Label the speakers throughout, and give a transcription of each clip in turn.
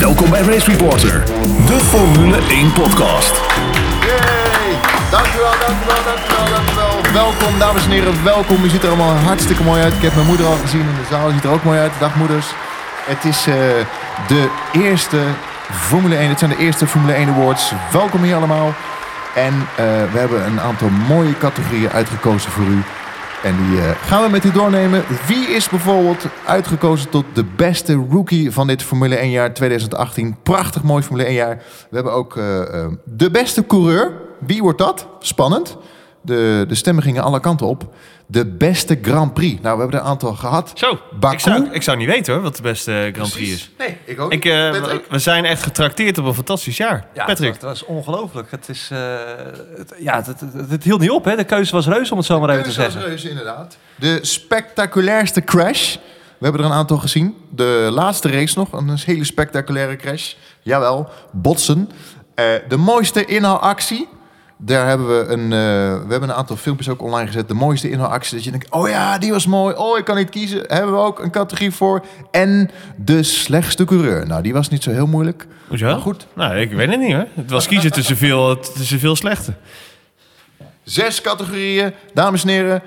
Speaker 1: Welkom bij Race Reporter, de Formule 1 podcast.
Speaker 2: Yay! Dankjewel, dankjewel, dankjewel, dankjewel. Welkom, dames en heren, welkom. Je ziet er allemaal hartstikke mooi uit. Ik heb mijn moeder al gezien in de zaal. Ziet er ook mooi uit. Dag moeders. Het is eh, de eerste Formule 1. Het zijn de eerste Formule 1 Awards. Welkom hier allemaal. En eh, we hebben een aantal mooie categorieën uitgekozen voor u. En die eh, gaan we met u doornemen. Wie is bijvoorbeeld uitgekozen tot de beste rookie van dit Formule 1 jaar 2018? Prachtig mooi Formule 1 jaar. We hebben ook eh, eh, de beste coureur. Wie wordt dat? Spannend. De, de stemmen gingen alle kanten op. De beste Grand Prix. Nou, we hebben er een aantal gehad.
Speaker 3: Zo,
Speaker 2: Baku.
Speaker 3: ik zou, ik zou niet weten hoor wat de beste Grand Prix is.
Speaker 2: Nee, ik ook
Speaker 3: Ik, eh, we- we zijn echt getrakteerd op een fantastisch jaar.
Speaker 4: Ja,
Speaker 3: Patrick.
Speaker 4: Dat, dat is ongelooflijk. Het is, eh, het, ja, het, het, het, het hield niet op, hè? De keuze was reus, om het zo maar even te
Speaker 2: Keuze als
Speaker 4: zeggen.
Speaker 2: reuze, inderdaad. De spectaculairste crash. We hebben er een aantal gezien. De laatste race nog. Een hele spectaculaire crash. Jawel, botsen. Eh, de mooiste inhaalactie. Daar hebben we een, eh, we hebben een aantal filmpjes ook online gezet. De mooiste inhaalactie. Dat je denkt, oh ja, die was mooi. Oh, ik kan niet kiezen. Hebben we ook een categorie voor. En de slechtste coureur. Nou, die was niet zo heel moeilijk.
Speaker 3: Hoezo?
Speaker 2: Maar goed.
Speaker 3: Nou, ik weet het niet hoor. Het was kiezen tussen veel, tussen veel slechte.
Speaker 2: Zes categorieën. Dames en heren,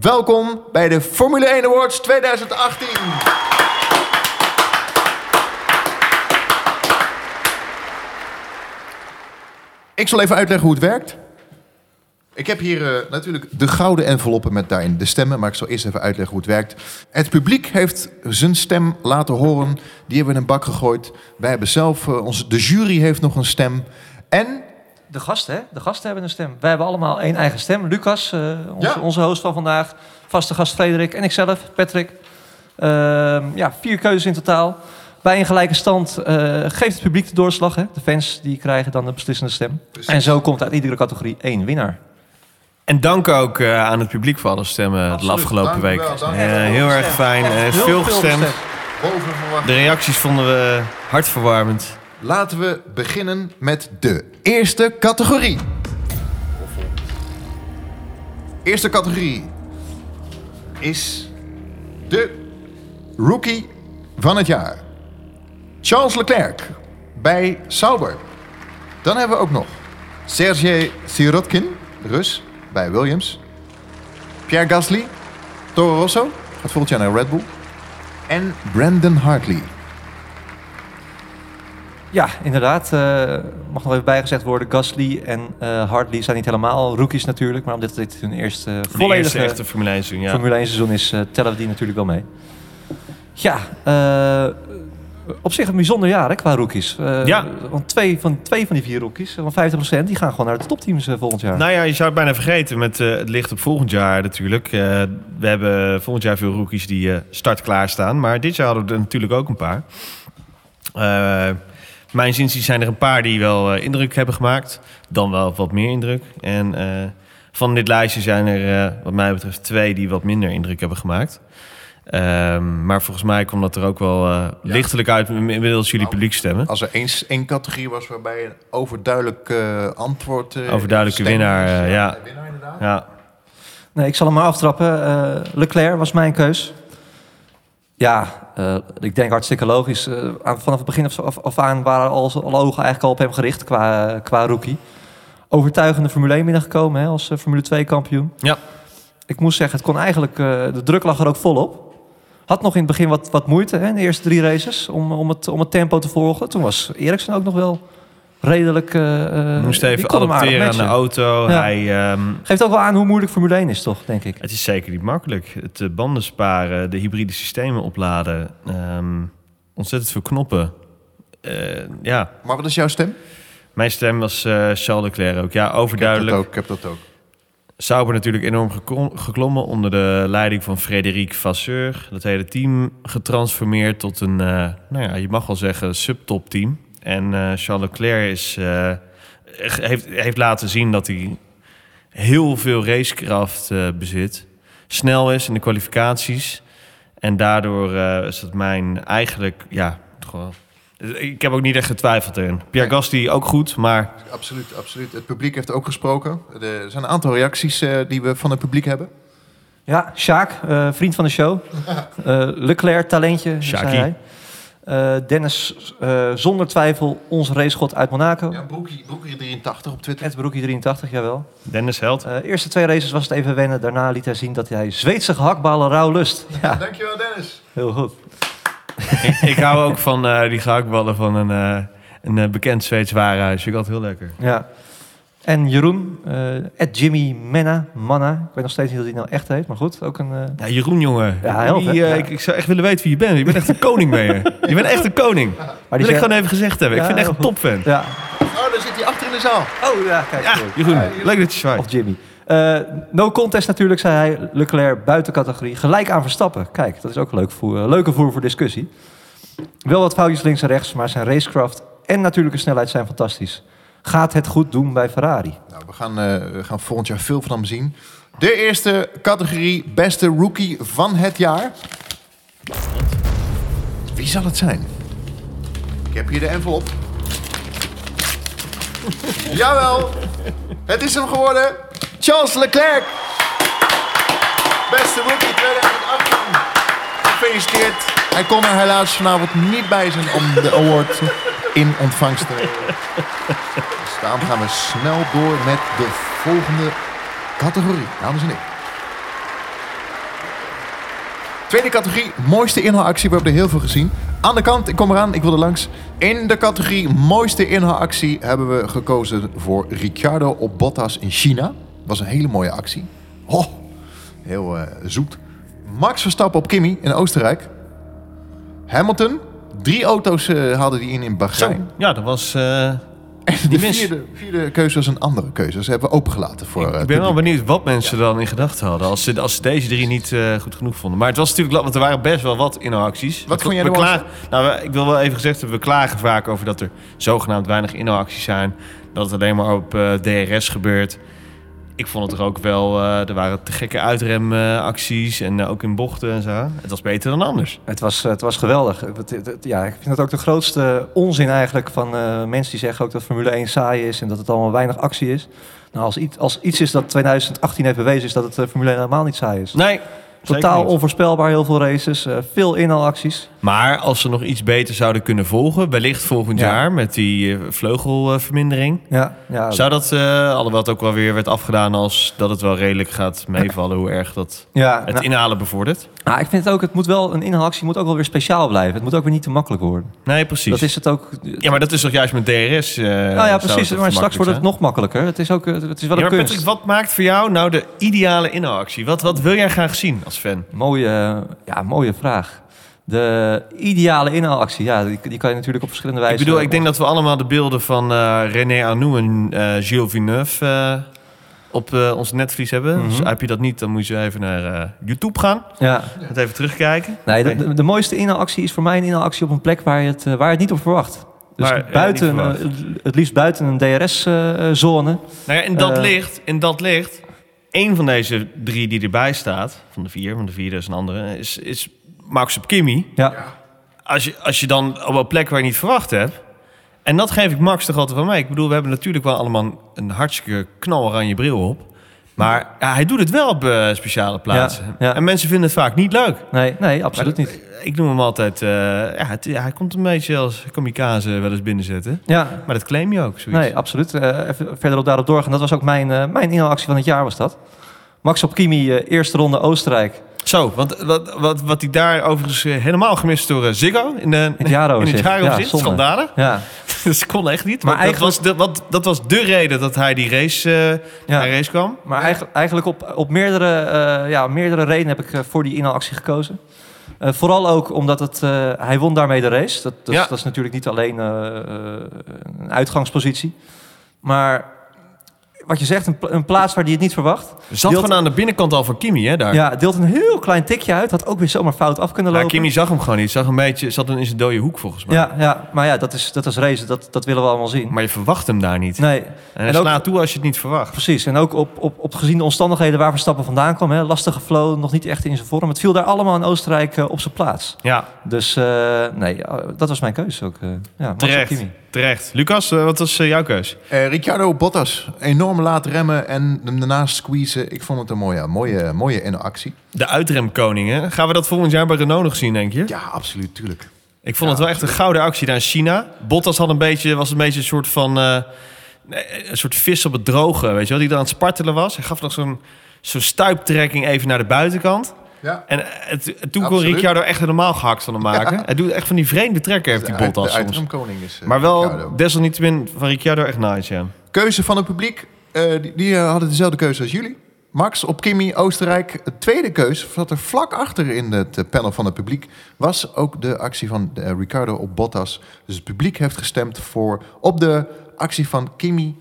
Speaker 2: welkom bij de Formule 1 Awards 2018. Ik zal even uitleggen hoe het werkt. Ik heb hier eh, natuurlijk de gouden enveloppen met daarin de stemmen, maar ik zal eerst even uitleggen hoe het werkt. Het publiek heeft zijn stem laten horen, die hebben we in een bak gegooid. Wij hebben zelf, eh, onze, de jury heeft nog een stem. En
Speaker 4: De gasten, hè? De gasten hebben een stem. Wij hebben allemaal één eigen stem. Lucas, eh, onze,
Speaker 2: Ja.
Speaker 4: onze host van vandaag. Vaste gast Frederik. En ikzelf, Patrick. Ehm, ja, vier keuzes in totaal. Bij een gelijke stand eh, geeft het publiek de doorslag. Hè? De fans die krijgen dan de beslissende stem.
Speaker 2: Precies.
Speaker 4: En zo komt uit iedere categorie één winnaar.
Speaker 3: En dank ook eh, aan het publiek voor alle stemmen de afgelopen week.
Speaker 2: wel,
Speaker 3: Eh, heel erg fijn. Eh,
Speaker 4: Heel
Speaker 3: veel gestemd. De reacties vonden we hartverwarmend.
Speaker 2: Laten we beginnen met de eerste categorie. Eerste categorie is de rookie van het jaar. Charles Leclerc bij Sauber. Dan hebben we ook nog Sergej Sirotkin, Rus, bij Williams. Pierre Gasly, Toro Rosso, gaat volgend jaar naar Red Bull. En Brandon Hartley.
Speaker 4: Ja, inderdaad. eh, mag nog even bijgezegd worden. Gasly en eh Hartley zijn niet helemaal rookies natuurlijk. Maar omdat dit hun eerste volledige
Speaker 3: echte Formule 1 seizoen, ja.
Speaker 4: Formule 1 seizoen is, eh, tellen we die natuurlijk wel mee. Ja, eh, op zich een bijzonder jaar hè, qua rookies. Eh,
Speaker 3: Ja.
Speaker 4: Want twee van, twee van die vier rookies, van 50%, die gaan gewoon naar de topteams eh, volgend jaar.
Speaker 3: Nou ja, je zou het bijna vergeten met eh, het licht op volgend jaar natuurlijk. We hebben volgend jaar veel rookies die eh start klaar staan. Maar dit jaar hadden we er natuurlijk ook een paar. Mijn zinziens zijn er een paar die wel indruk hebben gemaakt. Dan wel wat meer indruk. En van dit lijstje zijn er wat mij betreft twee die wat minder indruk hebben gemaakt. Ehm, maar volgens mij komt dat er ook wel eh, lichtelijk uit inmiddels jullie publiek stemmen.
Speaker 2: Als er eens één categorie was waarbij een overduidelijk eh, antwoord... eh,
Speaker 3: Overduidelijke winnaar, ja.
Speaker 2: de winnaar inderdaad.
Speaker 3: Ja,
Speaker 4: Nee, ik zal hem maar aftrappen. Eh, Leclerc was mijn keus. Ja, eh, ik denk hartstikke logisch. Vanaf het begin af, af, af aan waren al, alle ogen eigenlijk al op hem gericht qua, qua rookie. Overtuigende Formule 1 binnengekomen hè, als Formule 2 kampioen.
Speaker 3: Ja.
Speaker 4: Ik moest zeggen, het kon eigenlijk, eh, de druk lag er ook volop. Had nog in het begin wat, wat moeite hè, in de eerste drie races om, om, het, om het tempo te volgen. Toen was Eriksen ook nog wel redelijk... eh, eh,
Speaker 3: moest even adapteren aan de auto.
Speaker 4: Ja.
Speaker 3: Hij, ehm,
Speaker 4: Geeft ook wel aan hoe moeilijk Formule 1 is, toch, denk ik.
Speaker 3: het is zeker niet makkelijk. Het eh, banden sparen, de hybride systemen opladen. ehm, ontzettend veel knoppen. Eh, ja,
Speaker 2: Maar wat is jouw stem?
Speaker 3: mijn stem was eh Charles Leclerc ook. Ja,
Speaker 2: Ik heb dat
Speaker 3: overduidelijk.
Speaker 2: ook. Ik heb dat ook.
Speaker 3: Sauber natuurlijk enorm geklommen onder de leiding van Frederik Vasseur. Dat hele team getransformeerd tot een, eh, nou ja, je mag wel zeggen, subtop team. En eh, Charles Leclerc is, eh, heeft, heeft laten zien dat hij heel veel racekracht bezit. Snel is in de kwalificaties. En daardoor is dat mijn eigenlijk, ja, gewoon... Ik heb ook niet echt getwijfeld erin. Pierre
Speaker 2: Nee.
Speaker 3: Gasly ook goed, maar
Speaker 2: Absoluut, absoluut. Het publiek heeft ook gesproken. Er zijn een aantal reacties eh, die we van het publiek hebben.
Speaker 4: Ja, Sjaak, eh, vriend van de show. Eh, Leclerc, talentje, zei
Speaker 3: Sjaakie.
Speaker 4: hij. Eh, Dennis, eh, zonder twijfel, onze racegod uit Monaco.
Speaker 2: Ja, Broekie, Broekie 83 op Twitter.
Speaker 4: Ed Broekie 83, jawel.
Speaker 3: Dennis Held.
Speaker 4: Eh eerste twee races was het even wennen. Daarna liet hij zien dat hij Zweedse gehaktballen rauw lust. Ja,
Speaker 2: Dankjewel Dennis.
Speaker 4: heel goed.
Speaker 3: Ik, ik hou ook van eh, die gehaktballen van een, eh, een eh, bekend Zweeds warenhuis. Vind ik altijd heel lekker.
Speaker 4: Ja. En Jeroen, eh Ed Jimmy Menna, Manna. Ik weet nog steeds niet hoe hij nou echt heet, maar goed. Ook een, eh,
Speaker 3: Ja, Jeroen, jongen.
Speaker 4: Ja, help,
Speaker 3: Die,
Speaker 4: hè? Ja.
Speaker 3: ik, ik zou echt willen weten wie je bent. Je bent echt een koning, ben je. Je bent echt een koning.
Speaker 4: maar die
Speaker 3: wil ik gewoon even gezegd hebben.
Speaker 4: Ja,
Speaker 3: ik vind echt een topfan.
Speaker 4: Ja.
Speaker 2: Oh, daar zit hij achter in de zaal.
Speaker 4: Oh ja, kijk.
Speaker 3: Ja. Jeroen. Leuk dat je zwaait.
Speaker 4: Of Jimmy. Eh, no contest natuurlijk, zei hij. Leclerc buiten categorie. Gelijk aan Verstappen. Kijk, dat is ook leuk voor, eh, leuke voer voor discussie. Wel wat foutjes links en rechts, maar zijn racecraft en natuurlijke snelheid zijn fantastisch. Gaat het goed doen bij Ferrari?
Speaker 2: Nou, we gaan, eh, we gaan volgend jaar veel van hem zien. De eerste categorie beste rookie van het jaar. Wie zal het zijn? Ik heb hier de envelop. Jawel, het is hem geworden. Charles Leclerc. Beste rookie 2018. Gefeliciteerd. Hij kon er helaas vanavond niet bij zijn om de award in ontvangst te nemen. Dus daarom gaan we snel door met de volgende categorie, dames en heren. Tweede categorie, mooiste inhaalactie. We hebben er heel veel gezien. Aan de kant, ik kom eraan, ik wil er langs. In de categorie mooiste inhaalactie hebben we gekozen voor Ricciardo op Bottas in China. Was een hele mooie actie. Oh, heel eh, zoet. Max Verstappen op Kimi in Oostenrijk. Hamilton, drie auto's eh, hadden die in in. Bahrein.
Speaker 3: Ja, dat was... eh,
Speaker 2: En de vierde, vierde keuze was een andere keuze. Ze hebben we opengelaten voor. eh,
Speaker 3: ik ben wel benieuwd wat mensen dan in gedachten hadden. Als ze, als ze deze drie niet eh, goed genoeg vonden. Maar het was natuurlijk... Want er waren best wel wat inhaalacties.
Speaker 2: Wat
Speaker 3: We-
Speaker 2: vond jij
Speaker 3: we klagen- Nou, we- ik wil wel even gezegd hebben. We klagen vaak over dat er zogenaamd weinig inhaalacties zijn. Dat het alleen maar op eh, DRS gebeurt. Ik vond het er ook wel... eh, er waren te gekke uitremacties. en eh, ook in bochten en zo. Het was beter dan anders.
Speaker 4: Het was, het was geweldig. Het- het- het- ja, ik vind het ook de grootste onzin eigenlijk van eh, mensen die zeggen ook dat Formule 1 saai is en dat het allemaal weinig actie is. Nou, als, iets, als iets is dat 2018 heeft bewezen, is dat het Formule 1 helemaal niet saai is.
Speaker 3: Nee,
Speaker 4: Totaal onvoorspelbaar, heel veel races, veel inhaalacties.
Speaker 3: Maar als ze nog iets beter zouden kunnen volgen, wellicht volgend
Speaker 4: Ja.
Speaker 3: jaar met die eh, vleugelvermindering.
Speaker 4: Ja, ja,
Speaker 3: Zou dat, eh alhoewel het ook wel weer werd afgedaan als dat het wel redelijk gaat meevallen hoe erg dat
Speaker 4: ja
Speaker 3: het
Speaker 4: nou,
Speaker 3: inhalen bevordert?
Speaker 4: nou, ik vind het ook, het moet wel, een inhaalactie moet ook wel weer speciaal blijven. Het moet ook weer niet te makkelijk worden.
Speaker 3: Nee, precies.
Speaker 4: Dat is het ook.
Speaker 3: Ja, maar dat is toch juist met DRS? eh
Speaker 4: nou ja, precies. Maar straks wordt het nog makkelijker. Het is ook, het is wel
Speaker 3: Ja,
Speaker 4: een kunst.
Speaker 3: Patrick, wat maakt voor jou nou de ideale inhaalactie? Wat, wat wil jij graag zien als fan?
Speaker 4: Mooie, ja, mooie vraag. De ideale inhaalactie, ja, die, die kan je natuurlijk op verschillende
Speaker 3: Ik
Speaker 4: wijzen...
Speaker 3: bedoel, ik denk dat we allemaal de beelden van eh, René Arnoux en eh Gilles Villeneuve eh, op ons netvlies hebben.
Speaker 4: Mhm.
Speaker 3: Dus heb je dat niet, dan moet je even naar YouTube gaan.
Speaker 4: Ja,
Speaker 3: Het even terugkijken.
Speaker 4: nee, de, de, de mooiste inhaalactie is voor mij een inhaalactie op een plek waar je het, waar je het niet op verwacht. Dus buiten,
Speaker 3: verwacht.
Speaker 4: het liefst buiten een DRS-zone.
Speaker 3: Nou ja, in dat licht, in dat licht, één van deze drie die erbij staat, van de vier, want de vierde is een andere, is, is Max op Kimi.
Speaker 4: ja.
Speaker 3: Als je, als je dan op een plek waar je niet verwacht hebt, en dat geef ik Max toch altijd van mij. Ik bedoel, we hebben natuurlijk wel allemaal een hartstikke knaloranje bril op. Maar ja, hij doet het wel op eh, speciale plaatsen.
Speaker 4: Ja, ja.
Speaker 3: En mensen vinden het vaak niet leuk.
Speaker 4: Nee, nee, absoluut
Speaker 3: Maar
Speaker 4: niet.
Speaker 3: Ik noem hem altijd, eh, ja, het- hij komt een beetje als kamikaze wel eens binnenzetten.
Speaker 4: Ja,
Speaker 3: Maar dat claim je ook, zoiets.
Speaker 4: nee, absoluut. Eh, even verder op daarop doorgaan. Dat was ook mijn, mijn inhaalactie van het jaar, was dat. Max op Kimi, eerste ronde Oostenrijk.
Speaker 3: Zo, want wat, wat, wat hij daar overigens eh, helemaal gemist door eh, Ziggo in, de,
Speaker 4: het jaroverzicht.
Speaker 3: in het jaroverzicht.
Speaker 4: Ja.
Speaker 3: Schandalig.
Speaker 4: Ja,
Speaker 3: dat kon echt niet.
Speaker 4: Maar
Speaker 3: Maar dat,
Speaker 4: eigenlijk-
Speaker 3: was de, wat, dat was de reden dat hij die race, eh
Speaker 4: ja.
Speaker 3: naar race kwam.
Speaker 4: Maar eigenlijk, eigenlijk op, op meerdere, ja, meerdere redenen heb ik voor die inhaalactie gekozen. Vooral ook omdat het, hij won daarmee de race. Dat, dat, is-
Speaker 3: Ja.
Speaker 4: dat is natuurlijk niet alleen een uitgangspositie. Maar wat je zegt, een, een plaats waar hij het niet verwacht.
Speaker 3: Er zat
Speaker 4: Deelt-
Speaker 3: gewoon aan de binnenkant al van Kimi, hè, daar.
Speaker 4: Ja, deelt een heel klein tikje uit. Had ook weer zomaar fout af kunnen
Speaker 3: Ja,
Speaker 4: lopen.
Speaker 3: Kimi zag hem gewoon niet. Zag een beetje, zat in zijn dode hoek volgens mij.
Speaker 4: ja, ja, maar ja, dat is, dat is race. Dat, dat willen we allemaal zien.
Speaker 3: Maar je verwacht hem daar niet.
Speaker 4: Nee,
Speaker 3: en hij
Speaker 4: en ook-
Speaker 3: slaat toe als je het niet verwacht.
Speaker 4: Precies, en ook op, op, op gezien de omstandigheden waar Verstappen vandaan kwam. Hè, lastige flow, nog niet echt in zijn vorm. Het viel daar allemaal in Oostenrijk eh, op zijn plaats.
Speaker 3: Ja,
Speaker 4: Dus eh, nee, eh, dat was mijn keuze ook. eh ja,
Speaker 3: terecht.
Speaker 4: Kimi.
Speaker 3: Terecht. Lucas, eh, wat was eh, jouw keus?
Speaker 2: Eh, Ricciardo Bottas, enorm laat remmen en hem daarna squeezen. Ik vond het een mooie, mooie, mooie inactie.
Speaker 3: De uitremkoning, hè? Gaan we dat volgend jaar bij Renault nog zien, denk je?
Speaker 2: Ja, absoluut, tuurlijk.
Speaker 3: Ik vond
Speaker 2: Ja,
Speaker 3: het wel echt een gouden actie daar in China. Bottas had een beetje, was een beetje een soort van... een soort vis op het droge, weet je wel? Die dan aan het spartelen was. Hij gaf nog zo'n zo'n stuiptrekking even naar de buitenkant.
Speaker 2: Ja.
Speaker 3: En eh, het, toen kon. Ricciardo echt helemaal gehakt van hem maken. Hij doet echt van die vreemde trekken, heeft die Bottas soms.
Speaker 2: uitremkoning is eh,
Speaker 3: Maar wel
Speaker 2: Ricciardo.
Speaker 3: desalniettemin van Ricciardo echt nice, ja.
Speaker 2: Keuze van het publiek. eh, die die hadden dezelfde keuze als jullie. Max op Kimi, Oostenrijk. De tweede keus, zat er vlak achter in het panel van het publiek... was ook de actie van eh, Ricardo op Bottas. Dus het publiek heeft gestemd voor op de actie van Kimi,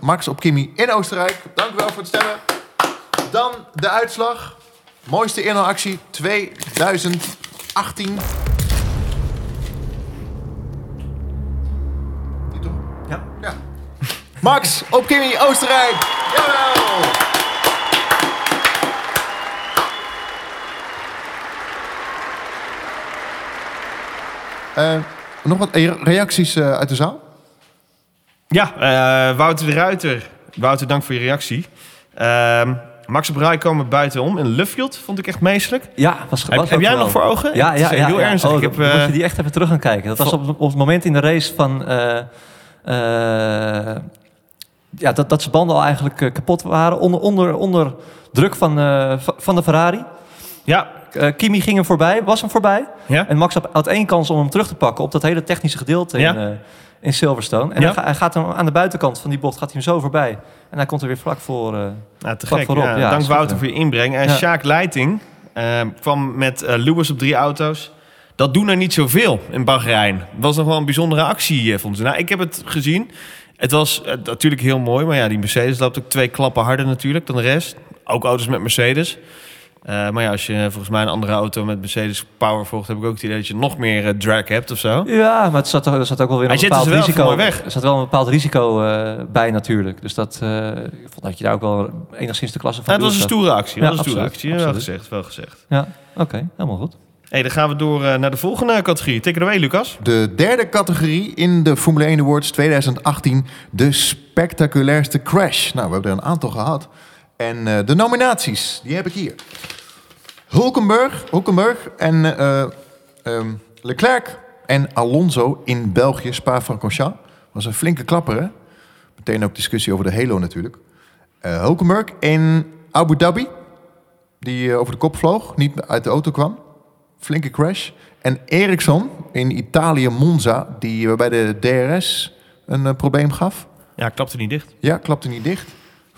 Speaker 2: Max op Kimi in Oostenrijk. Dank u wel voor het stemmen. Dan de uitslag. Mooiste inhaalactie 2018. Die toch?
Speaker 4: Ja.
Speaker 2: Ja. Max op Kimi, Oostenrijk. Jawel! Eh, nog wat eh, reacties eh, uit de zaal?
Speaker 3: Ja, Wouter de Ruiter. Wouter, dank voor je reactie. Max op Rai komen buitenom in Luffield. Vond ik echt meestelijk.
Speaker 4: Ja, was,
Speaker 3: Heb,
Speaker 4: was
Speaker 3: heb jij nog voor ogen?
Speaker 4: Ja,
Speaker 3: Het
Speaker 4: ja, ja.
Speaker 3: heel
Speaker 4: ja.
Speaker 3: ernstig.
Speaker 4: Oh,
Speaker 3: ik heb,
Speaker 4: moet
Speaker 3: eh,
Speaker 4: je die echt even terug gaan kijken. Dat was op, op het moment in de race van... eh, eh, ja, dat, dat zijn banden al eigenlijk eh, kapot waren. Onder, onder, onder druk van, eh, va- van de Ferrari.
Speaker 3: ja,
Speaker 4: Eh, Kimi ging hem voorbij, was hem voorbij.
Speaker 3: ja.
Speaker 4: En Max had, één kans om hem terug te pakken op dat hele technische gedeelte
Speaker 3: Ja.
Speaker 4: in, eh, in Silverstone. En
Speaker 3: Ja.
Speaker 4: hij, ga- hij gaat hem aan de buitenkant van die bocht gaat hij hem zo voorbij. En hij komt er weer vlak voor.
Speaker 3: Nou, te
Speaker 4: Vlak
Speaker 3: gek.
Speaker 4: voorop,
Speaker 3: ja.
Speaker 4: ja,
Speaker 3: Dank. Wouter voor je inbreng. En
Speaker 4: Ja.
Speaker 3: Sjaak Leiting eh, kwam met eh, Lewis op drie auto's. Dat doen er niet zoveel in Bahrein. Was nog wel een bijzondere actie, vonden ze. Nou, ik heb het gezien. Het was natuurlijk heel mooi. Maar ja, die Mercedes loopt ook twee klappen harder natuurlijk dan de rest. Ook auto's met Mercedes. Eh, maar ja, als je volgens mij een andere auto met Mercedes Power volgt... heb ik ook het idee dat je nog meer eh, drag hebt of zo.
Speaker 4: Ja, maar het zat, er zat ook wel weer
Speaker 3: Hij
Speaker 4: een
Speaker 3: zit
Speaker 4: bepaald
Speaker 3: dus wel
Speaker 4: risico.
Speaker 3: mooi weg.
Speaker 4: Er zat wel een bepaald risico eh, bij natuurlijk. Dus dat, eh, ik vond dat je daar ook wel enigszins de klasse van
Speaker 3: Nou, het was een stoere actie.
Speaker 4: Ja,
Speaker 3: Dat was een stoere
Speaker 4: absoluut,
Speaker 3: actie. Wel gezegd, wel gezegd.
Speaker 4: Ja, oké, helemaal goed.
Speaker 3: Hey, dan gaan we door eh, naar de volgende categorie. Take it away, Lucas.
Speaker 2: De derde categorie in de Formule 1 Awards 2018. De spectaculairste crash. Nou, we hebben er een aantal gehad. En eh, de nominaties, die heb ik hier. Hulkenberg, Hulkenberg en eh, ehm, Leclerc en Alonso in België, Spa-Francorchamps. was een flinke klapper, hè? Meteen ook discussie over de Halo natuurlijk. Eh Hulkenberg in Abu Dhabi, die eh, over de kop vloog, niet uit de auto kwam. Flinke crash. En Ericsson in Italië, Monza, die eh, bij de DRS een eh, probleem gaf.
Speaker 3: Ja, klapte niet dicht.
Speaker 2: Ja, klapte niet dicht.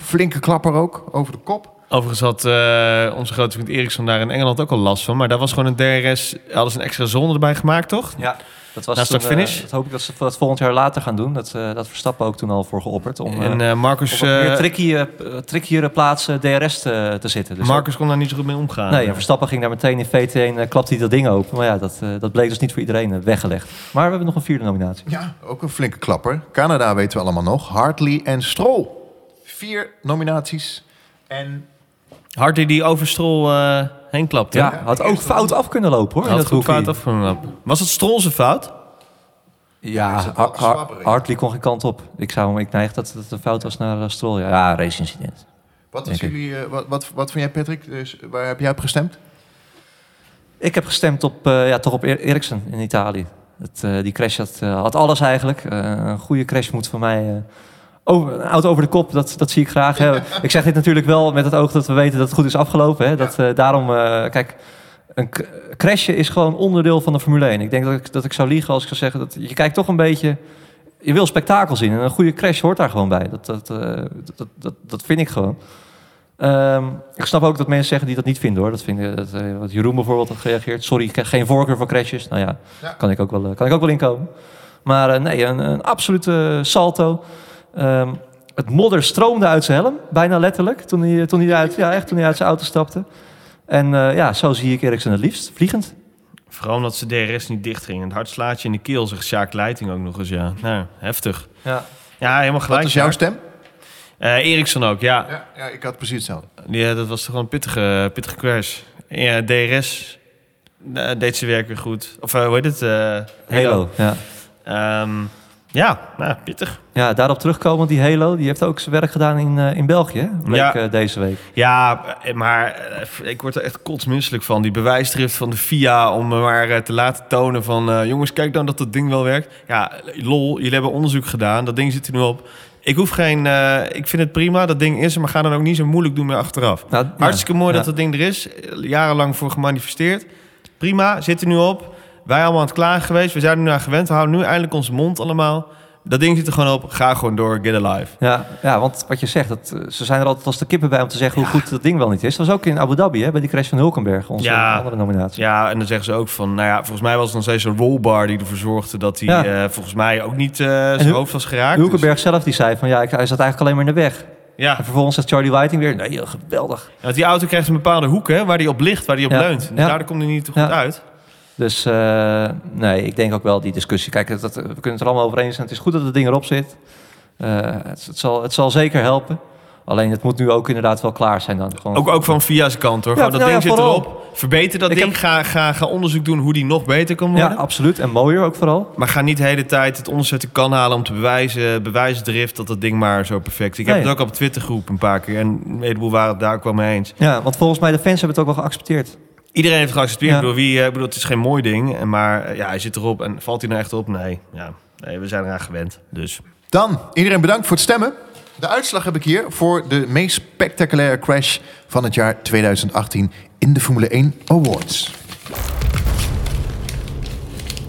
Speaker 2: Flinke klapper ook, over de kop.
Speaker 3: Overigens had eh, onze grote vriend Eriksson daar in Engeland ook al last van. Maar daar was gewoon een DRS. Hadden ze een extra zone erbij gemaakt, toch?
Speaker 4: Ja, dat was
Speaker 3: Na
Speaker 4: toen,
Speaker 3: start finish?
Speaker 4: eh, dat hoop ik dat ze dat volgend jaar later gaan doen. Dat, eh dat Verstappen ook toen al voor geopperd. Om
Speaker 3: en
Speaker 4: eh,
Speaker 3: eh, Marcus,
Speaker 4: op een meer
Speaker 3: eh,
Speaker 4: tricky, eh, trickiere plaats eh, DRS te, te zitten. Dus
Speaker 3: Marcus kon daar niet zo goed mee omgaan.
Speaker 4: Nee, en Verstappen ging daar meteen in VT1, uh, klapte hij dat ding open. Maar ja, dat, eh, dat bleek dus niet voor iedereen eh, weggelegd. Maar we hebben nog een vierde nominatie.
Speaker 2: Ja, ook een flinke klapper. Canada weten we allemaal nog. Hartley en Stroll. Vier nominaties. En
Speaker 3: Hardy die over Strol eh, heen klapte.
Speaker 4: Ja, had ook fout af kunnen lopen hoor.
Speaker 3: had
Speaker 4: dat
Speaker 3: goed fout afgenomen. Was het Strol zijn fout?
Speaker 4: Ja,
Speaker 2: is
Speaker 4: Har-. Hartley kon geen kant op. Ik zou hem, ik neig dat het een fout was naar uh, Stroll. Ja, ja race incident.
Speaker 2: wat,
Speaker 4: ik.
Speaker 2: jullie, eh, wat, wat, wat vind jij, Patrick? Dus, waar heb jij op gestemd?
Speaker 4: Ik heb gestemd op, eh, ja, toch op Er- Ericsson in Italië. Het, eh, die crash had, eh, had alles eigenlijk. Eh, een goede crash moet voor mij... over, een auto over de kop, dat, dat zie ik graag. hè. ik zeg dit natuurlijk wel met het oog dat we weten dat het goed is afgelopen. Hè. Dat, eh, daarom, eh, kijk, een crashen is gewoon onderdeel van de Formule 1. Ik denk dat ik, dat ik zou liegen als ik zou zeggen dat je kijkt toch een beetje... Je wil spektakel zien en een goede crash hoort daar gewoon bij. Dat, dat, eh, dat, dat, dat vind ik gewoon. Ehm, ik snap ook dat mensen zeggen die dat niet vinden hoor. Dat vinden, dat, wat Jeroen bijvoorbeeld had gereageerd. Sorry, ik heb geen voorkeur voor crashes. Nou ja,
Speaker 2: Ja.
Speaker 4: Kan, ik ook wel, kan ik ook wel inkomen. Maar nee, een, een absolute salto. Ehm, het modder stroomde uit zijn helm, bijna letterlijk, toen hij, toen hij, uit, ja, echt, toen hij uit zijn auto stapte. En eh, ja, zo zie ik Eriksen het liefst, vliegend.
Speaker 3: Vooral omdat ze DRS niet dicht ging. Het hartslaatje in de keel, zegt Sjaak Leiting ook nog eens. Ja, nou, heftig.
Speaker 4: Ja.
Speaker 3: Ja, helemaal gelijk.
Speaker 2: Wat is jouw stem?
Speaker 3: Eh, Eriksson ook, ja.
Speaker 2: Ja, ja, ik had precies hetzelfde.
Speaker 3: ja. Dat was toch gewoon een pittige, pittige crash. Ja, DRS eh, deed ze werk weer goed. Of hoe heet het? eh,
Speaker 4: Halo. Ja.
Speaker 3: Ehm, Ja, nou, pittig.
Speaker 4: Ja, daarop terugkomen, die Halo, die heeft ook zijn werk gedaan in, eh, in België,
Speaker 3: Ja.
Speaker 4: eh, deze week.
Speaker 3: Ja, eh, maar ik word er echt kotsmisselijk van. Die bewijsdrift van de FIA om me maar te laten tonen van... jongens, kijk dan dat dat ding wel werkt. Ja, lol, jullie hebben onderzoek gedaan. Dat ding zit er nu op. Ik hoef geen... ik vind het prima, dat ding is er. Maar ga dan ook niet zo moeilijk doen meer achteraf.
Speaker 4: Nou, ja.
Speaker 3: Hartstikke mooi
Speaker 4: Ja.
Speaker 3: dat dat ding er is. Jarenlang voor gemanifesteerd. Prima, zit er nu op. Wij allemaal aan het klagen geweest. We zijn er nu aan gewend. We houden nu eindelijk onze mond allemaal. Dat ding zit er gewoon op. Ga gewoon door. Get alive.
Speaker 4: Ja, ja, want wat je zegt, dat, eh, ze zijn er altijd als de kippen bij om te zeggen hoe goed dat ding wel niet is. Dat was ook in Abu Dhabi, hè, bij die crash van Hulkenberg, onze
Speaker 3: Ja.
Speaker 4: andere nominatie.
Speaker 3: Ja, en dan zeggen ze ook van... Nou ja, volgens mij was het nog steeds een rollbar die ervoor zorgde... dat hij
Speaker 4: Ja.
Speaker 3: eh, volgens mij ook niet eh, zijn hoofd was geraakt. Dus-
Speaker 4: Hulkenberg zelf die zei van ja, hij zat eigenlijk alleen maar in de weg.
Speaker 3: ja,
Speaker 4: En vervolgens zegt Charlie Whiting weer, nee, geweldig.
Speaker 3: want die auto krijgt een bepaalde hoek hè, waar hij op ligt, waar hij op
Speaker 4: Ja.
Speaker 3: leunt. Dus
Speaker 4: Ja.
Speaker 3: daardoor komt hij niet goed
Speaker 4: Ja.
Speaker 3: uit.
Speaker 4: Dus eh, nee, ik denk ook wel die discussie. Kijk, dat, we kunnen het er allemaal over eens zijn. Het is goed dat het ding erop zit. Eh, het, het, zal, het zal zeker helpen. Alleen het moet nu ook inderdaad wel klaar zijn dan. Gewoon,
Speaker 3: Ook, ook van via zijn kant hoor.
Speaker 4: Ja,
Speaker 3: Gewoon, dat
Speaker 4: nou
Speaker 3: ding
Speaker 4: ja,
Speaker 3: zit erop. Verbeter dat
Speaker 4: Ik
Speaker 3: ding.
Speaker 4: heb-
Speaker 3: Ga, ga, ga onderzoek doen hoe die nog beter kan
Speaker 4: ja,
Speaker 3: worden.
Speaker 4: absoluut. En mooier ook vooral.
Speaker 3: Maar ga niet de hele tijd het onderzoek kan halen om te bewijzen, bewijsdrift dat dat ding maar zo perfect is. Ik heb het ook op Twitter geroepen een paar keer en een heleboel waren het daar ook wel mee eens.
Speaker 4: Ja, want volgens mij de fans hebben het ook wel geaccepteerd.
Speaker 3: Iedereen heeft geaccepteerd.
Speaker 4: Ja.
Speaker 3: Ik, bedoel, wie, eh, ik bedoel, het is geen mooi ding, maar eh, ja, hij zit erop en valt hij nou echt op? Nee, ja. nee we zijn eraan gewend. Dus
Speaker 2: Dan, iedereen bedankt voor het stemmen. De uitslag heb ik hier voor de meest spectaculaire crash van het jaar 2018 in de Formule 1 Awards.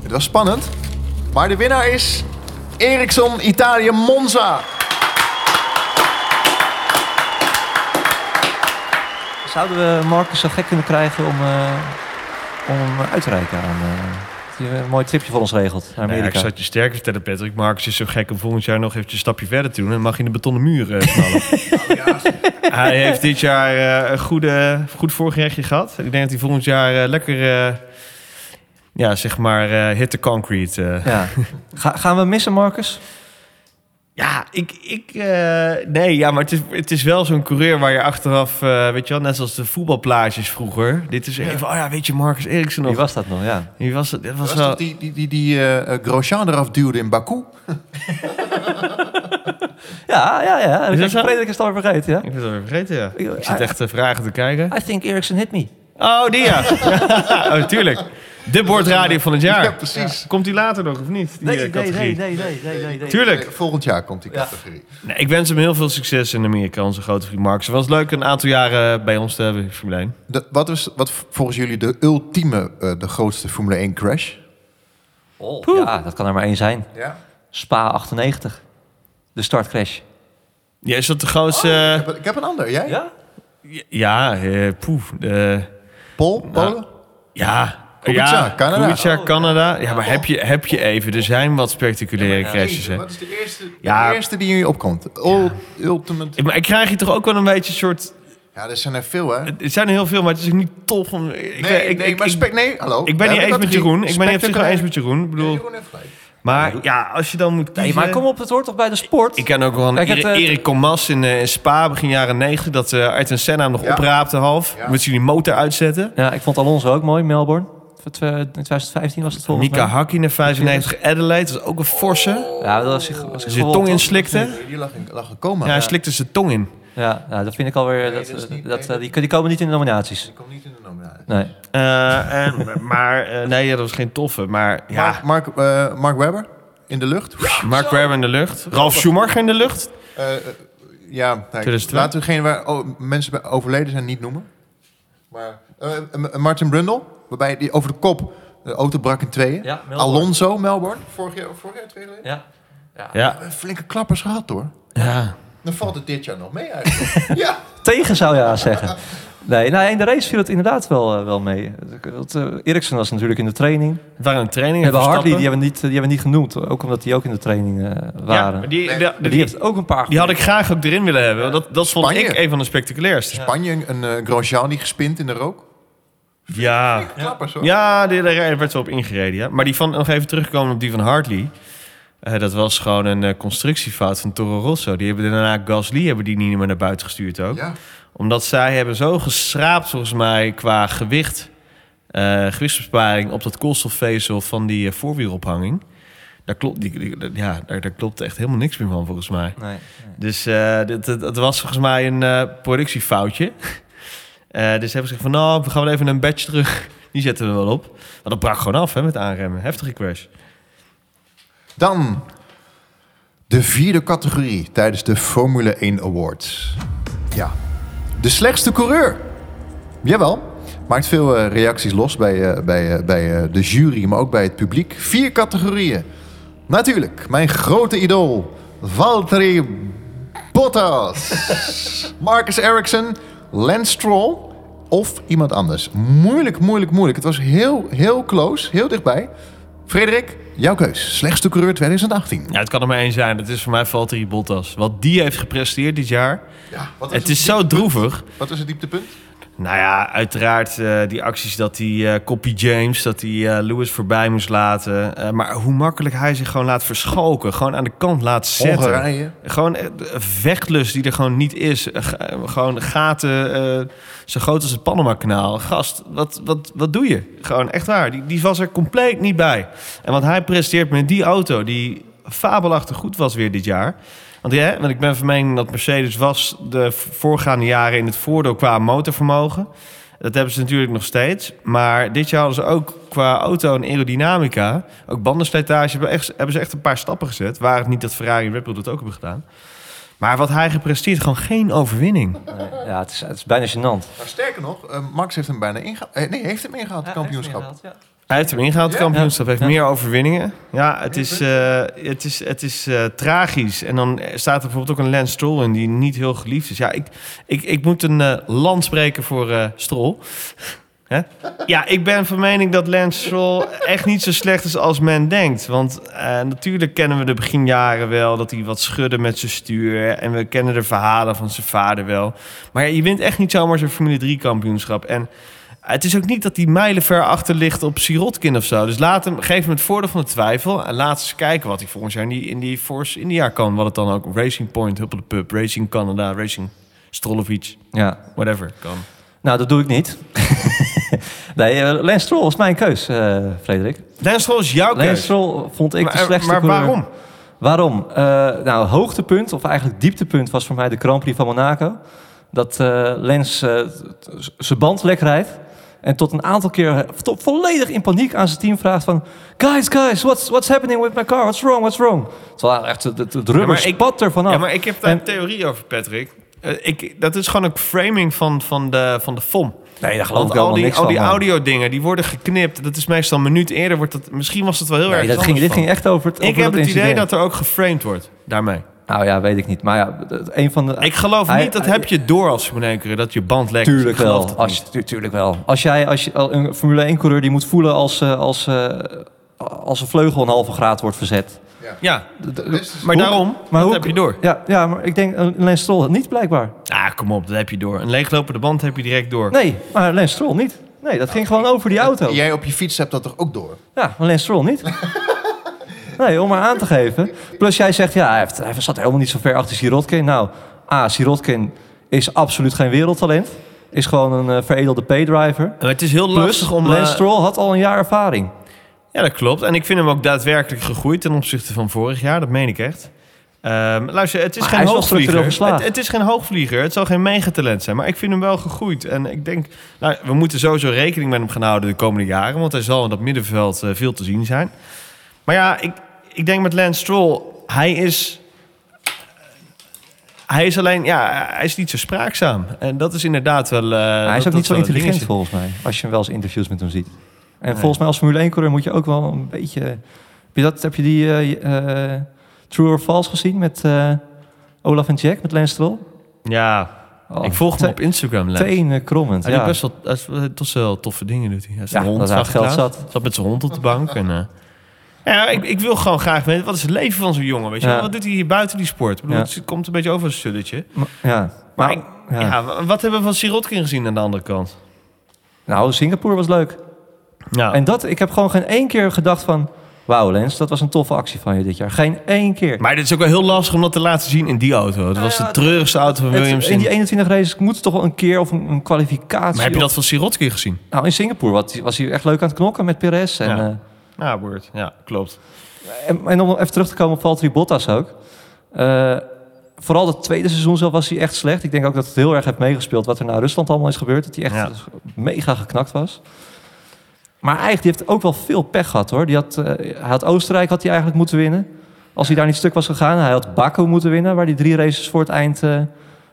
Speaker 2: Het was spannend, maar de winnaar is Ericsson Italië Monza.
Speaker 4: Zouden we Marcus zo gek kunnen krijgen om, eh, om hem uit te reiken aan... eh, dat hij een mooi tripje voor ons regelt naar
Speaker 3: nou ja, ik
Speaker 4: Amerika.
Speaker 3: zou het je sterker vertellen, Patrick. Marcus is zo gek om volgend jaar nog eventjes een stapje verder te doen. En mag je in de betonnen muur eh, knallen. Hij heeft dit jaar eh, een goede, goed voorgerechtje gehad. Ik denk dat hij volgend jaar lekker, eh, ja, zeg maar, eh, hit the concrete. eh.
Speaker 4: Ja. Ga, gaan we missen, Marcus?
Speaker 3: Ja, ik, ik eh, nee, ja, maar het is, het is wel zo'n coureur waar je achteraf, eh, weet je wel, net zoals de voetbalplaatjes vroeger. Dit is even, oh ja, weet je, Marcus Eriksen nog.
Speaker 4: Wie was dat nog? Ja.
Speaker 3: Wie was het? Dat was
Speaker 2: Was
Speaker 3: wel.
Speaker 2: dat die, die, die, die eh, Grosjean eraf duwde in Baku?
Speaker 4: Ja, ja, ja. Ik
Speaker 3: dat
Speaker 4: heb
Speaker 3: zo?
Speaker 4: Frederik is het vergeten, ja.
Speaker 3: Ik ben het alweer vergeten, ja.
Speaker 4: Ik-
Speaker 3: Ik zit echt te vragen te kijken.
Speaker 4: I think Ericsson hit me.
Speaker 3: Oh, die ja. oh, tuurlijk. De bordradio van het jaar.
Speaker 2: Ja, precies.
Speaker 3: Komt die later nog of niet? Die eh, categorie.
Speaker 4: nee, nee, nee, nee, nee.
Speaker 3: Tuurlijk.
Speaker 2: Eh, Volgend jaar komt die
Speaker 4: Ja.
Speaker 2: categorie.
Speaker 3: Nee, ik wens hem heel veel succes in Amerika, onze grote vriend Marcus. Het was leuk een aantal jaren bij ons te hebben, in Formule 1.
Speaker 2: De, wat is wat volgens jullie de ultieme, eh, de grootste Formule 1 crash?
Speaker 4: Oh, ja, dat kan er maar één zijn.
Speaker 2: Ja.
Speaker 4: Spa 98. De startcrash.
Speaker 3: Ja, is dat de grootste...
Speaker 2: Ik heb, ik heb een ander. Jij?
Speaker 4: Ja?
Speaker 3: Ja, eh poeh. de-
Speaker 2: Paul? Polen?
Speaker 3: ja.
Speaker 2: Kubica,
Speaker 3: ja,
Speaker 2: Canada.
Speaker 3: Kubica, Canada. Ja, maar heb je, heb je even. Er zijn wat spectaculaire crashes, hè.
Speaker 2: Wat is de eerste,
Speaker 3: Ja.
Speaker 2: de eerste die in je opkomt? Ul- Ultimate.
Speaker 3: Ik- Maar ik krijg hier toch ook wel een beetje een soort...
Speaker 2: Ja, er zijn er veel, hè?
Speaker 3: Het zijn er heel veel, maar het is ook niet tof om... Ik,
Speaker 2: Nee,
Speaker 3: ik,
Speaker 2: nee,
Speaker 3: ik,
Speaker 2: maar
Speaker 3: ik,
Speaker 2: spek, nee, hallo.
Speaker 3: ik ben niet eens met Jeroen. Ik ben niet eens met Jeroen. Ik
Speaker 2: Nee,
Speaker 3: bedoel,
Speaker 2: Jeroen heeft gelijk.
Speaker 3: Maar ja, als je dan moet
Speaker 4: Nee,
Speaker 3: kiezen...
Speaker 4: maar kom op, het hoort toch bij de sport?
Speaker 3: Ik ken ook wel een
Speaker 4: Kijk, het,
Speaker 3: Erik-
Speaker 4: eh,
Speaker 3: Erik Comas in, eh, in Spa, begin jaren 90, dat uh, Ayrton Senna hem nog
Speaker 2: Ja.
Speaker 3: opraapte half.
Speaker 2: Ja.
Speaker 3: Met die motor uitzetten.
Speaker 4: Ja, ik vond Alonso ook mooi, Melbourne. In 2015 was het volgens
Speaker 3: Mika
Speaker 4: mij.
Speaker 3: Hakkinen, 95, Adelaide, dat is ook een forse.
Speaker 4: Ja, dat was hij was
Speaker 3: Zijn tong
Speaker 4: toch?
Speaker 3: inslikte.
Speaker 2: Die lag in, lag in coma.
Speaker 3: Ja, hij slikte zijn tong in.
Speaker 4: Ja, nou, dat vind ik alweer...
Speaker 2: Nee,
Speaker 4: dat,
Speaker 2: dat is niet-
Speaker 4: dat,
Speaker 2: nee,
Speaker 4: die, die komen niet in de nominaties.
Speaker 2: Die komt niet in de nominatie.
Speaker 4: Nee.
Speaker 3: Eh, en, maar eh, nee, dat was geen toffe. Maar ja,
Speaker 2: Mark, Mark, eh, Mark Webber in de lucht.
Speaker 3: Mark Webber in de lucht. Ralf Schumacher in de lucht.
Speaker 2: Ja,
Speaker 3: 2002.
Speaker 2: laten we degene waar oh, mensen bij overleden zijn niet noemen. Maar Martin Brundle, waarbij die over de kop de auto brak in tweeën.
Speaker 4: Ja, Melbourne.
Speaker 2: Alonso, Melbourne, vorig jaar, vorig jaar twee jaar geleden.
Speaker 4: Ja.
Speaker 3: Ja.
Speaker 2: Flinke klappers gehad hoor.
Speaker 3: ja.
Speaker 2: Dan valt het dit jaar nog mee eigenlijk. ja.
Speaker 4: Tegen zou je zeggen. Nee, nou, in de race viel het inderdaad wel, eh, wel mee. Eh, Ericsson was natuurlijk in de training.
Speaker 3: Het waren een training.
Speaker 4: We hebben Hartley, die hebben, we niet, die hebben we niet genoemd. Ook omdat die ook in de training eh,
Speaker 3: Ja,
Speaker 4: waren.
Speaker 3: maar die,
Speaker 2: Nee.
Speaker 3: die,
Speaker 4: Maar
Speaker 3: die,
Speaker 4: die heeft ook een paar...
Speaker 3: die had ik graag ook erin willen hebben. Dat, dat vond
Speaker 2: Spanje.
Speaker 3: ik een van de spectaculairste.
Speaker 2: Spanje, een uh, Grosjean die gespind in de rook.
Speaker 3: Ja.
Speaker 2: Klappers hoor.
Speaker 3: Ja, die, daar werd wel op ingereden. Ja. Maar die van, nog even terugkomen op die van Hartley. Eh, dat was gewoon een eh, constructiefout van Toro Rosso. Die hebben daarna Gasly hebben die niet meer naar buiten gestuurd ook.
Speaker 2: Ja.
Speaker 3: Omdat zij hebben zo geschraapt volgens mij qua gewicht. eh gewichtsbesparing op dat koolstofvezel van die voorwielophanging. daar klopt, die, die- ja, daar, daar klopt echt helemaal niks meer van, volgens mij.
Speaker 4: Nee, nee.
Speaker 3: Dus het was volgens mij een productiefoutje. Dus hebben ze gezegd van, nou, we gaan wel even een badge terug. Die zetten we wel op. Maar dat brak gewoon af, hè, met aanremmen. Heftige crash.
Speaker 2: Dan de vierde categorie tijdens de Formule 1 Awards. Ja, de slechtste coureur. Jawel, maakt veel eh, reacties los bij, eh, bij, eh, bij de jury, maar ook bij het publiek. Vier categorieën. Natuurlijk, mijn grote idool, Valtteri Bottas. Marcus Ericsson, Lance Stroll of iemand anders. Moeilijk, moeilijk, moeilijk. Het was heel, heel close, heel dichtbij. Frederik, jouw keus. Slechtste coureur 2018.
Speaker 3: Ja, het kan er maar één zijn. Het is voor mij Valtteri Bottas. Wat die heeft gepresteerd dit jaar.
Speaker 2: Ja, wat
Speaker 3: Het is zo droevig.
Speaker 2: Wat is het dieptepunt?
Speaker 3: Nou ja, uiteraard eh, die acties dat hij eh Copy James, dat hij eh, Lewis voorbij moest laten. Maar hoe makkelijk hij zich gewoon laat verschalken. Gewoon aan de kant laat zetten.
Speaker 2: Hongarije.
Speaker 3: Gewoon vechtlust die er gewoon niet is. Gewoon gaten zo groot als het Panama-kanaal. Gast, wat, wat, wat doe je? Gewoon echt waar. Die, die was er compleet niet bij. En wat hij presteert met die auto, die fabelachtig goed was weer dit jaar. Want, ja, want ik ben van mening dat Mercedes was de voorgaande jaren in het voordeel qua motorvermogen. Dat hebben ze natuurlijk nog steeds. Maar dit jaar hadden ze ook qua auto en aerodynamica... ook bandenslijtage, hebben, echt, hebben ze echt een paar stappen gezet. Waar het niet dat Ferrari en Red Bull dat ook hebben gedaan. Maar wat hij gepresteerd, gewoon geen overwinning.
Speaker 4: Nee. Ja, het is, het is bijna gênant.
Speaker 2: Maar sterker nog, eh, Max heeft hem bijna ingehaald. Eh, nee, heeft hem ingehaald, het kampioenschap.
Speaker 3: Hij heeft hem ingehaald, het kampioenschap. heeft meer overwinningen. Ja, het is, eh, het is, het is eh, tragisch. En dan staat er bijvoorbeeld ook een Lance Stroll in... die niet heel geliefd is. Ja, ik, ik, ik moet een eh land spreken voor Stroll. Hè? Ja, ik ben van mening dat Lance Stroll echt niet zo slecht is als men denkt. Want natuurlijk kennen we de beginjaren wel... dat hij wat schudde met zijn stuur. En we kennen de verhalen van zijn vader wel. Maar ja, je wint echt niet zomaar zo'n Formule 3-kampioenschap. En het is ook niet dat hij mijlenver achter ligt op Sirotkin of zo. Dus laat hem, geef hem het voordeel van de twijfel. En laat eens kijken wat hij volgend jaar in die, in die Force India kan. Wat het dan ook Racing Point, Huppel de Pub, Racing Canada, Racing Strolovic,
Speaker 4: Ja.
Speaker 3: whatever kan.
Speaker 4: Nou, dat doe ik niet. nee, eh, Lance Stroll was mijn keus, eh, Frederik.
Speaker 3: Lance Stroll is jouw
Speaker 4: Lance
Speaker 3: keus.
Speaker 4: Stroll vond ik de
Speaker 3: Maar,
Speaker 4: slechtste
Speaker 3: maar
Speaker 4: coureur.
Speaker 3: waarom?
Speaker 4: Waarom? Eh, nou, hoogtepunt, of eigenlijk dieptepunt, was voor mij de Grand Prix van Monaco. Dat eh Lens eh, zijn band lek rijdt. En tot een aantal keer volledig in paniek aan zijn team vraagt van... Guys, guys, what's, what's happening with my car? What's wrong, what's wrong? Terwijl echt het, het, het rubber
Speaker 3: maar ik-
Speaker 4: spat er vanaf.
Speaker 3: Ja, maar ik heb daar
Speaker 4: En-
Speaker 3: een theorie over, Patrick. Eh, ik, dat is gewoon een framing van, van, de, van de FOM.
Speaker 4: Nee, daar geloof
Speaker 3: Want
Speaker 4: ik
Speaker 3: al die,
Speaker 4: niks
Speaker 3: al die
Speaker 4: man.
Speaker 3: audio-dingen, die worden geknipt. Dat is meestal een minuut eerder. Wordt dat, misschien was het wel heel
Speaker 4: Nee,
Speaker 3: erg
Speaker 4: dat ging, dit ging echt over het
Speaker 3: Ik
Speaker 4: over
Speaker 3: heb
Speaker 4: dat
Speaker 3: het idee dat er ook geframed wordt daarmee.
Speaker 4: Nou ja, weet ik niet. Maar ja, een van de...
Speaker 3: Ik geloof
Speaker 4: Hij-
Speaker 3: niet, dat
Speaker 4: hij-
Speaker 3: heb je door als Formule dat je band lekt.
Speaker 4: Tuurlijk wel. Als, tu- tuurlijk wel. Als jij als je, een Formule 1 coureur die moet voelen als, eh, als, eh, als een vleugel een halve graad wordt verzet.
Speaker 3: Ja,
Speaker 2: Dus-
Speaker 3: maar
Speaker 4: Hoe-
Speaker 3: daarom,
Speaker 4: maar
Speaker 3: dat
Speaker 4: hoe-
Speaker 3: heb je door.
Speaker 4: Ja, ja maar ik denk eh, Lance Stroll niet blijkbaar.
Speaker 3: Ah, kom op, dat heb je door. Een leeglopende band heb je direct door.
Speaker 4: Nee, maar Lance Stroll niet. Nee, dat ging gewoon over die auto.
Speaker 2: Jij op je fiets hebt dat toch ook door?
Speaker 4: Ja, maar Lance Stroll niet. Nee, om maar aan te geven. Plus jij zegt, ja, hij, heeft, hij zat helemaal niet zo ver achter Sirotkin. Nou, A, Sirotkin is absoluut geen wereldtalent. Is gewoon een eh, veredelde paydriver.
Speaker 3: Maar het is heel
Speaker 4: Plus,
Speaker 3: lastig om...
Speaker 4: Lance
Speaker 3: eh,
Speaker 4: Stroll had al een jaar ervaring.
Speaker 3: Ja, dat klopt. En ik vind hem ook daadwerkelijk gegroeid ten opzichte van vorig jaar. Dat meen ik echt. Ehm, luister, het is
Speaker 4: Maar
Speaker 3: geen
Speaker 4: is
Speaker 3: hoogvlieger. Het, het is geen hoogvlieger. Het zal geen megatalent zijn. Maar ik vind hem wel gegroeid. En ik denk, nou, we moeten sowieso rekening met hem gaan houden de komende jaren. Want hij zal in dat middenveld eh, veel te zien zijn. Maar ja, ik, ik denk met Lance Stroll, hij is... Hij is alleen, ja, hij is niet zo spraakzaam. En dat is inderdaad wel... eh,
Speaker 4: hij
Speaker 3: dat-
Speaker 4: is ook niet zo intelligent
Speaker 3: dingetje.
Speaker 4: volgens mij. Als je hem wel eens interviews met hem ziet. En volgens mij als Formule 1 coureur moet je ook wel een beetje... Heb je, dat, heb je die eh, eh, True or False gezien met Olaf en Jack, met Lance Stroll?
Speaker 3: Ja,
Speaker 4: Oh,
Speaker 3: ik volg hem op Instagram.
Speaker 4: Tenen krommend,
Speaker 3: Hij
Speaker 4: ja.
Speaker 3: doet best wel, hij is wel- toffe dingen doet hij. Hij
Speaker 4: Ja,
Speaker 3: hond
Speaker 4: dat geld
Speaker 3: laatst. Zat met zijn hond op de bank. En, ja, ik, ik wil gewoon graag weten, wat is het leven van zo'n jongen? Weet je?
Speaker 4: Ja.
Speaker 3: Wat doet hij hier buiten die sport? Ik bedoel,
Speaker 4: Ja.
Speaker 3: Het komt een beetje over als een sulletje.
Speaker 4: Ja.
Speaker 3: Maar ik-
Speaker 4: ja.
Speaker 3: ja. wa- wat hebben we van Sirotkin gezien aan de andere kant?
Speaker 4: Nou, Singapore was leuk.
Speaker 3: Ja.
Speaker 4: En dat, ik heb gewoon geen één keer gedacht van... Wauw, Lens, dat was een toffe actie van je dit jaar. Geen één keer.
Speaker 3: maar het is ook wel heel lastig om dat te laten zien in die auto. Het was de treurigste auto van
Speaker 4: Het-
Speaker 3: Williams.
Speaker 4: in die
Speaker 3: in-
Speaker 4: 21 races moet er toch wel een keer of een, een kwalificatie...
Speaker 3: Maar heb je dat van Sirotkin gezien?
Speaker 4: Nou, in Singapore was, was hij echt leuk aan het knokken met Perez. En,
Speaker 3: Ja.
Speaker 4: eh,
Speaker 3: Ja, word. Ja, klopt.
Speaker 4: En, en om even terug te komen op Valtteri Bottas ook. Eh, vooral het tweede seizoen zelf was hij echt slecht. Ik denk ook dat het heel erg heeft meegespeeld wat er naar Rusland allemaal is gebeurd. Dat hij echt
Speaker 3: Ja.
Speaker 4: mega geknakt was. Maar eigenlijk die heeft ook wel veel pech gehad hoor. Die had, eh, hij had Oostenrijk had hij eigenlijk moeten winnen. Als hij daar niet stuk was gegaan. Hij had Baku moeten winnen, waar hij drie races voor het eind eh,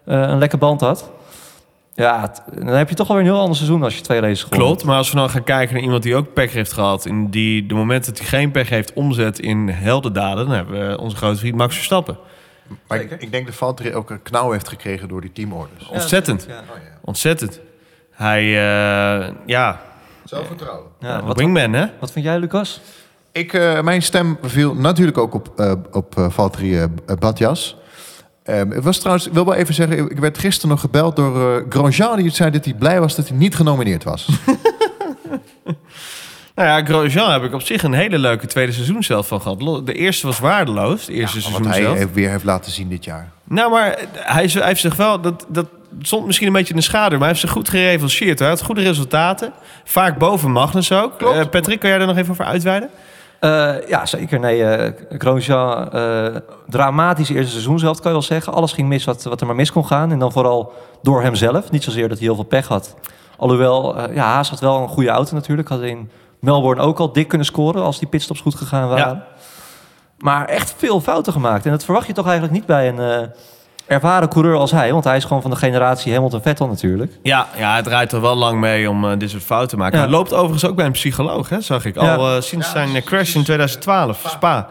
Speaker 4: een lekker band had. Ja, dan heb je toch alweer een heel ander seizoen als je twee races gewonnen
Speaker 3: Klopt, maar als we dan gaan kijken naar iemand die ook pech heeft gehad... en die de momenten dat hij geen pech heeft omzet in heldendaden... dan hebben we onze grote vriend Max Verstappen.
Speaker 2: Maar ik, ik denk dat Valtteri ook een knauw heeft gekregen door die teamorders.
Speaker 3: Ontzettend,
Speaker 4: Ja.
Speaker 2: Oh, ja.
Speaker 3: ontzettend. Hij, eh, ja,
Speaker 2: Zelfvertrouwen.
Speaker 4: Ja,
Speaker 3: wat,
Speaker 4: wat,
Speaker 3: wingman hè?
Speaker 4: wat vind jij, Lucas?
Speaker 2: Ik, eh, mijn stem viel natuurlijk ook op, eh op Valtteri Badjas. Ehm, het was trouwens, ik wil wel even zeggen, ik werd gisteren nog gebeld door eh, Grosjean... die zei dat hij blij was dat hij niet genomineerd was.
Speaker 3: Nou ja, Grosjean heb ik op zich een hele leuke tweede seizoen zelf van gehad. De eerste was waardeloos, de eerste
Speaker 2: wat
Speaker 3: seizoen
Speaker 2: hij
Speaker 3: zelf.
Speaker 2: heeft- weer heeft laten zien dit jaar.
Speaker 3: Nou, maar hij, hij heeft zich wel... Dat, dat stond misschien een beetje in de schaduw, maar hij heeft zich goed gerevancheerd. Hij had goede resultaten. Vaak boven Magnus ook.
Speaker 2: Klopt.
Speaker 3: Eh, Patrick, kan jij daar nog even over uitweiden?
Speaker 4: Eh, ja, zeker. Nee, eh Grosjean, eh, dramatisch eerste seizoen zelf, kan je wel zeggen. Alles ging mis wat, wat er maar mis kon gaan. En dan vooral door hemzelf. Niet zozeer dat hij heel veel pech had. Alhoewel, eh, ja, Haas had wel een goede auto natuurlijk. Had in Melbourne ook al dik kunnen scoren als die pitstops goed gegaan waren.
Speaker 3: Ja.
Speaker 4: Maar echt veel fouten gemaakt. En dat verwacht je toch eigenlijk niet bij een ervaren coureur als hij. Want hij is gewoon van de generatie Hamilton Vettel natuurlijk.
Speaker 3: Ja, ja, het draait er wel lang mee om eh, dit soort fouten te maken.
Speaker 4: Ja.
Speaker 3: Hij loopt overigens ook bij een psycholoog, hè, zag ik. Al eh, sinds
Speaker 2: Ja,
Speaker 3: zijn
Speaker 2: dus-
Speaker 3: crash
Speaker 2: dus-
Speaker 3: in 2012, Spa.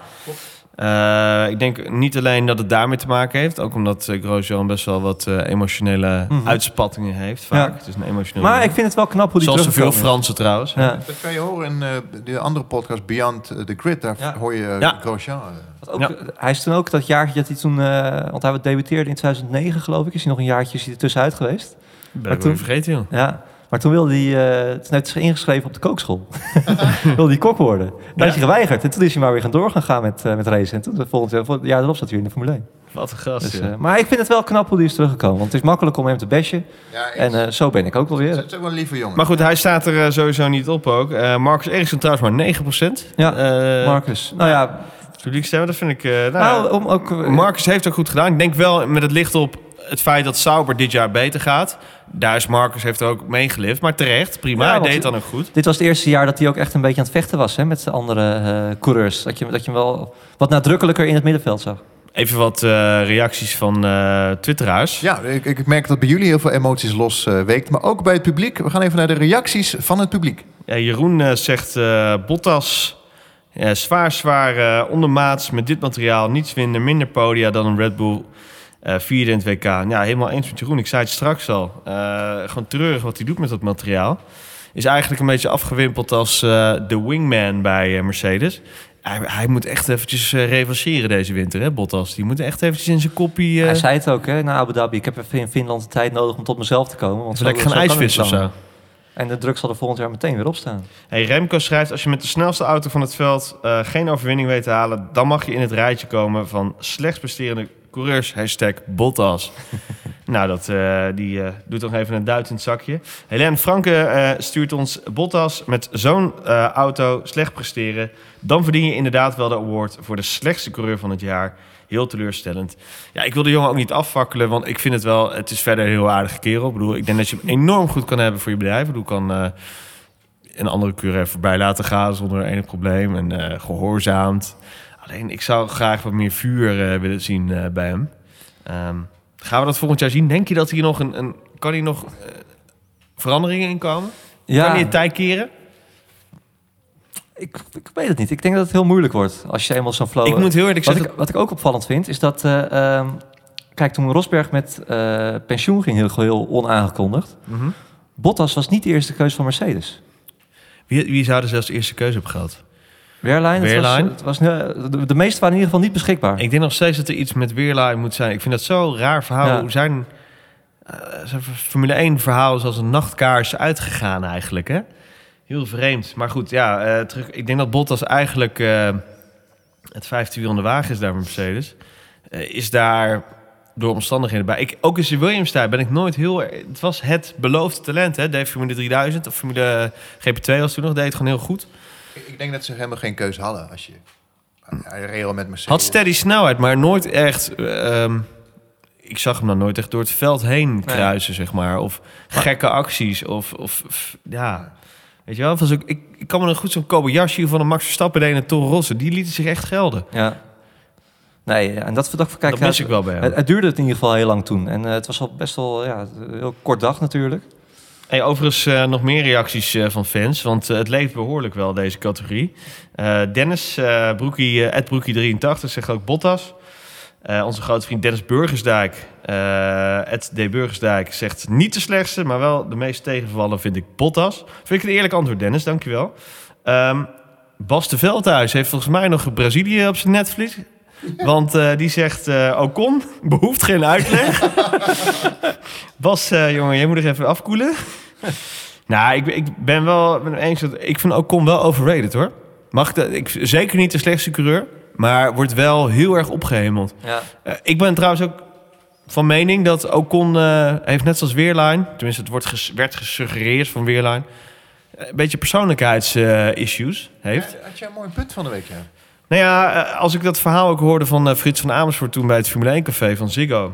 Speaker 3: Eh, ik denk niet alleen dat het daarmee te maken heeft. Ook omdat uh, Grosjean best wel wat eh, emotionele
Speaker 4: Mhm.
Speaker 3: uitspattingen heeft. Vaak.
Speaker 4: Ja.
Speaker 3: Het is een emotionele...
Speaker 4: Maar ik vind het wel knap hoe die
Speaker 3: Zoals zoveel. Fransen trouwens.
Speaker 4: Ja.
Speaker 2: Dat kan je horen in de andere podcast Beyond the Grid. Daar
Speaker 4: Ja.
Speaker 2: hoor je
Speaker 3: Ja.
Speaker 2: Grosjean.
Speaker 4: Wat ook,
Speaker 3: Ja.
Speaker 4: Hij is toen ook dat jaartje dat hij toen, want hij debuteerde in 2009 geloof ik, is hij nog een jaartje is hij er tussenuit geweest.
Speaker 3: Ben
Speaker 4: Maar
Speaker 3: ik weer
Speaker 4: toen-
Speaker 3: vergeten, joh.
Speaker 4: Ja, maar toen wilde hij, eh, toen heeft hij zich ingeschreven op de kookschool. wilde hij kok worden. Daar is hij geweigerd en toen is hij maar weer gaan door gaan gaan met, eh, met racen. En toen de volgende volgend jaar erop zat hij in de Formule 1.
Speaker 3: Wat een gast,
Speaker 4: Dus, eh, maar ik vind het wel knap hoe hij is teruggekomen, want het is makkelijk om hem te bashen.
Speaker 2: Ja,
Speaker 4: En eh, zo ben ik ook wel weer.
Speaker 2: het is ook wel een lieve jongen.
Speaker 3: Maar goed, hij staat er eh, sowieso niet op ook. Eh Marcus Eriksson trouwens maar 9%.
Speaker 4: Ja,
Speaker 3: Eh,
Speaker 4: Marcus. Nou ja,
Speaker 3: Publiekstemmen, dat vind ik... eh, nou,
Speaker 4: nou, om ook... eh,
Speaker 3: Marcus heeft ook goed gedaan. Ik denk wel met het licht op het feit dat Sauber dit jaar beter gaat. Daar is Marcus heeft er ook meegelift. Maar terecht, prima.
Speaker 4: Ja,
Speaker 3: hij deed dan ook goed.
Speaker 4: Dit was het eerste jaar dat hij ook echt een beetje aan het vechten was hè, met de andere eh, coureurs. Dat je, dat je hem wel wat nadrukkelijker in het middenveld zag.
Speaker 3: Even wat eh, reacties van eh twitteraars.
Speaker 2: Ja, ik, ik merk dat bij jullie heel veel emoties losweekt. maar ook bij het publiek. We gaan even naar de reacties van het publiek.
Speaker 3: Ja, Jeroen zegt eh, Bottas ja, zwaar, zwaar ondermaats met dit materiaal. Niets winnen, minder podia dan een Red Bull. Eh vierde in het WK. Ja, helemaal eens met Jeroen. Ik zei het straks al. Eh, gewoon treurig wat hij doet met dat materiaal. Is eigenlijk een beetje afgewimpeld als eh, de wingman bij Mercedes. Hij, hij moet echt eventjes revancheren deze winter, hè, Bottas. Die moet echt eventjes in zijn koppie... eh
Speaker 4: Hij zei het ook hè, na Abu Dhabi. Ik heb even in Finland de tijd nodig om tot mezelf te komen. Want
Speaker 3: lekker gaan ijsvissen of zo.
Speaker 4: En de druk zal er volgend jaar meteen weer op staan.
Speaker 3: Hey, Remco schrijft, als je met de snelste auto van het veld geen overwinning weet te halen, dan mag je in het rijtje komen van slechts presterende coureurs. Hashtag Bottas. nou, dat, eh, die eh, doet nog even een duit in het zakje. Helene Franke eh, stuurt ons Bottas met zo'n auto slecht presteren. Dan verdien je inderdaad wel de award voor de slechtste coureur van het jaar. Heel teleurstellend. Ja, ik wil de jongen ook niet afvakkelen, want ik vind het wel... Het is verder een heel aardige kerel. Ik bedoel, ik denk dat je hem enorm goed kan hebben voor je bedrijf. Ik bedoel, kan... een andere coureur voorbij laten gaan zonder enig probleem en eh, gehoorzaamd. Alleen ik zou graag wat meer vuur eh, willen zien eh, bij hem. Ehm, gaan we dat volgend jaar zien? Denk je dat hier nog een, een kan hier nog eh, veranderingen in komen? Kan hij het tij keren?
Speaker 4: ik, ik weet het niet. Ik denk dat het heel moeilijk wordt als je eenmaal zo'n flow...
Speaker 3: ik moet heel eerlijk
Speaker 4: wat,
Speaker 3: zeggen.
Speaker 4: ik, wat ik ook opvallend vind, is dat... eh, ehm, kijk, toen Rosberg met pensioen ging, heel, heel onaangekondigd...
Speaker 3: Mhm.
Speaker 4: Bottas was niet de eerste keus van Mercedes.
Speaker 3: wie, wie zou er zelfs de eerste keuze hebben gehad?
Speaker 4: Weerline, het was, het was, eh, de, de meeste waren in ieder geval niet beschikbaar.
Speaker 3: Ik denk nog steeds dat er iets met Weerlaai moet zijn. Ik vind dat zo'n raar verhaal.
Speaker 4: Ja.
Speaker 3: Hoe zijn, zijn Formule 1 verhaal is als een nachtkaars uitgegaan eigenlijk. Hè? Heel vreemd. Maar goed, ja, eh, terug, ik denk dat Bottas eigenlijk het vijfde wiel aan de wagen is daar met Mercedes. Is daar door omstandigheden bij. Ik, ook in de Williams tijd ben ik nooit heel... Het was het beloofde talent, hè? Deed Formule 3000 of Formule GP2 was toen nog. Deed het gewoon heel goed.
Speaker 2: Ik ik denk dat ze helemaal geen keuze hadden. Als je Hij reed al met Mercedes.
Speaker 3: Had steady snelheid, maar nooit echt... ehm, ik zag hem dan nooit echt door het veld heen kruisen, zeg maar. Of gekke acties. Of, of, of- ja... Weet je wel? Was ook, ik, ik kan me nog goed zo'n Kobayashi van een Max Verstappen deed en Toro Rosso. Die lieten zich echt gelden.
Speaker 4: Ja. Nee, en dat, dat kijk,
Speaker 3: dat mis ik wel bij hem.
Speaker 4: het, het duurde het in ieder geval heel lang toen. En eh, het was al best wel ja, een heel kort dag natuurlijk.
Speaker 3: Overigens eh, nog meer reacties eh, van fans, want eh, het leeft behoorlijk wel, deze categorie. Dennis, Broekie, eh, Broekie83, zegt ook Bottas. Onze grote vriend Dennis Burgersdijk, Ed D. Burgersdijk, zegt niet de slechtste, maar wel de meest tegenvallen vind ik Bottas. Vind ik een eerlijk antwoord, Dennis, dankjewel. Ehm Bas de Veldhuis heeft volgens mij nog Brazilië op zijn Netflix. Want eh, die zegt, eh Ocon, behoeft geen uitleg. Bas, eh, jongen, jij moet er even afkoelen. nou, ik, ben- ik ben wel ben eens dat ik vind Ocon wel overrated hoor. Mag ik, dat, ik zeker niet de slechtste coureur, maar wordt wel heel erg opgehemeld.
Speaker 4: Ja.
Speaker 3: Ik ben trouwens ook van mening dat Ocon eh, heeft net zoals Weerline, tenminste het wordt ges- werd gesuggereerd van Weerline, eh, een beetje persoonlijkheidsissues heeft.
Speaker 2: Had jij een mooi punt van de week, ja?
Speaker 3: Nou ja, eh, als ik dat verhaal ook hoorde van eh, Frits van Amersfoort toen bij het Formule 1 café van Ziggo.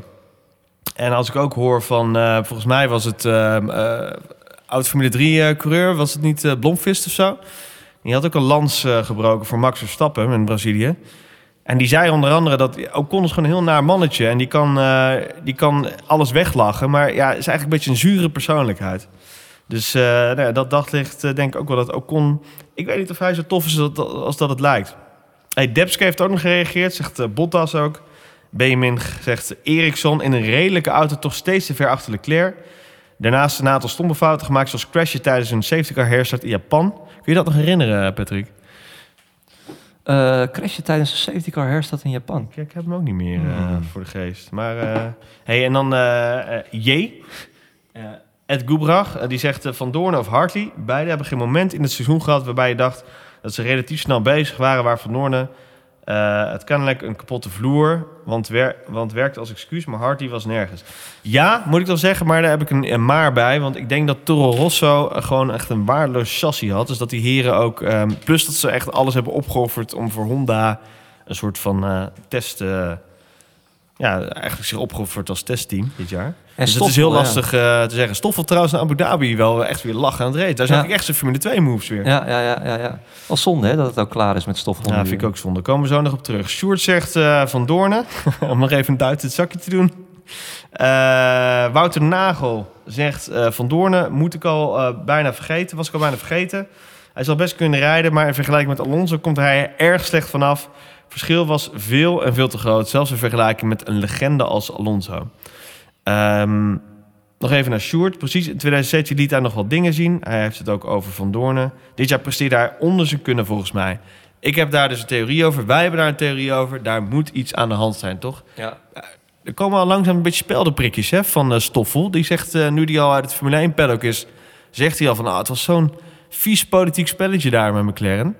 Speaker 3: En als ik ook hoor van, eh, volgens mij was het eh, eh, oud Formule 3 eh, coureur, was het niet Blomqvist of zo? Die had ook een lans gebroken voor Max Verstappen in Brazilië. En die zei onder andere dat Ocon is gewoon een heel naar mannetje. En die kan, die kan alles weglachen. Maar ja, is eigenlijk een beetje een zure persoonlijkheid. Dus nou ja, dat daglicht denk ik ook wel dat Ocon... Ik weet niet of hij zo tof is als dat het lijkt. Hey, Debske heeft ook nog gereageerd, zegt eh, Bottas ook. Benjamin zegt Eriksson in een redelijke auto toch steeds te ver achter Leclerc. Daarnaast een aantal stomme fouten gemaakt, zoals crashen tijdens een safety car herstart in Japan. Kun je dat nog herinneren, Patrick?
Speaker 4: Eh crashje tijdens een safety car herstart in Japan.
Speaker 3: Ja, ik heb hem ook niet meer eh, voor de geest. Maar, eh, hey, en dan eh eh, J. Eh, Ed Goebrach, eh, die zegt eh, Van Doorn of Hartley. Beide hebben geen moment in het seizoen gehad waarbij je dacht dat ze relatief snel bezig waren. Waar Van Doorn eh, het kennelijk een kapotte vloer, want, wer want werkt als excuus, maar Hartley was nergens. Ja, moet ik dan zeggen, maar daar heb ik een, maar bij. Want ik denk dat Toro Rosso eh, gewoon echt een waardeloos chassis had. Dus dat die heren ook, ehm, plus dat ze echt alles hebben opgeofferd om voor Honda een soort van eh, test... ja, eigenlijk zich opgeofferd als testteam dit jaar.
Speaker 4: En
Speaker 3: dus het is heel
Speaker 4: Stoffel, ja.
Speaker 3: lastig eh, te zeggen. Stoffel trouwens naar Abu Dhabi wel echt weer lachen aan het reed. Daar zag
Speaker 4: Ja.
Speaker 3: ik echt zijn Formule 2 moves weer. Ja,
Speaker 4: Ja, ja, ja, ja, ja. Wel zonde hè, dat het ook klaar is met stof.
Speaker 3: vind ik ook zonde. Komen we zo nog op terug. Sjoerd zegt eh, Van Doornen, om nog even een duit in het zakje te doen. Eh, Wouter Nagel zegt Van Doornen, moet ik al bijna vergeten. Was ik al bijna vergeten. Hij zal best kunnen rijden, maar in vergelijking met Alonso komt hij er erg slecht vanaf. Verschil was veel en veel te groot. Zelfs in vergelijking met een legende als Alonso. Ehm, nog even naar Sjoerd. Precies, in 2017 liet hij nog wat dingen zien. Hij heeft het ook over Van Doornen. Dit jaar presteerde hij onder zijn kunnen volgens mij. Ik heb daar dus een theorie over. Wij hebben daar een theorie over. Daar moet iets aan de hand zijn, toch?
Speaker 4: Ja.
Speaker 3: Er komen al langzaam een beetje speldenprikjes hè, van eh, Stoffel. Die zegt, eh, nu die al uit het Formule 1 paddock is... zegt hij al van, ah, het was zo'n vies politiek spelletje daar met McLaren.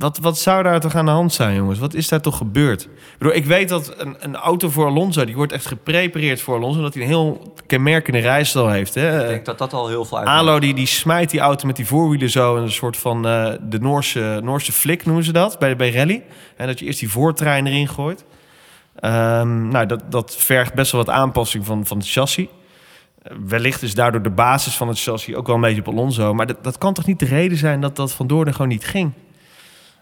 Speaker 3: Wat, wat zou daar toch aan de hand zijn, jongens? Wat is daar toch gebeurd? Ik, bedoel, ik weet dat een, een auto voor Alonso... die wordt echt geprepareerd voor Alonso... omdat hij een heel kenmerkende rijstijl heeft. Hè?
Speaker 4: Ik denk dat dat al heel veel uitmaakt.
Speaker 3: Alo die, die smijt die auto met die voorwielen zo... in een soort van eh, de Noorse, Noorse flik noemen ze dat, bij, bij rally. En dat je eerst die voortrein erin gooit. Ehm, nou, dat, dat vergt best wel wat aanpassing van, van het chassis. Wellicht is daardoor de basis van het chassis ook wel een beetje op Alonso. Maar dat, dat kan toch niet de reden zijn dat dat Van Doorn gewoon niet ging?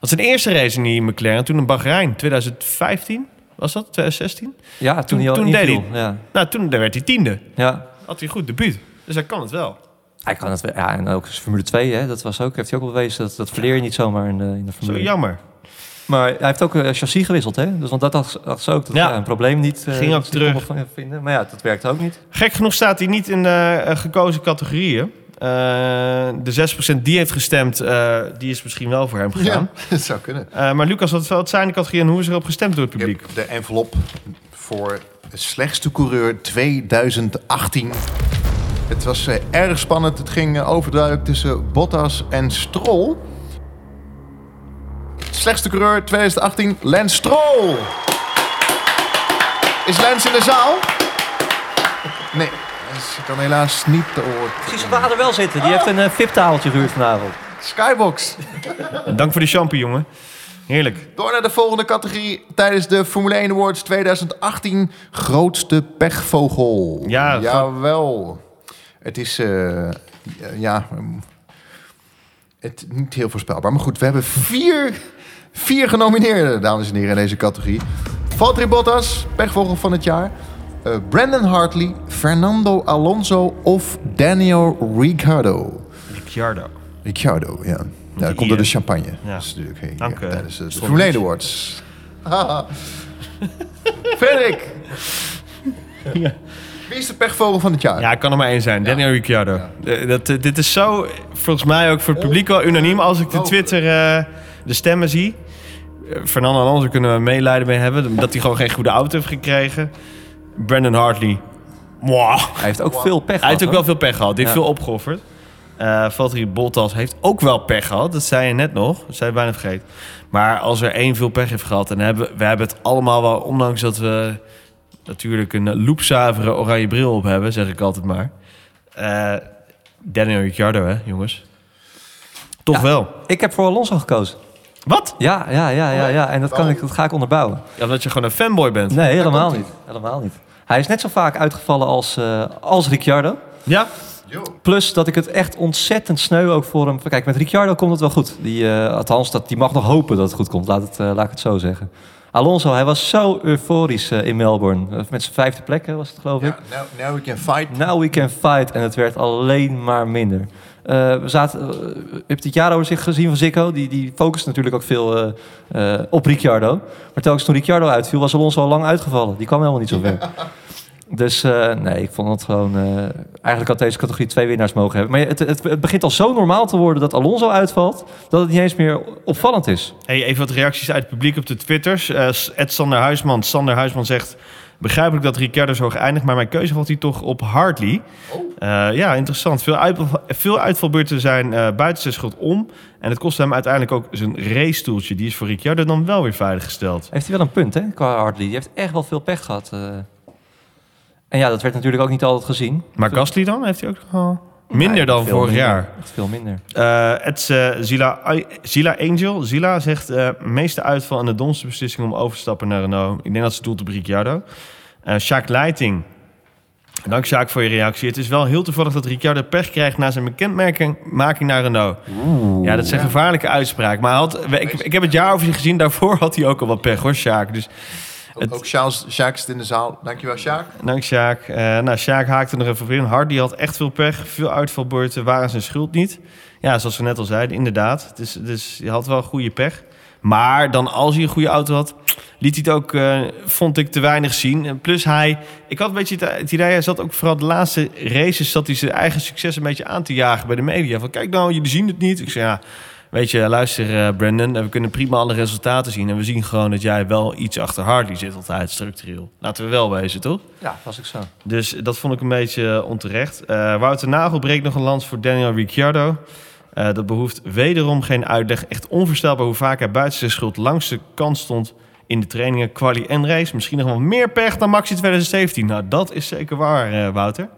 Speaker 3: Dat zijn eerste race in die McLaren, toen in Bahrein, 2015 was dat, 2016?
Speaker 4: Ja, toen,
Speaker 3: Toen-
Speaker 4: hij al
Speaker 3: toen deed
Speaker 4: inviel. Ja.
Speaker 3: Nou, toen werd hij tiende.
Speaker 4: ja.
Speaker 3: Had hij een goed debuut. Dus hij kan het wel.
Speaker 4: Hij kan het wel. Ja, en ook Formule 2, hè, dat was ook, heeft hij ook al bewezen. Dat, dat verleer je niet zomaar in de, in de
Speaker 3: Zo
Speaker 4: Formule
Speaker 3: jammer.
Speaker 4: Maar hij heeft ook een chassis gewisseld, hè? Dus, want dat dacht ze ook. Dat,
Speaker 3: Ja.
Speaker 4: ja. een probleem niet. eh,
Speaker 3: Ging ook terug.
Speaker 4: Vinden. Maar ja, dat werkt ook niet.
Speaker 3: Gek genoeg staat hij niet in de eh, gekozen categorieën. Eh, de 6% die heeft gestemd, eh, die is misschien wel voor hem gegaan.
Speaker 2: Ja, dat zou kunnen.
Speaker 3: Eh, maar Lucas, wat, wat zijn de categorieën en hoe is erop gestemd door het publiek?
Speaker 2: de envelop voor slechtste coureur 2018. Het was erg spannend. Het ging overduidelijk tussen Bottas en Stroll. Slechtste coureur 2018, Lance Stroll. Is Lance in de zaal? Nee, ze kan helaas niet te oor.
Speaker 4: Ik zie zijn vader wel zitten. Die heeft een uh, VIP-tafeltje gehuurd vanavond.
Speaker 2: Skybox.
Speaker 3: Dank voor de shampoo, jongen. Heerlijk.
Speaker 2: Door naar de volgende categorie tijdens de Formule 1 Awards 2018. Grootste pechvogel.
Speaker 3: Ja,
Speaker 2: Jawel. Het is, eh, ja, um, het niet heel voorspelbaar. Maar goed, we hebben vier, vier genomineerden, dames en heren, in deze categorie. Valtteri Bottas, pechvogel van het jaar. Eh, Brandon Hartley, Fernando Alonso of Daniel Ricciardo.
Speaker 3: Ricciardo.
Speaker 2: Ricciardo, ja. Ja, dat komt door de
Speaker 3: eh,
Speaker 2: champagne.
Speaker 3: ja.
Speaker 2: Dat is natuurlijk hey,
Speaker 3: Dank,
Speaker 2: ja,
Speaker 3: eh,
Speaker 2: tijdens de, de. Formule 1 Awards. Haha. Frederik. Wie is de pechvogel van het jaar?
Speaker 3: Ja, ik kan er maar één zijn. Daniel Ricciardo. Eh, Dat, eh, dit is zo, volgens mij ook voor het publiek wel unaniem. Als ik de Twitter eh, de stemmen zie. Eh, Fernando Alonso kunnen we meelijden mee hebben. Dat hij gewoon geen goede auto heeft gekregen. Brandon Hartley. Mwah.
Speaker 4: Hij heeft ook veel pech
Speaker 3: Hij heeft ook
Speaker 4: gehad,
Speaker 3: wel veel pech gehad. Die heeft
Speaker 4: Ja.
Speaker 3: veel opgeofferd. Eh Valtteri Bottas heeft ook wel pech gehad. Dat zei je net nog. Dat zei je bijna vergeten. Maar als er één veel pech heeft gehad... en hebben, we hebben het allemaal wel... ondanks dat we natuurlijk een loepzuivere oranje bril op hebben... zeg ik altijd maar. Eh Daniel Ricciardo, hè, jongens. Toch
Speaker 4: Ja.
Speaker 3: wel.
Speaker 4: Ik heb voor Alonso gekozen.
Speaker 3: Wat?
Speaker 4: Ja, ja, ja, ja, ja. En dat, kan ik, dat ga ik onderbouwen.
Speaker 3: Ja, omdat je gewoon een fanboy bent.
Speaker 4: Nee, helemaal niet. Helemaal niet. Hij is net zo vaak uitgevallen als, eh, als Ricciardo.
Speaker 3: Ja?
Speaker 2: Yo.
Speaker 4: Plus dat ik het echt ontzettend sneu ook voor hem... Kijk, met Ricciardo komt het wel goed. Die, eh, althans, dat, die mag nog hopen dat het goed komt. Laat, het, eh, laat ik het zo zeggen. Alonso, hij was zo euforisch in Melbourne. Met zijn vijfde plek was het, geloof ik.
Speaker 2: Now we can fight.
Speaker 4: Now we can fight. En het werd alleen maar minder. Eh, we zaten, je hebt het jaaroverzicht gezien van Zico. Die, die focust natuurlijk ook veel eh, eh, op Ricciardo. Maar telkens toen Ricciardo uitviel, was Alonso al lang uitgevallen. Die kwam helemaal niet zo ver. Dus eh, nee, ik vond het gewoon... eh, eigenlijk had deze categorie twee winnaars mogen hebben. Maar het, het, het begint al zo normaal te worden dat Alonso uitvalt... dat het niet eens meer opvallend is.
Speaker 3: Hey, even wat reacties uit het publiek op de Twitters. Eh Ed Sander Huisman. Sander Huisman zegt... Begrijpelijk dat Ricciardo zo hoog eindigt, maar mijn keuze valt hij toch op Hartley. Eh, ja, interessant. Veel, uit, veel uitvalbeurten zijn eh, buiten zijn schuld om. En het kost hem uiteindelijk ook zijn racestoeltje. Die is voor Ricciardo dan wel weer veiliggesteld.
Speaker 4: Heeft hij wel een punt, hè, qua Hartley. Die heeft echt wel veel pech gehad. eh. En ja, dat werd natuurlijk ook niet altijd gezien.
Speaker 3: Maar Gasly dan? Heeft hij ook nog minder dan vorig
Speaker 4: minder.
Speaker 3: jaar?
Speaker 4: Echt veel minder.
Speaker 3: Eh Ed eh, Zila, Zila Angel Zila zegt... eh meeste uitval en de domste beslissing om over te stappen naar Renault. Ik denk dat ze doelt op Ricciardo. Eh Sjaak Leiting. Dank Sjaak voor je reactie. Het is wel heel toevallig dat Ricciardo pech krijgt... na zijn bekendmaking making naar Renault. Ja, dat is een gevaarlijke uitspraak. Maar had, ik, ik heb het jaar over gezien. Daarvoor had hij ook al wat pech, hoor, Sjaak. Dus
Speaker 2: Ook, ook Charles, Sjaak zit in de zaal. Dankjewel, Sjaak.
Speaker 3: dank Sjaak. Eh nou, Sjaak haakte nog even in. Hardy had echt veel pech. Veel uitvalbeurten waren zijn schuld niet. Ja, zoals we net al zeiden, inderdaad. Is, dus hij had wel goede pech. Maar dan als hij een goede auto had, liet hij het ook, eh, vond ik, te weinig zien. En plus hij, ik had een beetje het idee, hij zat ook vooral de laatste races, zat hij zijn eigen succes een beetje aan te jagen bij de media. Van kijk nou, jullie zien het niet. Ik zei ja, weet je, luister eh, Brandon, we kunnen prima alle resultaten zien. En we zien gewoon dat jij wel iets achter Hartley zit altijd, structureel. Laten we wel wezen, toch?
Speaker 4: Ja, was ik zo.
Speaker 3: Dus dat vond ik een beetje onterecht. Eh, Wouter Nagel breekt nog een lans voor Daniel Ricciardo. Eh, dat behoeft wederom geen uitleg. Echt onvoorstelbaar hoe vaak hij buiten zijn schuld langs de kant stond in de trainingen, quali en race. Misschien nog wel meer pech dan Max in 2017. Nou, dat is zeker waar, eh, Wouter.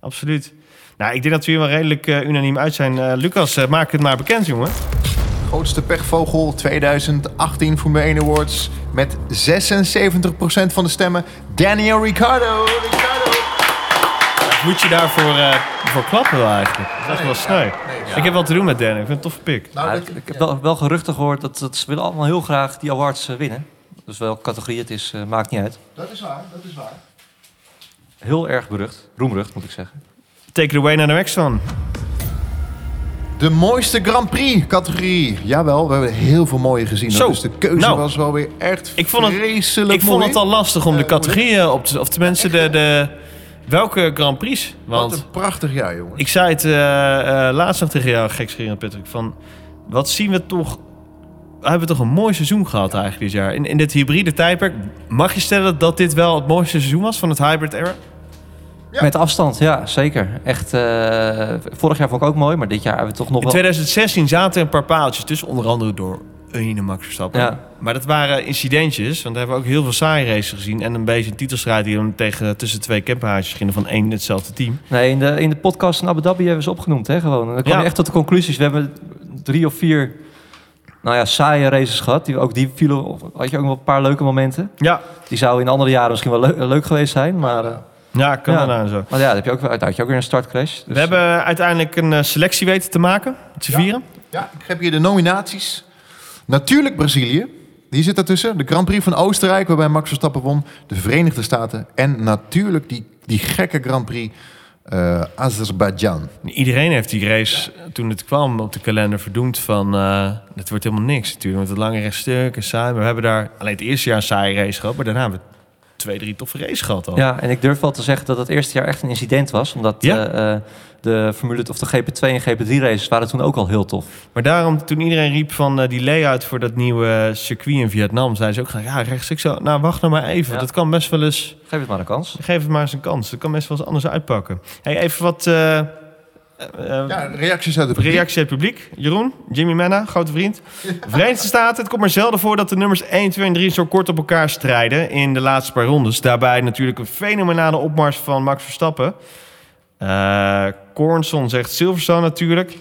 Speaker 3: Absoluut. Nou, ik denk dat we hier wel redelijk eh, unaniem uit zijn. Eh, Lucas, eh, maak het maar bekend, jongen.
Speaker 2: Grootste pechvogel 2018 Formule 1 Awards. Met 76% van de stemmen. Daniel Ricciardo. Ricciardo.
Speaker 3: Moet je daarvoor eh, voor klappen wel eigenlijk? Dat is wel sneu.
Speaker 2: nee, ja.
Speaker 3: Ik heb wat te doen met Daniel. Ik vind het een toffe pik.
Speaker 2: Nou, dat-
Speaker 4: ik ik heb wel, wel geruchten gehoord dat, dat ze willen allemaal heel graag die awards winnen. Dus welke categorie het is, maakt niet uit.
Speaker 2: dat is waar, dat is waar.
Speaker 4: Heel erg berucht. Roemrucht, moet ik zeggen.
Speaker 3: Take it away naar de next one.
Speaker 2: De mooiste Grand Prix categorie. Jawel, we hebben heel veel mooie gezien.
Speaker 3: Zo.
Speaker 2: Dus de keuze
Speaker 3: Nou.
Speaker 2: was wel weer echt
Speaker 3: Ik vond het-
Speaker 2: vreselijk
Speaker 3: Ik vond
Speaker 2: mooi.
Speaker 3: het al lastig om de
Speaker 2: Eh,
Speaker 3: categorieën op te... Of tenminste, de, de, welke Grand Prix?
Speaker 2: Wat een prachtig jaar, jongen.
Speaker 3: ik zei het eh, eh, laatst nog tegen jou, gekscherend Patrick, van... Wat zien we toch... We hebben toch een mooi seizoen gehad eigenlijk dit jaar. In, in dit hybride tijdperk, mag je stellen dat dit wel het mooiste seizoen was van het hybrid era?
Speaker 2: Ja.
Speaker 4: Met afstand, ja, zeker. Echt, eh, vorig jaar vond ik ook mooi, maar dit jaar hebben we toch nog
Speaker 3: In
Speaker 4: wel...
Speaker 3: 2016 zaten er een paar paaltjes tussen, onder andere door ene Max Verstappen.
Speaker 4: Ja.
Speaker 3: Maar dat waren incidentjes, want we hebben ook heel veel saaie races gezien. En een beetje een titelstrijd die dan tegen, tussen twee camperhaasjes gingen van één hetzelfde team.
Speaker 4: Nee, in de, in de podcast in Abu Dhabi hebben ze opgenoemd, hè, gewoon. En dan kwam
Speaker 3: Ja.
Speaker 4: je echt tot de conclusies. We hebben drie of vier nou ja, saaie races gehad. Die, ook die vielen, of had je ook wel een paar leuke momenten.
Speaker 3: Ja,
Speaker 4: Die zouden in andere jaren misschien wel leu- leuk geweest zijn. Maar, eh,
Speaker 3: ja kan
Speaker 4: Ja.
Speaker 3: daarna zo.
Speaker 4: maar ja, dan heb je ook, wel- daar had je ook weer een startcrash. Dus,
Speaker 3: We hebben uiteindelijk een eh, selectie weten te maken. Met z'n
Speaker 2: Ja.
Speaker 3: vieren.
Speaker 2: Ja, ik heb hier de nominaties. Natuurlijk Brazilië. Die zit daartussen. De Grand Prix van Oostenrijk, waarbij Max Verstappen won. De Verenigde Staten. En natuurlijk die, die gekke Grand Prix eh Azerbeidzjan.
Speaker 3: Iedereen heeft die race, eh, toen het kwam op de kalender, verdoemd van... eh het wordt helemaal niks natuurlijk, met het lange rechtstuk en saai. Maar we hebben daar alleen het eerste jaar een saaie race gehad. Maar daarna hebben we twee, drie toffe races gehad al.
Speaker 4: Ja, en ik durf wel te zeggen dat het eerste jaar echt een incident was. Omdat
Speaker 3: Ja.
Speaker 4: eh, eh, de Formule of de GP2 en GP3 races waren toen ook al heel tof.
Speaker 3: Maar daarom, toen iedereen riep van eh, die layout voor dat nieuwe circuit in Vietnam... zei ze ook, ja, rechtstuk zo, nou wacht nou maar even.
Speaker 4: Ja.
Speaker 3: Dat kan best wel eens...
Speaker 4: Geef het maar een kans.
Speaker 3: Geef het maar eens een kans. Dat kan best wel eens anders uitpakken. Hey, even wat
Speaker 2: Ja, reacties uit het publiek.
Speaker 3: reactie uit het publiek. Jeroen, Jimmy Menna, grote vriend. Verenigde Staten, het komt maar zelden voor dat de nummers 1, 2 en 3 zo kort op elkaar strijden in de laatste paar rondes. Daarbij natuurlijk een fenomenale opmars van Max Verstappen. Kornson zegt Silverstone natuurlijk.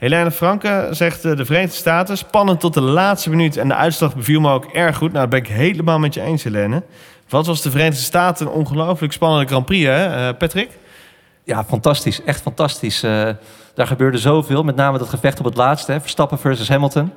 Speaker 3: Helene Franke zegt eh, de Verenigde Staten. Spannend tot de laatste minuut. En de uitslag beviel me ook erg goed. Nou, dat ben ik helemaal met je eens, Helene. Wat was de Verenigde Staten een ongelooflijk spannende Grand Prix, hè, eh, Patrick?
Speaker 4: Ja, fantastisch. Echt fantastisch. Eh, daar gebeurde zoveel. Met name dat gevecht op het laatste. Hè, Verstappen versus Hamilton.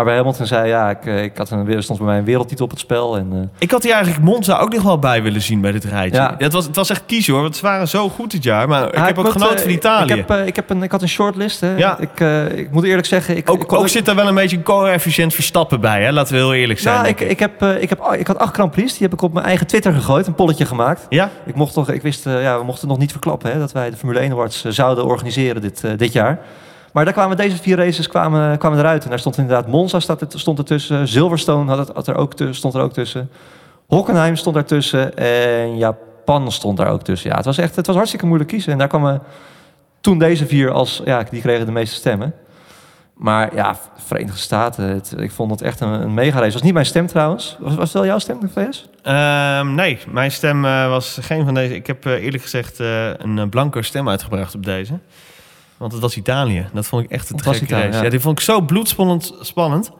Speaker 4: Waarbij Hamilton zei, ja, ik, eh, ik had een, er stond bij mij een wereldtitel op het spel. En, eh,
Speaker 3: Ik had hier eigenlijk Monza ook nog wel bij willen zien bij dit rijtje.
Speaker 4: Ja.
Speaker 3: Het, was, het was echt kiezen hoor, want ze waren zo goed dit jaar. Maar ik heb ook
Speaker 4: moet,
Speaker 3: genoten
Speaker 4: eh,
Speaker 3: van Italië.
Speaker 4: Ik, heb, eh, ik, heb een, ik had een shortlist. Hè.
Speaker 3: Ja.
Speaker 4: Ik, eh, ik moet eerlijk zeggen... Ik, ik
Speaker 3: ook, ook zit daar wel een beetje een coëfficiënt verstappen bij, hè? laten we heel eerlijk zijn.
Speaker 4: Ja, ik, ik, heb, eh, ik, heb, ik had acht Grand Prix. Die heb ik op mijn eigen Twitter gegooid. Een polletje gemaakt.
Speaker 3: Ja?
Speaker 4: Ik, mocht toch, ik wist, eh, ja, we mochten nog niet verklappen hè, dat wij de Formule 1 Awards eh, zouden organiseren dit, eh, dit jaar. Maar daar kwamen deze vier races kwamen, kwamen eruit. En daar stond inderdaad Monza staat er, stond ertussen. Silverstone had het, had er ook tussen, stond er ook tussen. Hockenheim stond daartussen. En Japan stond daar ook tussen. Ja, het was echt het was hartstikke moeilijk kiezen. En daar kwamen toen deze vier als... Ja, die kregen de meeste stemmen. Maar ja, Verenigde Staten, ik vond het echt een, mega race. was niet mijn stem trouwens. Was, was het wel jouw stem, VS?
Speaker 3: Ehm, nee, mijn stem eh, was geen van deze. Ik heb eh, eerlijk gezegd eh, een blanco stem uitgebracht op deze. Want het was Italië. Dat vond ik echt een
Speaker 4: Het was
Speaker 3: gekke race.
Speaker 4: ja.
Speaker 3: Ja. die vond ik zo bloedspannend. Spannend.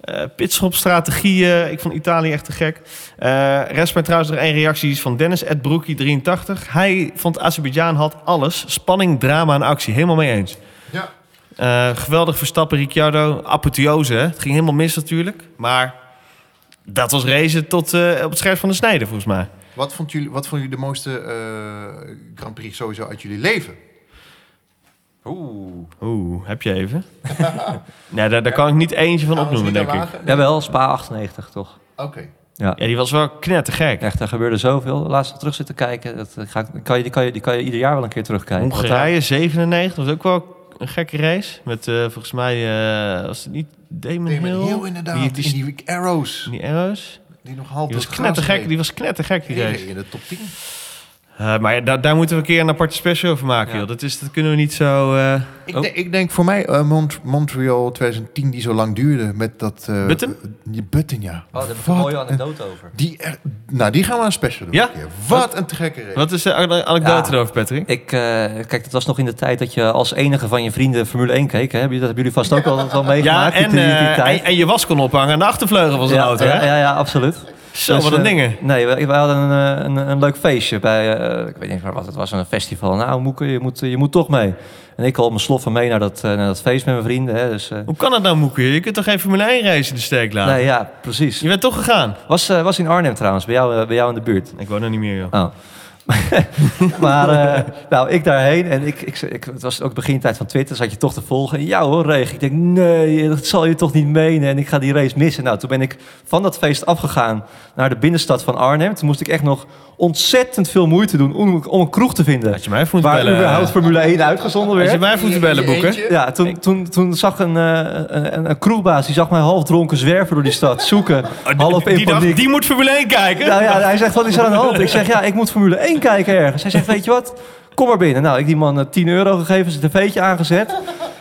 Speaker 3: Eh pitstopstrategieën. Ik vond Italië echt te gek. Eh rest mij trouwens nog één reactie van Dennis Broekie 83. Hij vond Azerbeidzjan had alles. Spanning, drama en actie. Helemaal mee eens.
Speaker 2: Ja.
Speaker 3: Eh, geweldig Verstappen, Ricciardo. Apotheose, hè? Het ging helemaal mis natuurlijk. Maar dat was racen tot eh, op het scherp van de snede, volgens mij.
Speaker 2: Wat vond jullie, wat vond jullie de mooiste eh, Grand Prix sowieso uit jullie leven?
Speaker 4: Oeh.
Speaker 3: Oeh, heb je even? nee, daar, daar kan ik niet eentje van
Speaker 2: Gaan we ons
Speaker 3: opnoemen,
Speaker 2: niet
Speaker 3: denk ik.
Speaker 2: wagen?
Speaker 4: Jawel, Spa 98 toch?
Speaker 2: Oké.
Speaker 4: Ja.
Speaker 3: Ja, die was wel knettergek.
Speaker 4: Echt, er gebeurde zoveel. Laatst terug zitten kijken. Dat eh, ga ik, kan je, die, kan je, die kan je ieder jaar wel een keer terugkijken. Want
Speaker 3: Hongarije 97 was ook wel een gekke race. Met eh, volgens mij, eh, was het niet Damon
Speaker 2: Nee,
Speaker 3: Hill?
Speaker 2: met heel inderdaad.
Speaker 3: Die,
Speaker 2: Die,
Speaker 3: die,
Speaker 2: die arrows.
Speaker 3: die arrows.
Speaker 2: Die nog half
Speaker 3: Die was
Speaker 2: door het gras
Speaker 3: knettergek, die was knettergek, die
Speaker 2: Die
Speaker 3: race.
Speaker 2: in de top 10.
Speaker 3: Eh, maar ja, daar, daar moeten we een keer een aparte special over maken,
Speaker 4: Ja.
Speaker 3: joh. Dat, is, dat kunnen we niet zo... eh,
Speaker 2: Ik,
Speaker 4: Oh.
Speaker 2: denk- ik denk voor mij eh, Mont- Montreal 2010 die zo lang duurde met dat... eh,
Speaker 3: Button?
Speaker 2: Die Button, ja.
Speaker 4: Oh, daar heb ik een mooie anekdote over.
Speaker 2: Die er, nou, die gaan we een special doen.
Speaker 3: Ja?
Speaker 2: Wat een te gekke race.
Speaker 3: Wat is de ane- anekdote
Speaker 4: Ja.
Speaker 3: erover, Patrick?
Speaker 4: Ik, eh, kijk, dat was nog in de tijd dat je als enige van je vrienden Formule 1 keek. Hè? Heb je- Dat hebben jullie vast ook al wel
Speaker 3: Ja,
Speaker 4: meegemaakt.
Speaker 3: en,
Speaker 4: die, die,
Speaker 3: eh,
Speaker 4: tijd.
Speaker 3: en, en je was kon ophangen aan de achtervleugel van zijn
Speaker 4: ja,
Speaker 3: auto,
Speaker 4: ja,
Speaker 3: hè?
Speaker 4: ja, ja, absoluut.
Speaker 3: Zo,
Speaker 4: Dus,
Speaker 3: wat een
Speaker 4: eh,
Speaker 3: dingen.
Speaker 4: Nee, we, we hadden een, eh, een, een leuk feestje bij, eh, ik weet niet meer wat het was, een festival. Nou, Moeke, je moet, je moet toch mee. En ik al mijn sloffen mee naar dat, naar dat feest met mijn vrienden. Hè, dus,
Speaker 3: Hoe kan dat nou, Moeke? Je kunt toch geen Formule 1 race in de steek laten?
Speaker 4: nee, ja, precies.
Speaker 3: Je bent toch gegaan?
Speaker 4: Was, was in Arnhem trouwens, bij jou, bij jou in de buurt.
Speaker 3: Ik woon er niet meer, joh.
Speaker 4: Oh. maar eh, nou, ik daarheen en ik, ik, ik, het was ook begintijd van Twitter, zat je toch te volgen. En ja hoor, regen. Ik denk, nee, dat zal je toch niet menen. En ik ga die race missen. Nou, toen ben ik van dat feest afgegaan naar de binnenstad van Arnhem. Toen moest ik echt nog ontzettend veel moeite doen om, om een kroeg te vinden.
Speaker 3: Had je mij
Speaker 4: Waar
Speaker 3: bellen?
Speaker 4: überhaupt Formule 1 uitgezonden
Speaker 3: Had je
Speaker 4: werd.
Speaker 3: mij even moeten bellen,
Speaker 2: Eentje,
Speaker 3: Boeken?
Speaker 4: Ja, toen, toen, toen zag een, eh, een, een, kroegbaas, die zag mij half dronken zwerven door die stad, zoeken. Half in
Speaker 3: die, dacht, die moet Formule 1 kijken.
Speaker 4: Nou ja, hij zegt, wat is er aan de hand? Ik zeg, ja, ik moet Formule 1 kijken ergens. Hij zegt, weet je wat? Kom maar binnen. Nou, ik die man eh, 10 euro gegeven, zijn tv'tje aangezet.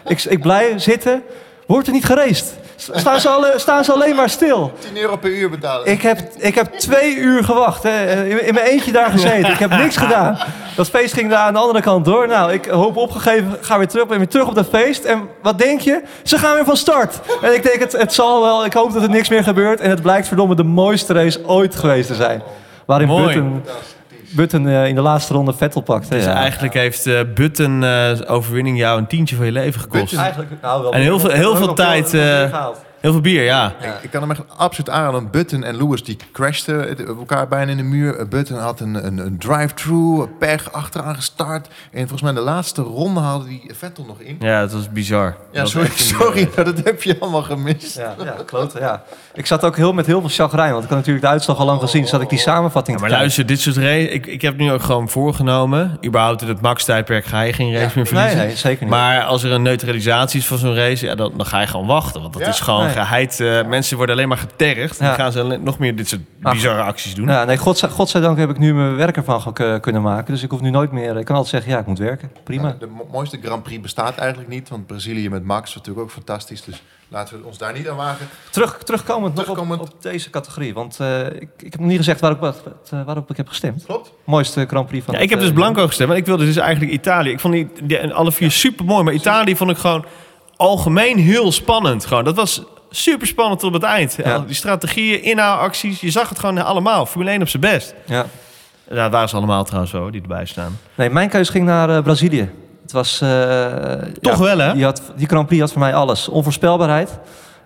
Speaker 4: Ik, ik blij zitten. Wordt er niet gereest? staan ze, alle, staan ze alleen maar stil.
Speaker 2: 10 euro per uur betalen.
Speaker 4: Ik heb, ik heb twee uur gewacht. Hè. In, in mijn eentje daar gezeten. Ik heb niks gedaan. Dat feest ging daar aan de andere kant door. Nou, ik hoop opgegeven, ga weer terug, ben weer terug op dat feest. En wat denk je? Ze gaan weer van start. En ik denk, het, het zal wel. Ik hoop dat er niks meer gebeurt. En het blijkt verdomme de mooiste race ooit geweest te zijn. Waarin
Speaker 3: Mooi.
Speaker 4: Button, Button eh, in de laatste ronde Vettel pakt.
Speaker 3: Dus
Speaker 4: Ja.
Speaker 3: eigenlijk heeft eh Button eh, overwinning jou een tientje van je leven gekost.
Speaker 2: Button-
Speaker 4: Eigenlijk, nou, wel
Speaker 3: En heel veel- heel veel
Speaker 4: nog
Speaker 3: tijd, eh. Heel veel bier, ja.
Speaker 4: Ja.
Speaker 2: Ik kan hem echt absoluut aanraden. Button en Lewis die crashten elkaar bijna in de muur. Button had een, een, een drive-through, pech achteraan gestart. En volgens mij in de laatste ronde haalde die Vettel nog in.
Speaker 3: Ja, het was bizar.
Speaker 2: Ja,
Speaker 3: Dat
Speaker 2: sorry, sorry, maar dat heb je allemaal gemist.
Speaker 4: Ja, ja, klote, ja. Ik zat ook heel met heel veel chagrijn, want ik had natuurlijk de uitslag al lang gezien. Zat ik die samenvatting
Speaker 3: Ja, maar
Speaker 4: te
Speaker 3: luister, dit soort race, ik, ik heb nu ook gewoon voorgenomen. Überhaupt in het max-tijdperk ga je geen race meer verliezen.
Speaker 4: Nee, nee, zeker niet.
Speaker 3: Maar als er een neutralisatie is van zo'n race, ja, dan, dan ga je gewoon wachten. Want dat
Speaker 2: Ja.
Speaker 3: is gewoon
Speaker 4: Nee.
Speaker 3: geheid. eh, mensen worden alleen maar getergd. Dan gaan ze nog meer dit soort
Speaker 4: Ach.
Speaker 3: bizarre acties doen.
Speaker 4: Ja, nee, godzij, godzijdank heb ik nu mijn werk ervan ge- kunnen maken. Dus ik hoef nu nooit meer... Ik kan altijd zeggen, ja, ik moet werken. Prima.
Speaker 2: De mo- mooiste Grand Prix bestaat eigenlijk niet. Want Brazilië met Max is natuurlijk ook fantastisch. Dus laten we ons daar niet aan wagen.
Speaker 4: Terug, terugkomend, nog op, op deze categorie. Want eh, ik, ik heb nog niet gezegd waarop, wat, eh, waarop ik heb gestemd.
Speaker 2: Klopt.
Speaker 4: Mooiste Grand Prix van
Speaker 3: Ja,
Speaker 4: het,
Speaker 3: ik heb dus
Speaker 4: eh,
Speaker 3: blanco gestemd, want ik wilde dus eigenlijk Italië. Ik vond die, die alle vier super mooi, maar Italië vond ik gewoon algemeen heel spannend. Gewoon. Dat was super spannend tot op het eind.
Speaker 4: Ja.
Speaker 3: Die strategieën, inhaalacties, je zag het gewoon allemaal. Formule 1 op zijn best.
Speaker 4: Ja.
Speaker 3: Ja, dat waren ze allemaal trouwens zo, die erbij staan.
Speaker 4: Nee, mijn keus ging naar eh, Brazilië. Het was... eh,
Speaker 3: Toch wel, hè?
Speaker 4: Die, had, die Grand Prix had voor mij alles. Onvoorspelbaarheid.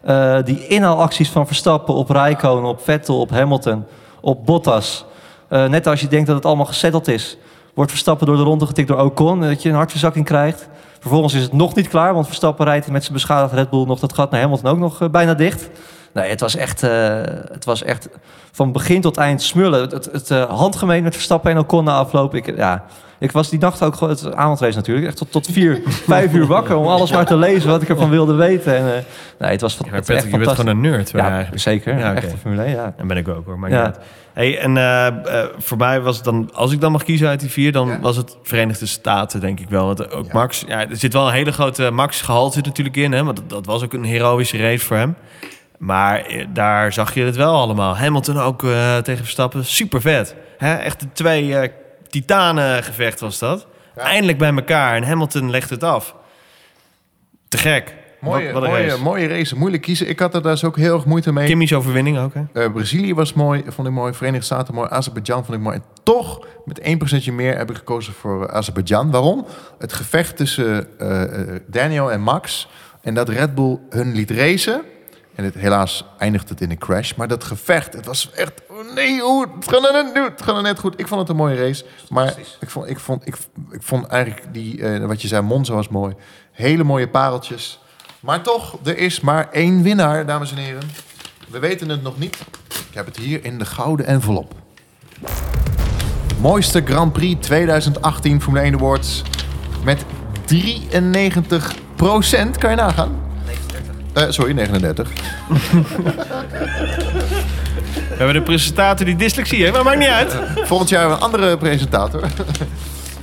Speaker 4: Eh, die inhaalacties van Verstappen op Räikkönen, op Vettel, op Hamilton, op Bottas. Net als je denkt dat het allemaal gesetteld is, wordt Verstappen door de ronde getikt door Ocon. Dat je een hartverzakking krijgt. Vervolgens is het nog niet klaar, want Verstappen rijdt met zijn beschadigde Red Bull nog dat gat naar Hamilton ook nog eh, bijna dicht. Nee, het was echt, eh, het was echt van begin tot eind smullen. Het, het, eh, handgemeen met Verstappen en Ocon na afloop. Ik, ja, ik was die nacht ook gewoon, het avondrace natuurlijk, echt tot, tot vier, vijf uur wakker om alles maar te lezen wat ik ervan wilde weten. En, eh, nee, het was,
Speaker 3: Ja, maar Patrick,
Speaker 4: echt
Speaker 3: je bent gewoon een nerd.
Speaker 4: Ja,
Speaker 3: eigenlijk.
Speaker 4: zeker.
Speaker 3: Ja, oké.
Speaker 4: Echte Formule 1, ja.
Speaker 3: En ben ik ook hoor. Maar
Speaker 4: Ja.
Speaker 3: Hey, en eh, eh, voor mij was het dan, als ik dan mag kiezen uit die vier, dan
Speaker 2: Ja.
Speaker 3: was het Verenigde Staten, denk ik wel. Want ook
Speaker 2: Ja.
Speaker 3: Max, ja, er zit wel een hele grote Max-gehalte natuurlijk in, hè, want dat, dat was ook een heroïsche race voor hem. Maar daar zag je het wel allemaal. Hamilton ook eh, tegen Verstappen, super vet. Hè? Echt een twee eh titanen gevecht was dat.
Speaker 2: Ja.
Speaker 3: Eindelijk bij elkaar en Hamilton legt het af. Te gek.
Speaker 2: Mooie,
Speaker 3: wat, wat een
Speaker 2: mooie,
Speaker 3: race.
Speaker 2: mooie race. Moeilijk kiezen. Ik had er dus ook heel erg moeite mee.
Speaker 3: Kimmy's overwinning ook, hè?
Speaker 2: Eh, Brazilië was mooi, vond ik mooi. Verenigde Staten mooi. Azerbeidzjan vond ik mooi. En toch, met 1% meer heb ik gekozen voor Azerbeidzjan. Waarom? Het gevecht tussen eh, eh, Daniel en Max. En dat Red Bull hun liet racen. En het, helaas eindigt het in een crash. Maar dat gevecht, het was echt... nee, het gaat net, nu, het gaat net goed. Ik vond het een mooie race. Maar ik vond, ik vond, ik, ik vond eigenlijk die, eh, wat je zei, Monza was mooi. Hele mooie pareltjes. Maar toch, er is maar één winnaar, dames en heren. We weten het nog niet. Ik heb het hier in de gouden envelop. Mooiste Grand Prix 2018 Formule 1 Awards. Met 93% Kan je nagaan? Eh, sorry, 39.
Speaker 3: We hebben een presentator die dyslexie heeft, maar maakt niet uit.
Speaker 2: Volgend jaar een andere presentator.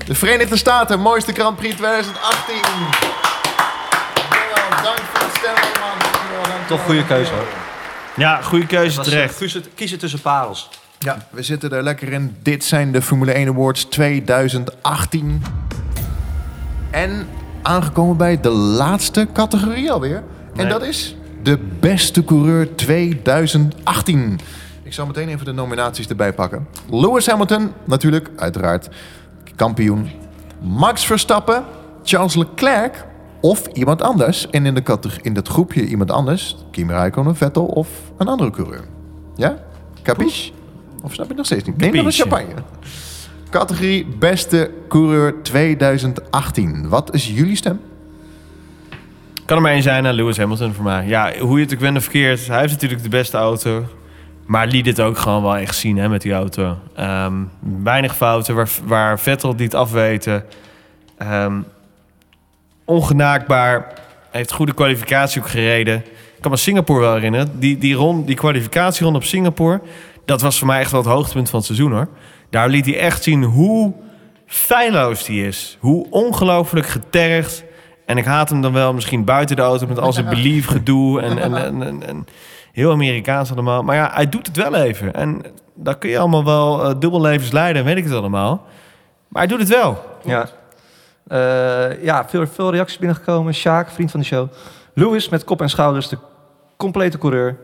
Speaker 2: De Verenigde Staten, mooiste Grand Prix 2018. Dankjewel, dank voor het stemmen dankjewel,
Speaker 4: Toch goede keuze hoor.
Speaker 3: Ja, goede keuze
Speaker 4: eh,
Speaker 3: terecht.
Speaker 4: kiezen, kiezen tussen parels.
Speaker 2: Ja, we zitten er lekker in. Dit zijn de Formule 1 Awards 2018. En aangekomen bij de laatste categorie alweer. En
Speaker 3: Nee.
Speaker 2: dat is de beste coureur 2018. Ik zal meteen even de nominaties erbij pakken. Lewis Hamilton, natuurlijk, uiteraard, kampioen. Max Verstappen, Charles Leclerc of iemand anders. En in, de categorie, in dat groepje iemand anders, Kimi Räikkönen, Vettel of een andere coureur. Ja? Capiche? Of snap je nog steeds niet? Neem nog een champagne. Categorie beste coureur 2018. Wat is jullie stem?
Speaker 3: Kan er maar één zijn, hè, Lewis Hamilton voor mij. Ja, hoe je het ook went of verkeerd. Hij heeft natuurlijk de beste auto. Maar liet dit ook gewoon wel echt zien hè, met die auto. Ehm, weinig fouten, waar, waar Vettel het niet afweten. Ehm, ongenaakbaar. Heeft goede kwalificatie ook gereden. Ik kan me Singapore wel herinneren. Die, die, rond, die kwalificatieronde op Singapore... dat was voor mij echt wel het hoogtepunt van het seizoen, hoor. Daar liet hij echt zien hoe feilloos die is. Hoe ongelooflijk getergd En ik haat hem dan wel misschien buiten de auto met al zijn belief gedoe en, en, en, en, en heel Amerikaans allemaal. Maar ja, hij doet het wel even. En daar kun je allemaal wel eh, dubbellevens leiden, weet ik het allemaal. Maar hij doet het wel.
Speaker 4: Ja. Eh, ja, veel, veel reacties binnengekomen. Sjaak, vriend van de show. Lewis met kop en schouders, de complete coureur.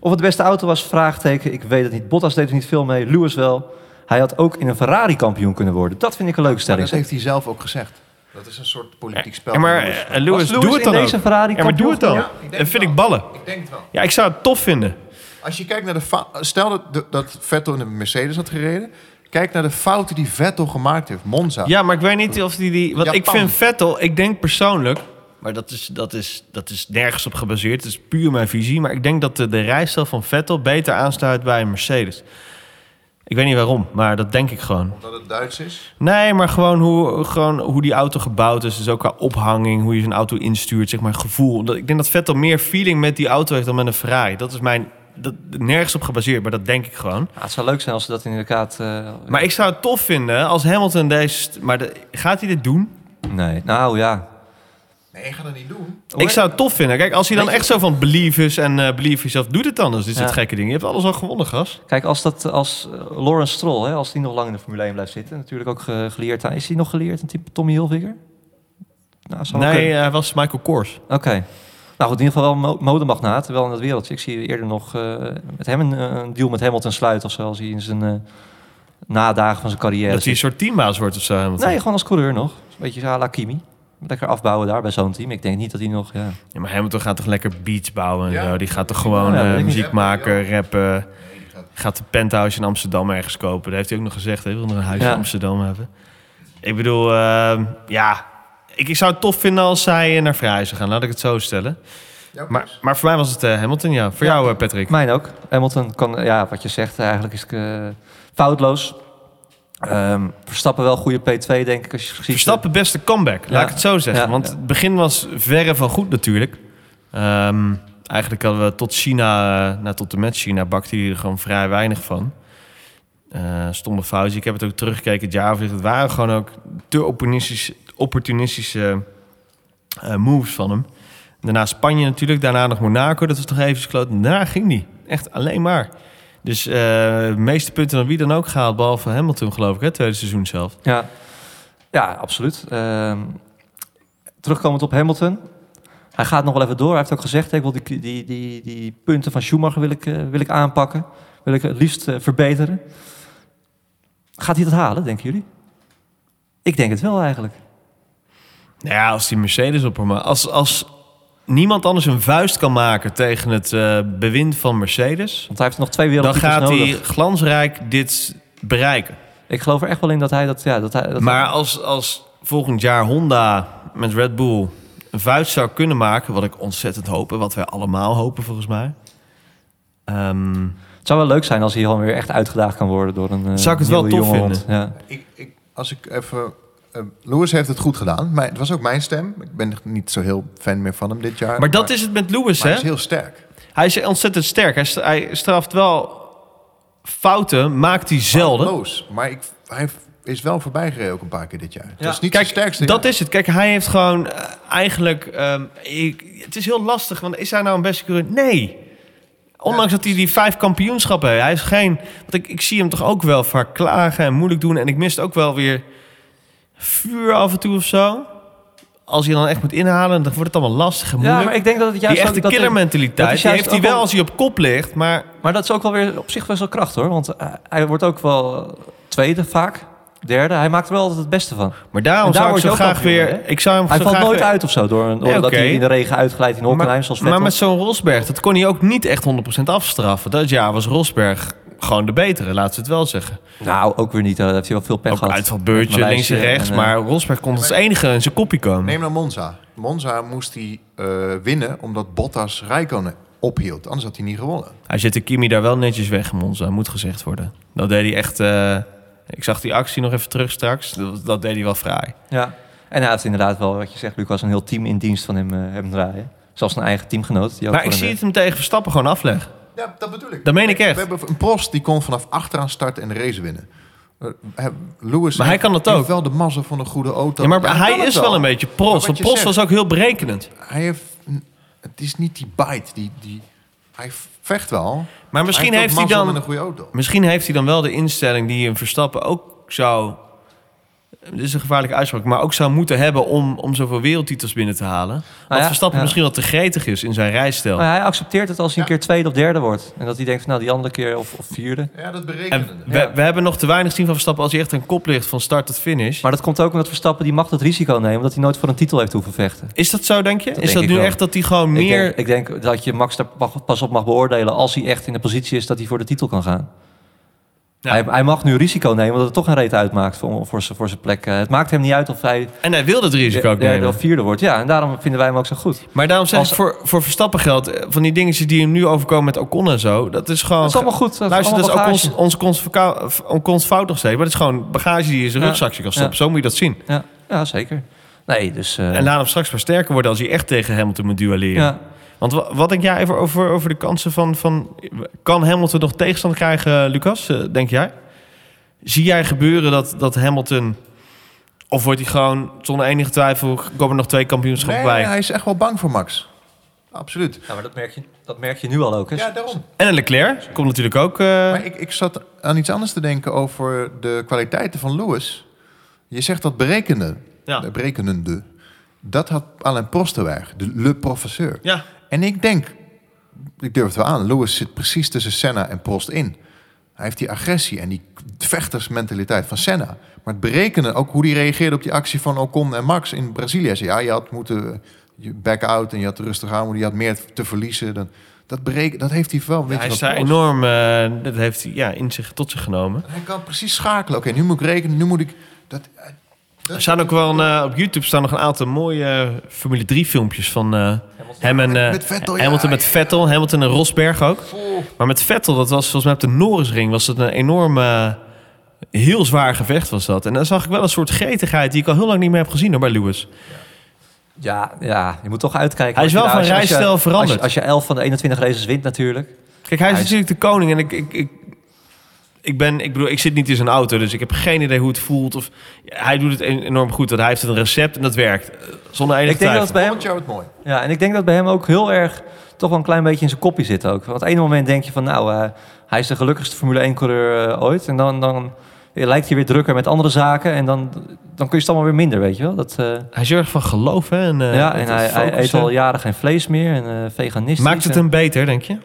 Speaker 4: Of het de beste auto was, vraagteken. Ik weet het niet. Bottas deed er niet veel mee. Lewis wel. Hij had ook in een Ferrari kampioen kunnen worden. Dat vind ik een leuke stelling.
Speaker 2: dat heeft hij zelf ook gezegd. Dat is een soort politiek spel.
Speaker 3: Ja, maar
Speaker 2: Lewis.
Speaker 3: eh, Lewis,
Speaker 4: Was Lewis
Speaker 3: doe het dan
Speaker 4: deze
Speaker 3: ook.
Speaker 4: Ferrari
Speaker 3: Ja, maar doe het dan. Dat vind ik ballen.
Speaker 2: Ik denk het wel.
Speaker 3: Ja, ik zou het tof vinden.
Speaker 2: Als je kijkt naar de fa- stel dat, dat Vettel in een Mercedes had gereden. Kijk naar de fouten die Vettel gemaakt heeft. Monza.
Speaker 3: Ja, maar ik weet niet of die... die want ik vind Vettel, ik denk persoonlijk... Maar dat is, dat, is, dat is nergens op gebaseerd. Het is puur mijn visie. Maar ik denk dat de, de rijstijl van Vettel beter aansluit bij een Mercedes. Ik weet niet waarom, maar dat denk ik gewoon.
Speaker 2: Omdat het Duits is.
Speaker 3: Nee, maar gewoon hoe, gewoon hoe die auto gebouwd is. Dus ook qua ophanging, hoe je zijn auto instuurt, zeg maar, gevoel. Dat- Ik denk dat Vettel meer feeling met die auto heeft dan met een Ferrari. Dat is mijn... Dat, nergens op gebaseerd, maar dat denk ik gewoon.
Speaker 4: Ja, het zou leuk zijn als ze dat inderdaad... eh,
Speaker 3: Maar ik zou het tof vinden als Hamilton deze... Maar de- gaat hij dit doen?
Speaker 4: Nee, nou ja.
Speaker 2: Nee, ga dat niet doen.
Speaker 3: Ik zou het tof vinden. Kijk, als hij dan echt zo van believe is en eh believe jezelf, doet het dan. Dus dit is
Speaker 4: Ja.
Speaker 3: het gekke ding. Je hebt alles al gewonnen, gas.
Speaker 4: Kijk, als, dat, als eh, Lawrence Stroll, hè, als die nog lang in de Formule 1 blijft zitten... natuurlijk ook ge- geleerd aan... Is hij nog geleerd aan type Tommy Hilfiger? Nou, zou wel
Speaker 3: Nee,
Speaker 4: kunnen.
Speaker 3: hij was Michael Kors.
Speaker 4: Oké. Nou goed, in ieder geval wel mo- modemagnaat, wel in dat wereldje. Ik zie eerder nog eh, met hem een, een deal met Hamilton sluiten... of zo, als hij in zijn eh, nadagen van zijn carrière
Speaker 3: Dat hij een
Speaker 4: zit.
Speaker 3: soort teambaas wordt of zo. Hamilton.
Speaker 4: Nee, gewoon als coureur nog. Een beetje à la Kimi. Lekker afbouwen daar bij zo'n team. Ik denk niet dat hij nog... Ja.
Speaker 3: Ja, maar Hamilton gaat toch lekker beats bouwen en
Speaker 2: Ja.
Speaker 3: zo. Die gaat toch gewoon
Speaker 4: Ja,
Speaker 3: eh, muziek maken, rappen.
Speaker 2: Gaat...
Speaker 3: De penthouse in Amsterdam ergens kopen. Dat heeft hij ook nog gezegd. Hij wil nog een huis
Speaker 4: Ja.
Speaker 3: in Amsterdam hebben. Ik bedoel, ehm, ja... Ik, ik zou het tof vinden als zij naar Vrij zou gaan. Laat ik het zo stellen.
Speaker 2: Ja,
Speaker 3: Maar, maar voor mij was het eh, Hamilton, ja. Voor jou, eh, Patrick.
Speaker 4: Mijn ook. Hamilton kan, ja, wat je zegt, eigenlijk is het eh, foutloos. Ehm, Verstappen wel goede P2, denk ik. Als je
Speaker 3: Verstappen beste comeback, laat ik het zo zeggen.
Speaker 4: Ja,
Speaker 3: Want het begin was verre van goed natuurlijk. Ehm, eigenlijk hadden we tot China, eh, nou tot de met China, bakte hij er gewoon vrij weinig van. Eh stomme foutje. Ik heb het ook teruggekeken, het jaar Het waren gewoon ook te opportunistische, opportunistische eh, moves van hem. Daarna Spanje natuurlijk, daarna nog Monaco. Dat was nog even gekloten. Daarna ging niet. Echt alleen maar. Dus eh, de meeste punten dan wie dan ook gehaald, behalve Hamilton geloof ik, hè, tweede seizoen zelf.
Speaker 4: Ja, ja absoluut. Ehm, terugkomend op Hamilton. Hij gaat nog wel even door. Hij heeft ook gezegd, ik wil die, die, die, die punten van Schumacher wil ik, eh, wil ik aanpakken. Wil ik het liefst eh, verbeteren. Gaat hij dat halen, denken jullie? Ik denk het wel eigenlijk.
Speaker 3: Nou ja, als die Mercedes op hem... Als, als niemand anders een vuist kan maken tegen het eh, bewind van Mercedes...
Speaker 4: Want hij heeft nog twee
Speaker 3: dan
Speaker 4: wereldtitels
Speaker 3: gaat
Speaker 4: nodig.
Speaker 3: hij glansrijk dit bereiken.
Speaker 4: Ik geloof er echt wel in dat hij dat... Ja, dat hij, dat
Speaker 3: Maar als, als volgend jaar Honda met Red Bull een vuist zou kunnen maken... wat ik ontzettend hoop en wat wij allemaal hopen volgens mij... ehm,
Speaker 4: Het zou wel leuk zijn als hij gewoon weer echt uitgedaagd kan worden door een. eh,
Speaker 3: Zou ik het wel
Speaker 4: nieuwe
Speaker 3: tof
Speaker 4: jonge
Speaker 3: vinden.
Speaker 4: Ja.
Speaker 2: Ik, ik, als ik even... eh, Lewis heeft het goed gedaan. Maar het was ook mijn stem. Ik ben niet zo heel fan meer van hem dit jaar.
Speaker 3: maar dat is het met Lewis, hè?
Speaker 2: hij is heel sterk.
Speaker 3: Hij is ontzettend sterk. Hij, st- hij straft wel fouten, maakt hij zelden.
Speaker 2: Foutloos. Maar ik, hij is wel voorbijgereden ook een paar keer dit jaar. Het
Speaker 4: Ja.
Speaker 2: is niet
Speaker 3: Kijk,
Speaker 2: sterkste
Speaker 3: dat
Speaker 2: jaar.
Speaker 3: is het. Kijk, hij heeft gewoon eh, eigenlijk... ehm, ik, het is heel lastig, want is hij nou een beste coureur? Nee. Ondanks dat hij die vijf kampioenschappen heeft. Hij is geen... Want ik, ik zie hem toch ook wel vaak klagen en moeilijk doen. En ik mist ook wel weer vuur af en toe of zo. Als hij dan echt moet inhalen, dan wordt het allemaal lastig en
Speaker 4: ja,
Speaker 3: moeilijk.
Speaker 4: maar ik denk dat het juist
Speaker 3: die echte
Speaker 4: dat er- dat
Speaker 3: killermentaliteit, die
Speaker 4: juist
Speaker 3: heeft hij wel als hij op kop ligt. Maar
Speaker 4: Maar dat is ook wel weer op zich best wel kracht hoor. Want eh, hij wordt ook wel tweede vaak, derde. Hij maakt er wel altijd het beste van.
Speaker 3: Maar daarom
Speaker 4: daar
Speaker 3: zou ik zo graag weer... Ik zou hem
Speaker 4: Hij valt nooit
Speaker 3: weer-
Speaker 4: uit of zo door, een-
Speaker 3: oké.
Speaker 4: hij in de regen uitglijdt in Hockenheim zoals Vettel.
Speaker 3: Maar met zo'n Rosberg, dat kon hij ook niet echt 100% afstraffen. Dat jaar was Rosberg gewoon de betere, laten we het wel zeggen.
Speaker 4: Nou, ook weer niet. Daar heeft hij wel veel pech
Speaker 3: Ook
Speaker 4: gehad.
Speaker 3: uitvalbeurtje,
Speaker 4: Met
Speaker 3: links en rechts.
Speaker 4: en, eh,
Speaker 3: maar Rosberg kon als enige in zijn kopje komen.
Speaker 2: Neem nou Monza. Monza moest hij eh, winnen omdat Bottas Rijkonen ophield. Anders had hij niet gewonnen.
Speaker 3: Hij zette Kimi daar wel netjes weg, Monza, moet gezegd worden. Dat deed hij echt... eh, ik zag die actie nog even terug straks. Dat, dat deed hij wel fraai.
Speaker 4: Ja. En hij heeft inderdaad wel, wat je zegt, Lucas, een heel team in dienst van hem eh, hebben draaien. Zelfs een eigen teamgenoot. Die ook
Speaker 3: Maar
Speaker 4: voor
Speaker 3: ik
Speaker 4: hem
Speaker 3: zie het hem tegen Verstappen gewoon afleggen.
Speaker 2: Ja, dat bedoel ik.
Speaker 3: Dat meen ik
Speaker 2: We
Speaker 3: echt.
Speaker 2: hebben een Prost die kon vanaf achteraan starten en de race winnen. Eh, Lewis
Speaker 3: Maar hij kan dat
Speaker 2: heeft
Speaker 3: ook.
Speaker 2: wel de mazzel van een goede auto.
Speaker 3: Ja, maar
Speaker 2: Ja,
Speaker 3: hij
Speaker 2: het
Speaker 3: is wel een beetje Prost. Want Prost
Speaker 2: zegt-
Speaker 3: was ook heel berekenend.
Speaker 2: Hij heeft... Het is niet die bite. Die, die, hij vecht wel.
Speaker 3: Maar misschien heeft hij dan...
Speaker 2: een goede auto.
Speaker 3: Misschien heeft hij dan wel de instelling die een Verstappen ook zou... Dit is een gevaarlijke uitspraak, maar ook zou moeten hebben om, om zoveel wereldtitels binnen te halen. Want
Speaker 4: ja,
Speaker 3: Verstappen
Speaker 4: ja.
Speaker 3: misschien wel te gretig is in zijn rijstijl.
Speaker 4: Maar hij accepteert het als hij een keer tweede of derde wordt. En dat hij denkt van nou die andere keer of, of vierde.
Speaker 2: Ja, dat
Speaker 3: En
Speaker 2: berekenen.
Speaker 3: we,
Speaker 4: Ja.
Speaker 3: we hebben nog te weinig gezien van Verstappen als hij echt een kop ligt van start tot finish.
Speaker 4: Maar dat komt ook omdat Verstappen die mag dat risico nemen. Omdat hij nooit voor een titel heeft hoeven vechten.
Speaker 3: Is dat zo, denk je? is
Speaker 4: denk
Speaker 3: dat
Speaker 4: ik
Speaker 3: nu
Speaker 4: wel.
Speaker 3: echt dat hij gewoon
Speaker 4: Ik
Speaker 3: meer...
Speaker 4: denk, ik denk dat je Max daar pas op mag beoordelen als hij echt in de positie is dat hij voor de titel kan gaan.
Speaker 3: Ja.
Speaker 4: Hij, hij mag nu risico nemen, omdat het toch een reet uitmaakt voor, voor, zijn, voor zijn plek. Eh, het maakt hem niet uit of hij
Speaker 3: En hij wil het risico ook nemen.
Speaker 4: of vierde wordt. Ja, en daarom vinden wij hem ook zo goed.
Speaker 3: Maar daarom zeg
Speaker 4: Als-
Speaker 3: ik, voor, voor Verstappen geldt, eh, van die dingetjes die hem nu overkomen met Ocon en zo, dat is gewoon...
Speaker 4: Dat is allemaal goed. Dat is
Speaker 3: Luister, dat is ook ons, verka- Ocons fout nog steeds, maar het is gewoon bagage die je in zijn
Speaker 4: Ja.
Speaker 3: rugzakje kan stoppen.
Speaker 4: Ja.
Speaker 3: Zo moet je dat zien.
Speaker 4: Ja, ja, zeker. Nee, dus... eh,
Speaker 3: En laat hem straks maar sterker worden als hij echt tegen Hamilton moet duelleren.
Speaker 4: ja.
Speaker 3: Want wa- wat denk jij even over, over de kansen van, van... Kan Hamilton nog tegenstand krijgen, Lucas, eh, denk jij? Zie jij gebeuren dat, dat Hamilton... Of wordt hij gewoon, zonder enige twijfel, komen er nog twee kampioenschappen
Speaker 2: Nee,
Speaker 3: bij?
Speaker 2: hij is echt wel bang voor Max. Absoluut.
Speaker 4: Ja, maar dat merk, je, dat merk je nu al ook. Hè?
Speaker 2: Ja, daarom.
Speaker 3: En een Leclerc komt natuurlijk ook... eh,
Speaker 2: Maar ik, ik zat aan iets anders te denken over de kwaliteiten van Lewis. Je zegt dat berekende,
Speaker 3: Ja.
Speaker 2: de berekenende. Dat had Alain Prost te weigen, de le professeur.
Speaker 3: ja,
Speaker 2: En ik denk, ik durf het wel aan, Lewis zit precies tussen Senna en Prost in. Hij heeft die agressie en die vechtersmentaliteit van Senna. Maar het berekenen, ook hoe die reageerde op die actie van Ocon en Max in Brazilië. Hij zei, ja, je had moeten je back out en je had rustig aan, moeten, je had meer te verliezen. Dan, dat, bereken, dat heeft hij wel. een beetje
Speaker 3: hij is daar enorm... eh, dat heeft hij ja, in zich, tot zich genomen.
Speaker 2: Hij kan precies schakelen. Oké, nu moet ik rekenen, nu moet ik... Dat,
Speaker 3: Er staan ook wel een, eh, op YouTube staan nog een aantal mooie eh, Formule 3 filmpjes van eh, hem en
Speaker 2: Met Vettel, ja,
Speaker 3: Hamilton met. Vettel, Hamilton en Rosberg ook. Maar met Vettel, dat was volgens mij op de Norrisring, was het een enorm, eh, heel zwaar gevecht was dat. En dan zag ik wel een soort gretigheid die ik al heel lang niet meer heb gezien hoor, bij Lewis.
Speaker 4: Ja, ja, je moet toch uitkijken.
Speaker 3: Hij is wel
Speaker 4: je-
Speaker 3: van
Speaker 4: als je- als je-
Speaker 3: rijstijl
Speaker 4: als je-
Speaker 3: veranderd.
Speaker 4: Als je 11 van de 21 races wint natuurlijk.
Speaker 3: Kijk, hij is
Speaker 4: Hij is-
Speaker 3: natuurlijk de koning en ik, ik, ik, ik ben, ik bedoel, ik zit niet in zijn auto, dus ik heb geen idee hoe het voelt. Of, hij doet het enorm goed, want hij heeft een recept en dat werkt. Eh, Zonder enige
Speaker 4: Ik denk dat
Speaker 3: twijfel.
Speaker 4: bij hem,
Speaker 2: Volgend jaar wordt mooi.
Speaker 4: ja, en ik denk dat bij hem ook heel erg toch wel een klein beetje in zijn kopje zit ook. Want op het ene moment denk je van nou, eh, hij is de gelukkigste Formule 1 coureur eh, ooit. En dan, dan lijkt hij weer drukker met andere zaken. En dan, dan kun je het allemaal weer minder, weet je wel. Dat, eh,
Speaker 3: Hij is heel erg van geloof, hè? En, eh,
Speaker 4: ja, en hij, hij eet al jaren geen vlees meer en eh veganistisch.
Speaker 3: Maakt het
Speaker 4: En-
Speaker 3: hem beter, denk je?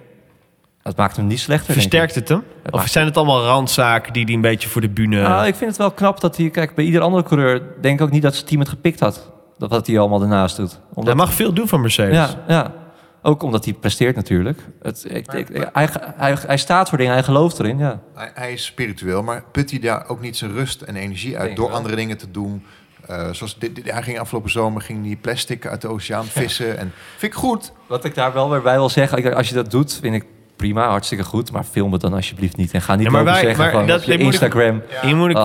Speaker 4: Dat maakt hem niet slechter. denk ik.
Speaker 3: Versterkt het hem?
Speaker 4: Het
Speaker 3: Of
Speaker 4: maakt-
Speaker 3: zijn het allemaal randzaken die hij een beetje voor de bühne...
Speaker 4: Nou, ik vind het wel knap dat hij... Kijk, bij ieder andere coureur denk ik ook niet dat zijn team het gepikt had. Dat wat hij allemaal ernaast doet.
Speaker 3: Hij
Speaker 4: Omdat,
Speaker 3: mag veel doen van Mercedes.
Speaker 4: ja, ja, ook omdat hij presteert natuurlijk. Het, ik, ik- hij, hij, hij staat voor dingen, hij gelooft erin, ja.
Speaker 2: Hij, hij is spiritueel, maar put hij daar ook niet zijn rust en energie uit door
Speaker 4: wel.
Speaker 2: andere dingen te doen? Eh, zoals dit, dit- hij ging afgelopen zomer ging die plastic uit de oceaan vissen. En vind ik goed.
Speaker 4: Wat ik daar wel weer bij wil zeggen, ik- als je dat doet, vind ik prima, hartstikke goed. Maar film het dan alsjeblieft niet. En ga niet
Speaker 3: Ja, maar
Speaker 4: lopen
Speaker 3: wij-
Speaker 4: zeggen
Speaker 3: maar
Speaker 4: gewoon
Speaker 3: dat-
Speaker 4: op je
Speaker 3: ik-
Speaker 4: Instagram.
Speaker 3: Moet ik,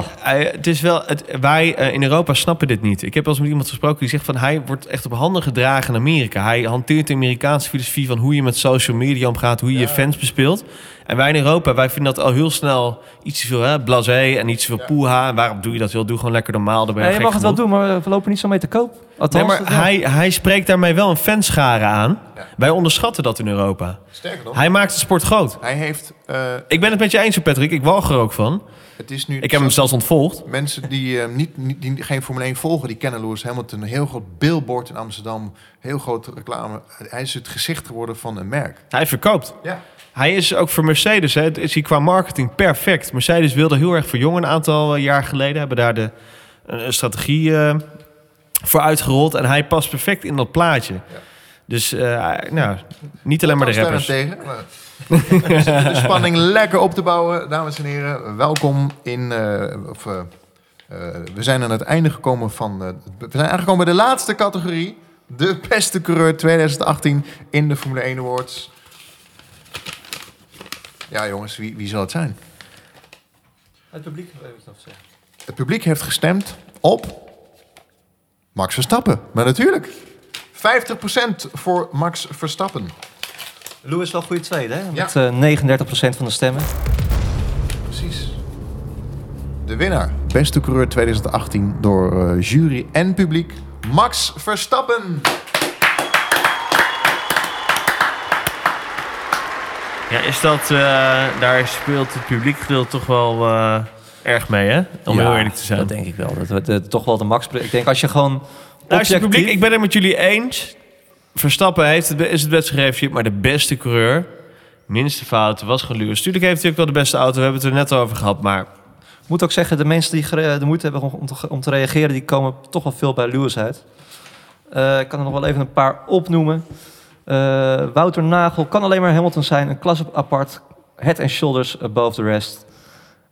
Speaker 3: het is wel, het, wij eh, in Europa snappen dit niet. Ik heb wel eens met iemand gesproken die zegt van hij wordt echt op handen gedragen in Amerika. Hij hanteert de Amerikaanse filosofie van hoe je met social media omgaat, hoe je je fans bespeelt. En wij in Europa, wij vinden dat al heel snel iets te veel hè, blasé en iets te veel poeha. En waarom doe je dat? Wil doe gewoon lekker normaal. Dan ben je,
Speaker 4: Nee, je mag het wel doen, maar we lopen niet zo mee te koop. Althans,
Speaker 3: Nee, maar
Speaker 4: ja.
Speaker 3: hij, hij spreekt daarmee wel een fanschare aan.
Speaker 2: Ja.
Speaker 3: Wij onderschatten dat in Europa.
Speaker 2: Sterker nog,
Speaker 3: Hij maakt de sport groot.
Speaker 2: hij heeft... eh,
Speaker 3: Ik ben het met je eens, Patrick. Ik walg er ook van.
Speaker 2: het is nu
Speaker 3: Ik heb hem zelfs ontvolgd.
Speaker 2: Mensen die, eh, niet, niet, die geen Formule 1 volgen, die kennen Lewis Hamilton. Een heel groot billboard in Amsterdam. Heel grote reclame. Hij is het gezicht geworden van een merk.
Speaker 3: Hij verkoopt.
Speaker 2: Ja.
Speaker 3: Hij is ook voor Mercedes, hè, is hij qua marketing perfect. Mercedes wilde heel erg verjongen een aantal eh, jaar geleden. Hebben daar de, een, strategie eh, voor uitgerold. En hij past perfect in dat plaatje. Dus eh, nou, niet alleen maar de rappers.
Speaker 2: Tegen, de spanning lekker op te bouwen, dames en heren. Welkom in... of, we zijn aan het einde gekomen van... we zijn aangekomen bij de laatste categorie. De beste coureur 2018 in de Formule 1 Awards. Ja jongens, wie, wie zal het zijn?
Speaker 4: Het publiek wil ik nog zeggen.
Speaker 2: Het publiek heeft gestemd op Max Verstappen. Maar natuurlijk, 50% voor Max Verstappen.
Speaker 4: Lewis wel goede tweede, hè?
Speaker 2: Ja.
Speaker 4: Met eh 39% van de stemmen.
Speaker 2: Precies. De winnaar, beste coureur 2018 door eh, jury en publiek, Max Verstappen.
Speaker 3: Ja, is dat... eh, daar speelt het publiek gedeelte toch wel eh, erg mee, hè? Om heel eerlijk te zijn.
Speaker 4: Dat denk ik wel. Dat, dat, dat- toch wel de max. Ik denk als je gewoon.
Speaker 3: Luister,
Speaker 4: objectief-
Speaker 3: publiek, ik ben het met jullie eens. Verstappen heeft het, is het best gereviseerd, maar de beste coureur, minste fouten, was gewoon Lewis. Tuurlijk heeft hij ook wel de beste auto, we hebben het er net over gehad, maar
Speaker 4: moet ook zeggen, de mensen die de moeite hebben om, te, om te reageren, die komen toch wel veel bij Lewis uit. Eh, ik kan er nog wel even een paar opnoemen. Eh, Wouter Nagel kan alleen maar Hamilton zijn, een klas op apart, head and shoulders above the rest.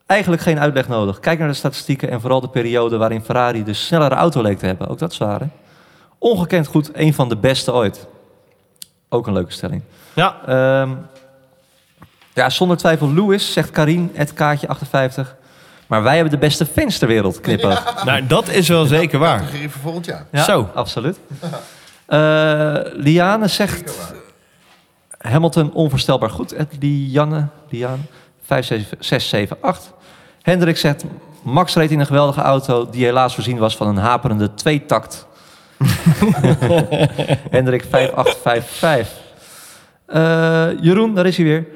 Speaker 4: Eigenlijk geen uitleg nodig. Kijk naar de statistieken en vooral de periode waarin Ferrari de snellere auto leek te hebben. Ook dat hè? Ongekend goed, een van de beste ooit. Ook een leuke stelling.
Speaker 3: ja,
Speaker 4: Ehm, ja, zonder twijfel Lewis, zegt Karin, het kaartje 58. Maar wij hebben de beste fans ter wereld, knipoog.
Speaker 3: nou dat is wel zeker waar.
Speaker 2: Voor volgend jaar.
Speaker 4: Ja,
Speaker 3: Zo.
Speaker 4: absoluut. Eh, Liane zegt Hamilton onvoorstelbaar goed. Het Liane, Liane 5, 7, 6, 7, 8. Hendrik zegt Max reed in een geweldige auto die helaas voorzien was van een haperende tweetakt. Hendrik 5855. Eh Jeroen, daar is hij weer.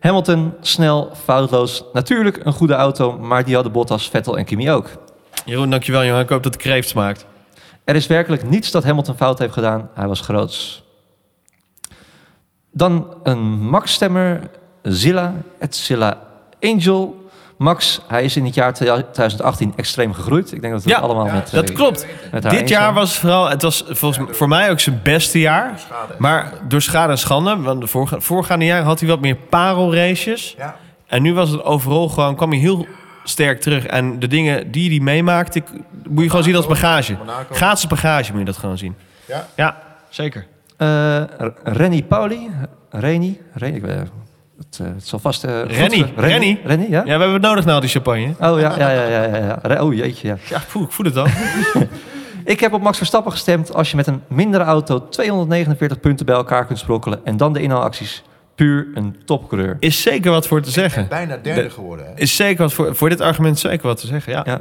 Speaker 4: Hamilton, snel, foutloos. Natuurlijk een goede auto, maar die hadden Bottas, Vettel en Kimi ook.
Speaker 3: Jeroen, dankjewel jongen, ik hoop dat de kreeft smaakt.
Speaker 4: Er is werkelijk niets dat Hamilton fout heeft gedaan. Hij was groots. Dan een Max-stemmer, Zilla, het Zilla Angel. Max, hij is in het jaar 2018 extreem gegroeid. Ik denk dat we
Speaker 3: Ja,
Speaker 4: het allemaal met,
Speaker 3: Dat
Speaker 4: eh,
Speaker 3: klopt.
Speaker 4: met
Speaker 3: Dit jaar
Speaker 4: zijn.
Speaker 3: was vooral, het was volgens voor mij ook zijn beste jaar. Maar door schade en schande, want de voorga- voorgaande jaren had hij wat meer parelraces.
Speaker 2: Ja.
Speaker 3: En nu was het overal gewoon, kwam hij heel sterk terug. En de dingen die hij meemaakte, ik- moet je gewoon zien als bagage.
Speaker 2: Monaco.
Speaker 3: Gratis bagage moet je dat gewoon zien.
Speaker 2: Ja.
Speaker 3: Ja, zeker.
Speaker 4: Eh, Renny Pauli. Renny. Renny ik weet, het, eh, het zal vast... eh, goed
Speaker 3: Renny. Renny.
Speaker 4: Renny, ja?
Speaker 3: Ja, we hebben het nodig na die champagne.
Speaker 4: Oh ja, ja, ja, ja, ja, ja. Oh jeetje, ja.
Speaker 3: Ja, poeh, ik voel het al.
Speaker 4: Ik heb op Max Verstappen gestemd als je met een mindere auto 249 punten bij elkaar kunt sprokkelen en dan de inhaalacties. Puur een topcoureur.
Speaker 3: Is zeker wat voor te zeggen.
Speaker 2: Bijna derde
Speaker 3: De-
Speaker 2: geworden. Hè?
Speaker 3: Is zeker wat voor, voor dit argument zeker wat te zeggen, ja.
Speaker 4: Ja.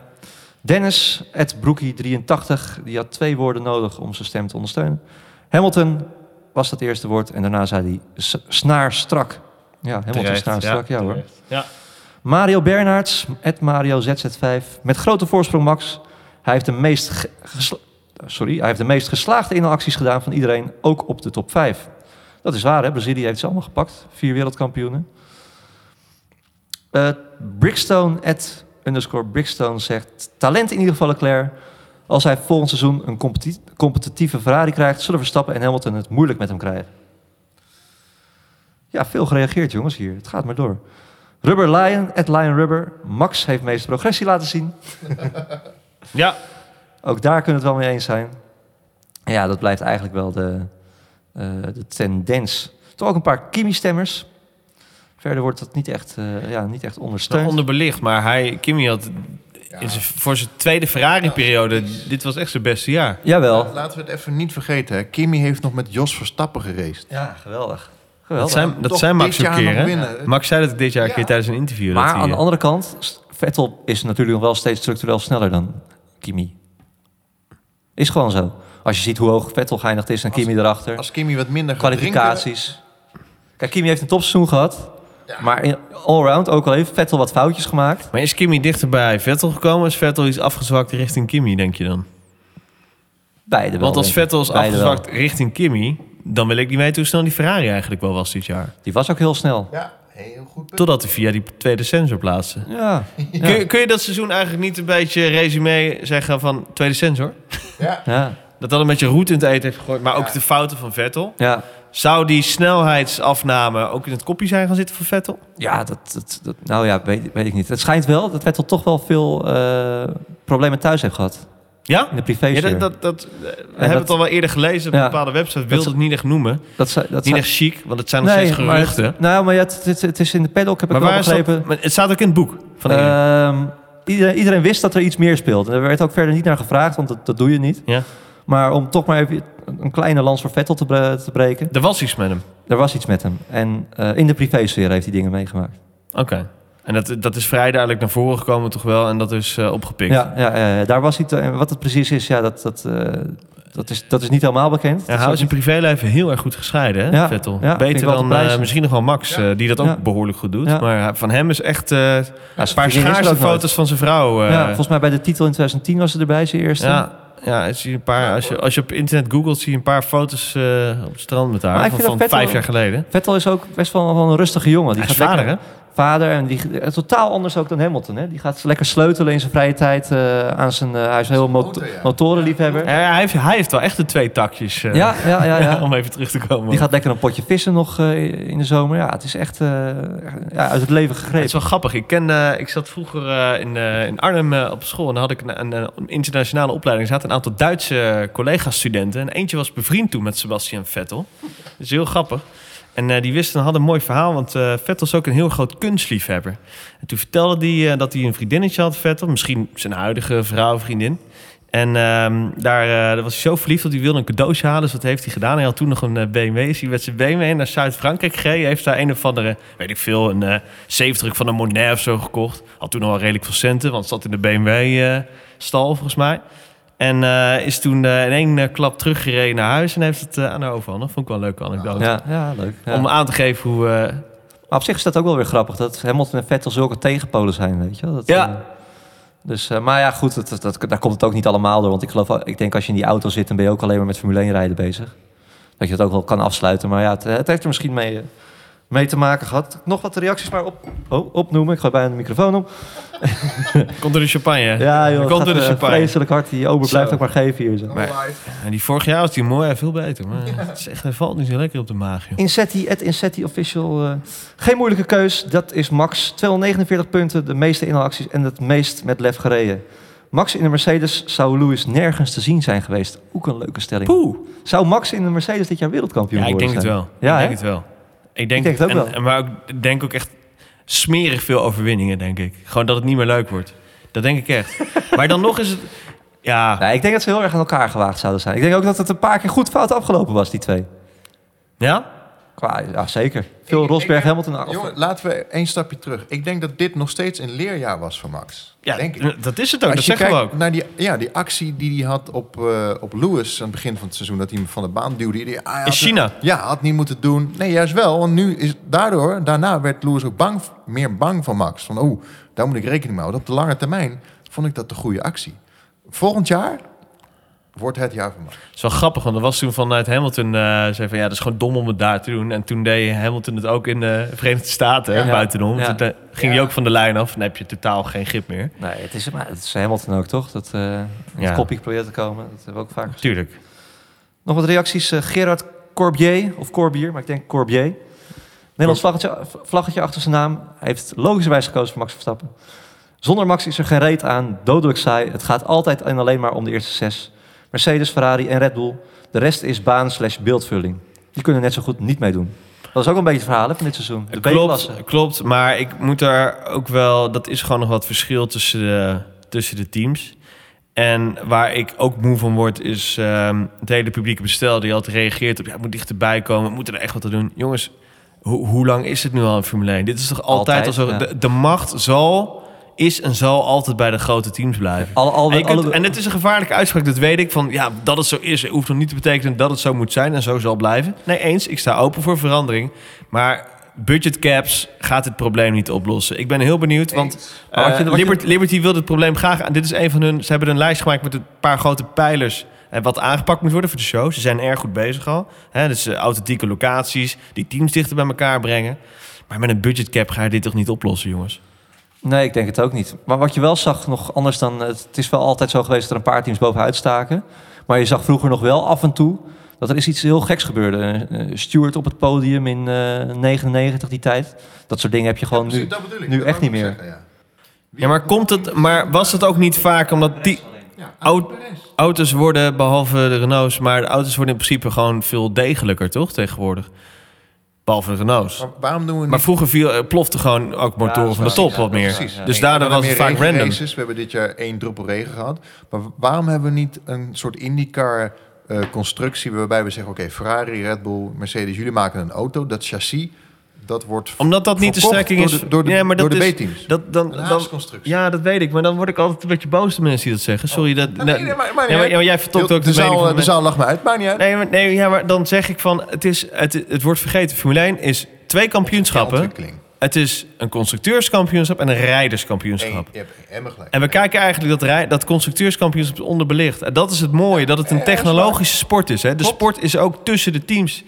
Speaker 4: Dennis, Ed Broekie 83, die had twee woorden nodig om zijn stem te ondersteunen. Hamilton was dat eerste woord en daarna zei hij s- snaarstrak. Ja, Hamilton
Speaker 3: Terecht,
Speaker 4: snaarstrak, ja, hoor.
Speaker 3: Ja.
Speaker 4: Mario Bernards, Ed Mario ZZ5, met grote voorsprong Max. Hij heeft de meest, ge- gesla- sorry, hij heeft de meest geslaagde inhaalacties gedaan van iedereen, ook op de top 5. Dat is waar, hè? Brazilië heeft ze allemaal gepakt. Vier wereldkampioenen. Eh Brickstone, Ed underscore Brickstone zegt... Talent in ieder geval Leclerc. Als hij volgend seizoen een competi- competitieve Ferrari krijgt... zullen Verstappen en Hamilton het moeilijk met hem krijgen. Ja, veel gereageerd jongens hier. Het gaat maar door. Rubber Lion, Ed Lion Rubber. Max heeft meest progressie laten zien.
Speaker 3: ja,
Speaker 4: Ook daar kunnen we het wel mee eens zijn. Ja, dat blijft eigenlijk wel de, de tendens. Toch ook een paar Kimi-stemmers. Verder wordt dat niet echt, eh, ja, niet echt
Speaker 3: wel
Speaker 4: ondersteund.
Speaker 3: onderbelicht. Maar hij, Kimi had in zijn, voor zijn tweede Ferrari-periode... dit was echt zijn beste jaar.
Speaker 4: Jawel.
Speaker 2: Laten we het even niet vergeten. Hè. Kimi heeft nog met Jos Verstappen geraced.
Speaker 4: Ja, geweldig.
Speaker 3: Dat
Speaker 4: geweldig.
Speaker 3: zijn, dat zijn Max ook
Speaker 2: jaar
Speaker 3: keer, hè? Max zei dat dit jaar een keer tijdens een interview. dat
Speaker 4: maar
Speaker 3: hij,
Speaker 4: aan de
Speaker 3: eh,
Speaker 4: andere kant, Vettel is natuurlijk nog wel steeds structureel sneller dan Kimi. Is gewoon zo. Als je ziet hoe hoog Vettel geëindigd is en
Speaker 2: Als-
Speaker 4: Kimi erachter.
Speaker 2: Als Kimi wat minder gaat drinken...
Speaker 4: kwalificaties. Kijk, Kimi heeft een topseizoen gehad. Maar in allround ook al heeft Vettel wat foutjes gemaakt.
Speaker 3: Maar is Kimi dichter bij Vettel gekomen? Is Vettel iets afgezwakt richting Kimi, denk je dan?
Speaker 4: Beide wel.
Speaker 3: Want als. Vettel is
Speaker 4: Beide wel.
Speaker 3: afgezwakt richting Kimi... dan wil ik niet weten hoe snel die Ferrari eigenlijk wel was dit jaar.
Speaker 4: Die was ook heel snel.
Speaker 2: Ja, heel goed punt.
Speaker 3: Totdat hij via die tweede sensor plaatste.
Speaker 4: Ja.
Speaker 3: Kun, je, kun je dat seizoen eigenlijk niet een beetje resume zeggen van tweede sensor?
Speaker 2: Ja.
Speaker 4: Ja.
Speaker 3: Dat dat een beetje roet in het eten heeft gegooid. Maar ook de fouten van Vettel.
Speaker 4: Ja.
Speaker 3: Zou die snelheidsafname ook in het kopje zijn gaan zitten voor Vettel?
Speaker 4: Ja, dat, dat, dat- nou ja, weet, weet ik niet. Het schijnt wel dat Vettel toch wel veel eh, problemen thuis heeft gehad.
Speaker 3: Ja?
Speaker 4: In de privé
Speaker 3: Ja, dat, dat, dat, we hebben
Speaker 4: dat-
Speaker 3: het al wel eerder gelezen op
Speaker 4: Ja.
Speaker 3: een bepaalde website. Wilde
Speaker 4: Dat-
Speaker 3: het niet echt noemen.
Speaker 4: dat, dat
Speaker 3: Niet echt chic, want het zijn nog steeds
Speaker 4: maar het-
Speaker 3: geruchten.
Speaker 4: nou, maar ja, het, het, het is in de paddock, heb ik
Speaker 3: Maar
Speaker 4: wel
Speaker 3: waar is dat?
Speaker 4: begrepen.
Speaker 3: Maar het staat ook in het boek van.
Speaker 4: Ehm, iedereen, iedereen wist dat er iets meer speelde. Er werd ook verder niet naar gevraagd, want dat, dat doe je niet.
Speaker 3: Ja.
Speaker 4: Maar om toch maar even een kleine lans voor Vettel te, bre- te breken.
Speaker 3: Er was iets met hem.
Speaker 4: Er was iets met hem. En eh, in de privésfeer heeft hij dingen meegemaakt.
Speaker 3: Oké. En dat, dat is vrij duidelijk naar voren gekomen toch wel. En dat is eh, opgepikt.
Speaker 4: Ja, ja, daar was hij. te- en wat het precies is, ja, dat, dat, eh, dat, is, dat is niet helemaal bekend.
Speaker 3: Ja, hij
Speaker 4: is
Speaker 3: in privéleven heel erg goed gescheiden, hè,
Speaker 4: Ja,
Speaker 3: Vettel.
Speaker 4: ja,
Speaker 3: Beter dan misschien nog wel Max, eh, die dat ook
Speaker 4: Ja.
Speaker 3: behoorlijk goed doet.
Speaker 4: Ja.
Speaker 3: Maar van hem is echt eh,
Speaker 4: Ja,
Speaker 3: een paar
Speaker 4: nooit.
Speaker 3: foto's van zijn vrouw. eh,
Speaker 4: ja, volgens mij bij de titel in 2010 was ze erbij, zijn eerste.
Speaker 3: ja, ja, zie je een paar, als, je, als je op internet googelt, zie je een paar foto's eh, op het strand met haar. Van, van vijf jaar geleden.
Speaker 4: Vettel is ook best wel, wel een rustige jongen. Die gaat
Speaker 3: vader,
Speaker 4: lekker,
Speaker 3: hè?
Speaker 4: Vader en die eh, totaal anders ook dan Hamilton. Hè? Die gaat lekker sleutelen in zijn vrije tijd eh, aan zijn. eh, hij is een heel
Speaker 2: ja.
Speaker 4: motorenliefhebber.
Speaker 3: Ja, hij, heeft, hij heeft wel echt de twee takjes. eh,
Speaker 4: Ja, ja, ja. ja.
Speaker 3: om even terug te komen.
Speaker 4: Die gaat lekker een potje vissen nog eh, in de zomer. Ja, het is echt eh, ja, uit het leven
Speaker 3: Ja, het
Speaker 4: gegrepen.
Speaker 3: is wel grappig. Ik, ken, eh, ik zat vroeger eh, in, eh, in Arnhem op school en dan had ik een, een, een internationale opleiding. Er zaten een aantal Duitse collega-studenten en eentje was bevriend toen met Sebastian Vettel. Dat is heel grappig. En eh, die wisten, hadden een mooi verhaal, want eh, Vettel is ook een heel groot kunstliefhebber. En toen vertelde hij eh, dat hij een vriendinnetje had, Vettel. Misschien zijn huidige vrouw, vriendin. En ehm, daar, was hij zo verliefd dat hij wilde een cadeautje halen. Dus dat heeft hij gedaan. Hij had toen nog een BMW. Is hij met zijn BMW naar Zuid-Frankrijk gereden. Heeft daar een of andere, weet ik veel, een eh 70 van een Monet of zo gekocht. Had toen wel redelijk veel centen, want het zat in de BMW-stal volgens mij. En eh, is toen eh, in één eh, klap teruggereden naar huis en heeft het aan haar overhandigd. Vond ik wel een leuke anekdote.
Speaker 4: Ja, ja, leuk. Ja.
Speaker 3: Om aan te geven hoe...
Speaker 4: Maar op zich is dat ook wel weer grappig. Dat Hamilton en Vettel zulke tegenpolen zijn, weet je wel. Dat,
Speaker 3: Ja.
Speaker 4: dus, maar ja, goed, dat, dat, dat- daar komt het ook niet allemaal door. Want ik geloof, ik denk als je in die auto zit, dan ben je ook alleen maar met Formule 1 rijden bezig. Dat je het ook wel kan afsluiten. Maar ja, het, het heeft er misschien mee, mee te maken gehad. Nog wat reacties maar op, oh, opnoemen. Ik gooi bijna de microfoon op.
Speaker 3: komt er de champagne?
Speaker 4: Ja, joh, het
Speaker 3: komt er de
Speaker 4: eh,
Speaker 3: champagne.
Speaker 4: vreselijk hard. Die ober blijft ook maar geven hier. Zo.
Speaker 3: Maar- En die vorig jaar was die mooi en veel beter. Maar het is echt, hij valt niet zo lekker op de maag, joh.
Speaker 4: Insetti, het Insetti Official. eh, geen moeilijke keus. Dat is Max. 249 punten, de meeste inhaalacties en het meest met lef gereden. Max in de Mercedes zou Lewis nergens te zien zijn geweest. Ook een leuke stelling.
Speaker 3: Poeh.
Speaker 4: Zou Max in de Mercedes dit jaar wereldkampioen
Speaker 3: Ja, ik
Speaker 4: worden
Speaker 3: denk het
Speaker 4: zijn?
Speaker 3: wel.
Speaker 4: Ja,
Speaker 3: ik
Speaker 4: hè?
Speaker 3: denk het wel. Ik denk,
Speaker 4: ook
Speaker 3: en,
Speaker 4: wel.
Speaker 3: en maar ik denk ook echt smerig veel overwinningen, denk ik. Gewoon dat het niet meer leuk wordt. Dat denk ik echt. maar dan nog is het... Ja,
Speaker 4: Nee, ik denk dat ze heel erg aan elkaar gewaagd zouden zijn. Ik denk ook dat het een paar keer goed fout afgelopen was, die twee.
Speaker 3: ja?
Speaker 4: Qua, ja, zeker. Veel
Speaker 2: Ik-
Speaker 4: Rosberg,
Speaker 2: ik-
Speaker 4: Hamilton.
Speaker 2: Jongen, laten we één stapje terug. Ik denk dat dit nog steeds een leerjaar was voor Max.
Speaker 3: Ja,
Speaker 2: denk ik.
Speaker 3: dat is het ook. dat
Speaker 2: Als je
Speaker 3: zeggen we
Speaker 2: kijkt
Speaker 3: ook.
Speaker 2: naar die, ja, die actie die hij had op, eh, op Lewis aan het begin van het seizoen, dat hij hem van de baan duwde. Die,
Speaker 3: In China.
Speaker 2: het- ja, had niet moeten doen. Nee, juist wel. Want nu is daardoor, daarna werd Lewis ook bang, meer bang van Max. Van, oh, daar moet ik rekening mee houden. Op de lange termijn vond ik dat de goede actie. Volgend jaar wordt het jaar van Max.
Speaker 3: Het is wel grappig, want er was toen vanuit Hamilton... eh zei van, ja, dat is gewoon dom om het daar te doen. En toen deed Hamilton het ook in de Verenigde Staten, hè,
Speaker 4: Ja.
Speaker 3: buitenom.
Speaker 4: Ja.
Speaker 3: Toen eh, ging hij ook van de lijn af. Dan heb je totaal geen grip meer.
Speaker 4: Nee, het is, maar het is Hamilton ook, toch? Dat eh in
Speaker 3: Ja.
Speaker 4: het kopje probeert te komen. Dat hebben we ook vaak gezien.
Speaker 3: Tuurlijk.
Speaker 4: Nog wat reacties. Eh, Gerard Corbier, of Corbier, maar ik denk Corbier. Nederlands vlaggetje, vlaggetje achter zijn naam. Hij heeft logischerwijs gekozen voor Max Verstappen. Zonder Max is er geen reet aan. Dodelijk saai. Het gaat altijd en alleen maar om de eerste zes. Mercedes, Ferrari en Red Bull. De rest is baan slash beeldvulling. Die kunnen net zo goed niet meedoen. Dat is ook een beetje het verhaal hè, van dit seizoen. De.
Speaker 3: Klopt, klopt, maar ik moet daar ook wel... Dat is gewoon nog wat verschil tussen de, tussen de teams. En waar ik ook moe van word, is ehm, het hele publieke bestel... die altijd reageert op, ja, het moet dichterbij komen, we moeten er echt wat aan doen. Jongens, ho- hoe lang is het nu al in Formule 1? Dit is toch altijd,
Speaker 4: Altijd,
Speaker 3: al zo...
Speaker 4: ja.
Speaker 3: De, de macht zal, is en zal altijd bij de grote teams blijven.
Speaker 4: Alle, alle,
Speaker 3: En, je kunt-
Speaker 4: alle-
Speaker 3: en het is een gevaarlijke uitspraak, dat weet ik. Van ja, dat het zo is, hoeft nog niet te betekenen dat het zo moet zijn en zo zal blijven. Nee, eens, ik sta open voor verandering. Maar budget caps gaat het probleem niet oplossen. Ik ben heel benieuwd, want eh, Liberty, Liberty wil het probleem graag. aan. Dit is een van hun. Ze hebben een lijst gemaakt met een paar grote pijlers. En wat aangepakt moet worden voor de show. Ze zijn erg goed bezig al. Hè, dus eh, authentieke locaties, die teams dichter bij elkaar brengen. Maar met een budget cap ga je dit toch niet oplossen, jongens?
Speaker 4: Nee, ik denk het ook niet. Maar wat je wel zag, nog anders dan... Het is wel altijd zo geweest dat er een paar teams bovenuit staken. Maar je zag vroeger nog wel af en toe... dat er is iets heel geks gebeurde. Eh, eh, Stewart op het podium in eh 99, die tijd. Dat soort dingen heb je gewoon nu...
Speaker 2: ik.
Speaker 4: nu echt niet meer.
Speaker 2: zeggen, ja.
Speaker 3: Ja, maar komt het? Maar was het ook niet vaak omdat die
Speaker 2: Ja,
Speaker 3: auto's worden, behalve de Renaults, maar de auto's worden in principe gewoon veel degelijker, toch? Tegenwoordig. Behalve de Renaults.
Speaker 2: Maar waarom doen we
Speaker 3: Maar vroeger viel, eh, plofte gewoon ook motoren van de top wat meer.
Speaker 2: Precies.
Speaker 3: Dus
Speaker 2: Ja,
Speaker 3: daardoor was het vaak random.
Speaker 2: races. We hebben dit jaar één druppel regen gehad. Maar waarom hebben we niet een soort IndyCar eh, constructie waarbij we zeggen... oké, Ferrari, Red Bull, Mercedes, jullie maken een auto. Dat chassis dat wordt
Speaker 3: Omdat dat niet de strekking
Speaker 2: door
Speaker 3: is...
Speaker 2: de, door de,
Speaker 3: Ja, maar
Speaker 2: door
Speaker 3: dat
Speaker 2: de
Speaker 3: is-
Speaker 2: B-teams.
Speaker 3: Dat, dan,
Speaker 2: Een
Speaker 3: dan, ja, dat weet ik. Maar dan word ik altijd een beetje boos de mensen die dat zeggen. Sorry, dat...
Speaker 2: Nee, nee, maar, maar,
Speaker 3: maar, ja, maar jij vertolkt ook de,
Speaker 2: de, zaal,
Speaker 3: van
Speaker 2: de zaal lacht me uit, maakt niet uit.
Speaker 3: Nee, maar, nee, ja, maar dan zeg ik van... Het, is, het, het wordt vergeten. Formule 1 is twee kampioenschappen. Het is een constructeurskampioenschap en een rijderskampioenschap.
Speaker 2: je hebt helemaal gelijk.
Speaker 3: En we kijken eigenlijk dat, rij, dat constructeurskampioenschap is onderbelicht. En dat is het mooie, dat het een technologische sport is. Hè? De sport is ook tussen de teams.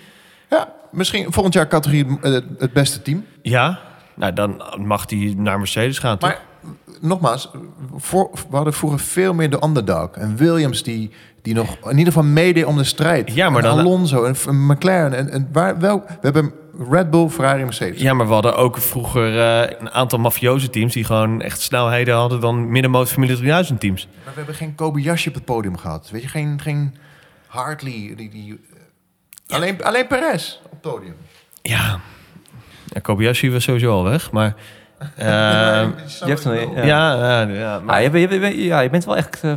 Speaker 2: Ja, misschien volgend jaar categorie eh, het beste team.
Speaker 3: Ja, nou dan mag die naar Mercedes gaan, toch?
Speaker 2: Maar nogmaals, voor, we hadden vroeger veel meer de underdog. En Williams die, die nog in ieder geval meedeed om de strijd.
Speaker 3: Ja, maar
Speaker 2: En
Speaker 3: dan-
Speaker 2: Alonso en, en McLaren. En, en waar, wel, we hebben Red Bull, Ferrari, Mercedes.
Speaker 3: Ja, maar we hadden ook vroeger eh, een aantal mafioze teams... die gewoon echt snelheden hadden dan middenmoot Formule 3000 teams.
Speaker 2: Maar we hebben geen Kobayashi op het podium gehad. Weet je, geen, geen Hartley. Die, die, alleen, alleen Perez op het podium.
Speaker 3: Ja, ja Kobayashi was sowieso al weg, maar... eh,
Speaker 2: Ja,
Speaker 4: je hebt een-
Speaker 3: ja,
Speaker 4: ja.
Speaker 3: ja, ja, maar-
Speaker 4: Ah, je, bent- je, bent- ja, je bent wel echt... eh,